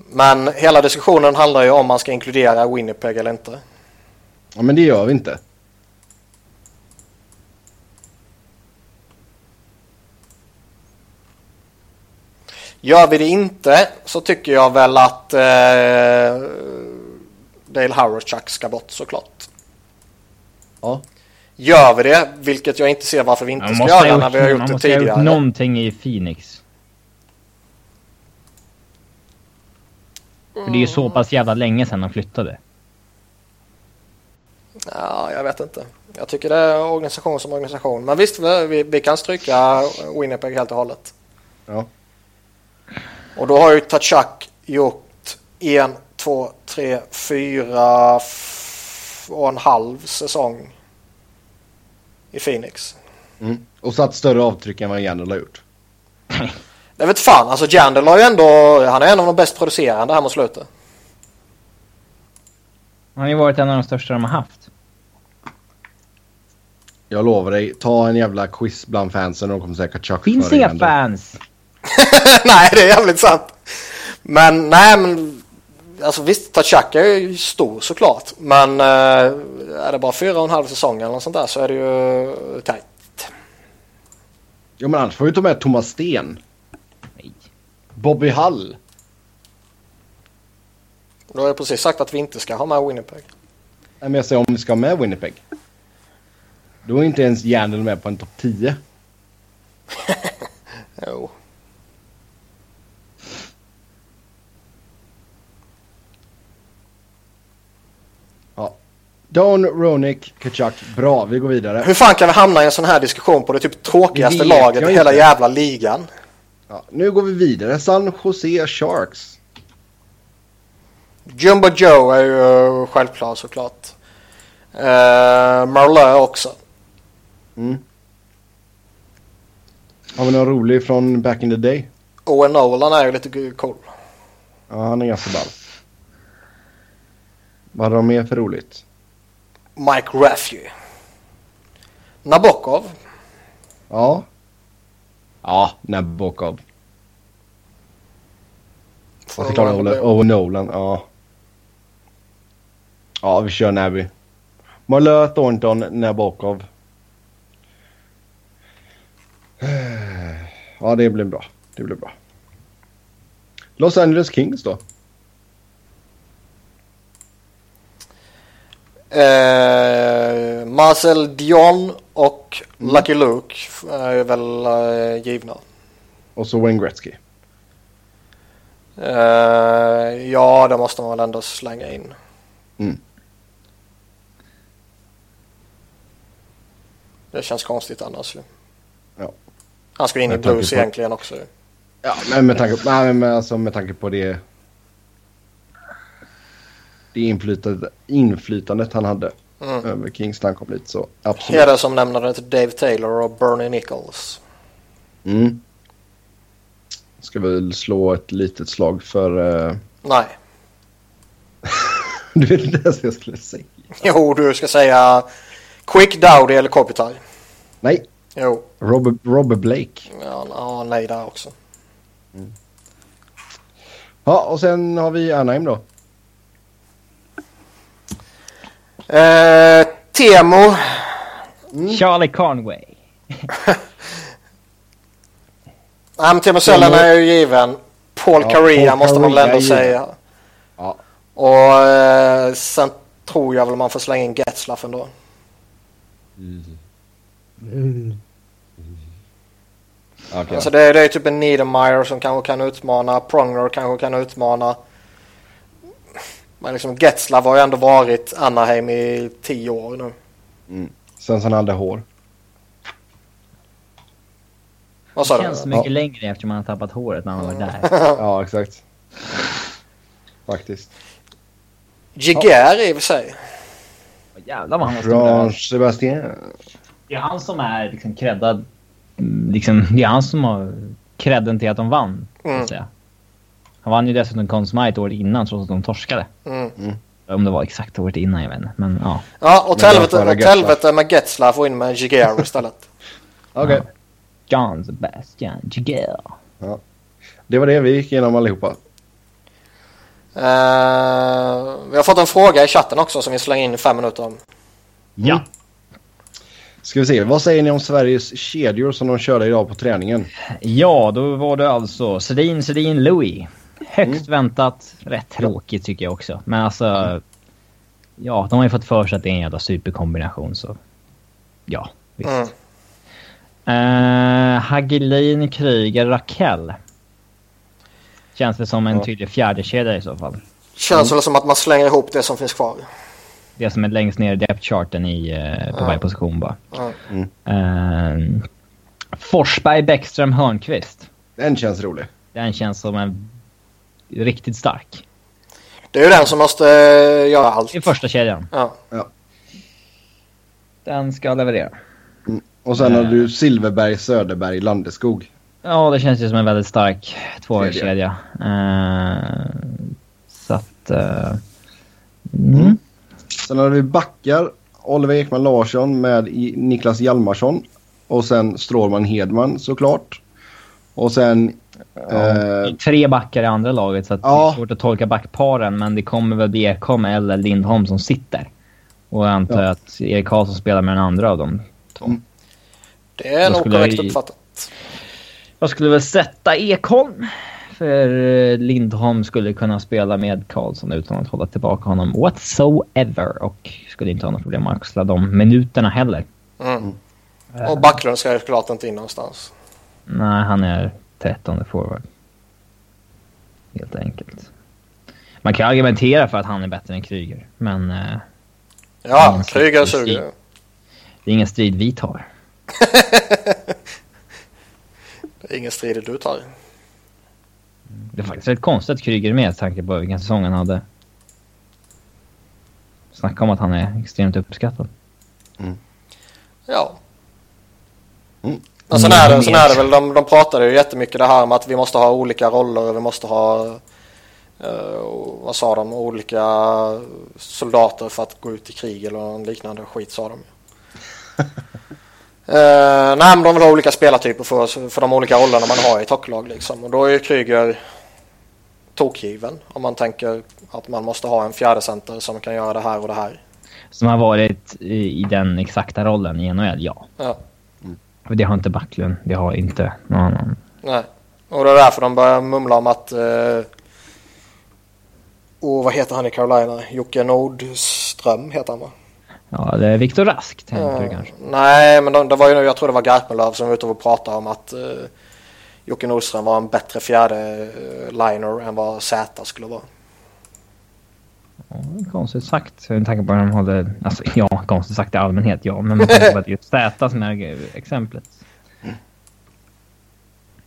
Men hela diskussionen handlar ju om man ska inkludera Winnipeg eller inte. Ja, men det gör vi inte. Gör vi det inte så tycker jag väl att eh, Dale Howard-Chuck ska bort såklart. Ja. Gör vi det, vilket jag inte ser varför vi inte ska göra när vi har gjort det tidigare. Man måste ha gjort någonting i Phoenix. Mm. För det är ju så mm. pass jävla länge sedan de flyttade. Ja, jag vet inte. Jag tycker det är organisation som organisation. Men visst, vi, vi kan stryka Winnipeg helt och hållet. Ja. Och då har ju Tachak gjort en, två, tre, fyra och en halv säsong i Phoenix. Mm. Och satt större avtryck än vad Jandel har gjort. Det vet fan, alltså Jandel har ju ändå, han är en av de bäst producerande här mot slutet. Han har ju varit en av de största de har haft. Jag lovar dig, ta en jävla quiz bland fansen och de kommer säga Kachuk Finns inga fans! nej, det är jävligt sant. Men nej, men alltså visst, Tachak är ju stor såklart. Men eh, är det bara fyra och en halv säsong eller något sånt där så är det ju tajt. Ja men annars får vi ta med Thomas Sten. Nej. Bobby Hall. Då har jag precis sagt att vi inte ska ha med Winnipeg. Nej, men jag säger om vi ska ha med Winnipeg. Då är inte ens Jandel med på en topp 10. Jo. Don Ronick, Kachuk. Bra, vi går vidare. Hur fan kan vi hamna i en sån här diskussion på det typ tråkigaste laget i hela jävla ligan? Ja, nu går vi vidare. San Jose Sharks. Jumbo Joe är ju eh, självklar såklart. Uh, Marleau också. Mm. Har vi någon rolig från back in the day? Owen Nolan är ju lite cool. Ja, han är ganska ball. Vad hade de mer för roligt? Mike Raffy. Nabokov. Ja. Ja, Nabokov. Och såklart Owen Owen Nolan, ja. Ja, vi kör Nabby. Marlö, Thornton, Nabokov. Ja, det blir bra. Det blir bra. Los Angeles Kings då? Eh, Marcel Dion och Mm. Lucky Luke är väl eh, givna. Och så Wayne Gretzky. Eh, ja, det måste man väl ändå slänga in. Mm. Det känns konstigt annars ju. Ja. Han ska in i Blues på- egentligen också. Ja, men med tanke, nej, men alltså med tanke på det... Det inflytandet, inflytandet han hade Mm. över Kings när han kom dit så absolut. Är det som nämnde till Dave Taylor och Bernie Nichols. Mm. Ska väl slå ett litet slag för... eh, Nej. du vet inte ens vad jag skulle säga. Jo, du ska säga Quick Dowdy eller Kopitar. Nej, Jo, Robert, Robert Blake. ja, ja, nej där också. Ja, och sen har vi Anaheim då. Eh, Temo. Charlie Conway. Nej, men Temo Selän är ju given. Paul Ja, Kariya Paul måste man väl ändå säga. Ja. Och eh, sen tror jag väl man får slänga in Getzlaff ändå. Okej. Alltså det, det är typ en Niedermeyer som kanske kan utmana. Pronger kanske kan utmana. Men liksom Getzlaff har ju ändå varit Anaheim i tio år nu. Sen så han hade hår. Vad Det sa känns du? mycket Ja. längre eftersom han har tappat håret när han var där. Ja, exakt. Faktiskt. Giguère i och för sig. Jävlar vad han var stor. Sebastien. Det är han som är liksom creddad. mm, Liksom, det är han som har credden till att de vann. Så Mm. att säga. Han vann ju dessutom Conn Smythe året innan trots att de torskade. Mm. Om det var exakt året innan, jag vet inte. Men ja. Ja, Men helvete, med Getzlaff och in med Giguère istället. Okej. John Sebastian Giguere. Det var det vi gick igenom allihopa. Eh, vi har fått en fråga i chatten också som vi slänger in i fem minuter om. Ja. Ska vi se, vad säger ni om Sveriges kedjor som de körde idag på träningen? Ja, då var det alltså Sedin, Sedin, Louis. Högst väntat. Rätt tråkigt tycker jag också. Men alltså... Ja, de har ju fått för sig att det är en jävla superkombination så... Ja, visst. Mm. Uh, Hagelin, Kryger, Rakell. Känns det som en tydlig fjärdekedja i så fall. Känns väl som att man slänger ihop det som finns kvar. Det som är längst ner i depth-charten i, eh, på varje position bara. Uh, Forsberg, Bäckström, Hörnqvist. Den känns rolig. Den känns som en riktigt stark. Det är ju den som måste eh, göra allt. I första kedjan. Ja. Den ska leverera. Och sen har du Silverberg, Söderberg, Landeskog. Ja, det känns ju som en väldigt stark tvåvägskedja. Uh, så att... Uh, mm. Sen har vi backar. Oliver Ekman Larsson med i- Niklas Hjalmarsson. Och sen Strålman Hedman såklart. Och sen... Eh, Tre backar i andra laget så att det Ja. är svårt att tolka backparen. Men det kommer väl bli Ekholm eller Lindholm som sitter. Och jag antar Ja. att Erik Karlsson spelar med den andra av dem två. Mm. Det är nog jag korrekt uppfattat. Jag skulle väl sätta Ekholm. För eh, Lindholm skulle kunna spela med Karlsson utan att hålla tillbaka honom whatsoever. Och skulle inte ha några problem att axla de minuterna heller. Mm. Och Backlund ska ju klart inte in någonstans. Nej, han är 13 forward. Helt enkelt. Man kan argumentera för att han är bättre än Kryger, men eh, Ja, Mm, Kryger suger ju. det är ingen strid vi tar. Det är ingen strid du tar. Det är faktiskt rätt konstigt att Kryger är med tanke på vilken säsong han hade. Snacka om att han är extremt uppskattad. Ja. Mm. Men sen är det, sen är det väl, de, de pratade ju jättemycket det här om att vi måste ha olika roller och vi måste ha, eh, vad sa de, olika soldater för att gå ut i krig eller liknande skit sa de. uh, nej men de vill ha olika spelartyper för, för de olika rollerna man har i ett hockeylag liksom. Och då är ju Kryger tokgiven om man tänker att man måste ha en fjärde center som kan göra det här och det här. Som har varit i, i den exakta rollen i NHL, ja. Ja. Det har inte Backlund, det har inte någon annan. Nej, och det är därför de börjar mumla om att... Eh, och vad heter han i Carolina? Jocke Nordström heter han va? Ja, det är Viktor Rask, tänker du kanske. nej, men de, det var ju nu, jag tror det var Garpenlöv som var ute och pratade om att eh, Jocke Nordström var en bättre fjärde eh, liner än vad Z skulle vara. Ja, konstigt sagt. Med tanke på att de håller... Alltså ja, konstigt sagt i allmänhet ja. Men med tanke på att det är just Z som är exemplet.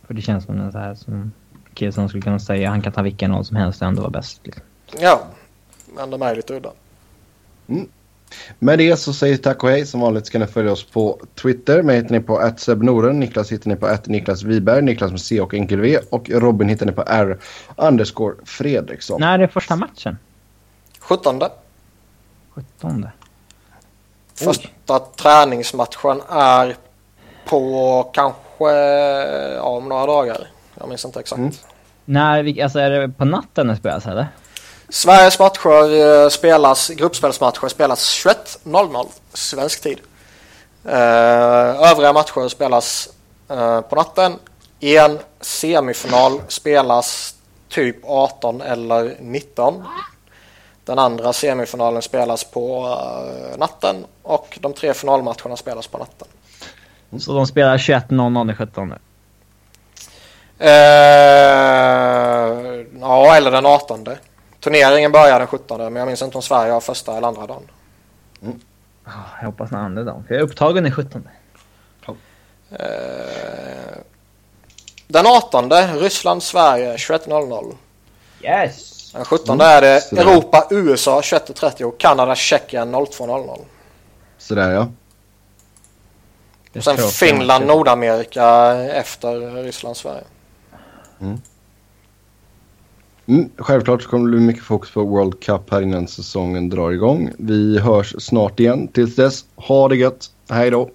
För det känns som en så här som kille som skulle kunna säga han kan ta vilken roll som helst och ändå vara bäst. Liksom. Ja, men de är lite udda. Med det så säger vi tack och hej. Som vanligt ska ni följa oss på Twitter. Mig hittar ni på @sebnoren. Niklas hittar ni på Niklas Wiberg. Niklas med C och enkel V. Och Robin hittar ni på R underscore Fredriksson. När är första matchen? 17. 17. Första träningsmatchen är på kanske ja, om några dagar. Jag minns inte exakt. Mm. När, vi- alltså är det på natten det spelas eller? Sveriges matcher eh, spelas, gruppspelsmatcher spelas 21.00 svensk tid. Eh, övriga matcher spelas eh, på natten. En semifinal spelas typ 18 eller 19. Den andra semifinalen spelas på eh, natten och de tre finalmatcherna spelas på natten. Så de spelar 21.00 den 17. Eh, ja, eller den 18. Turneringen börjar den 17 men jag minns inte om Sverige har första eller andra dagen. Ah, Jag hoppas den andra dagen. För jag är upptagen den 17. Eh, den 18 Ryssland-Sverige 21.00. Yes! Den 17 är det Så där. Europa-USA 21.30 och Kanada-Tjeckien 02.00. Sådär ja. Och sen Finland-Nordamerika efter Ryssland-Sverige. Mm, självklart så kommer det bli mycket fokus på World Cup här innan säsongen drar igång. Vi hörs snart igen. Tills dess, ha det gött. Hej då.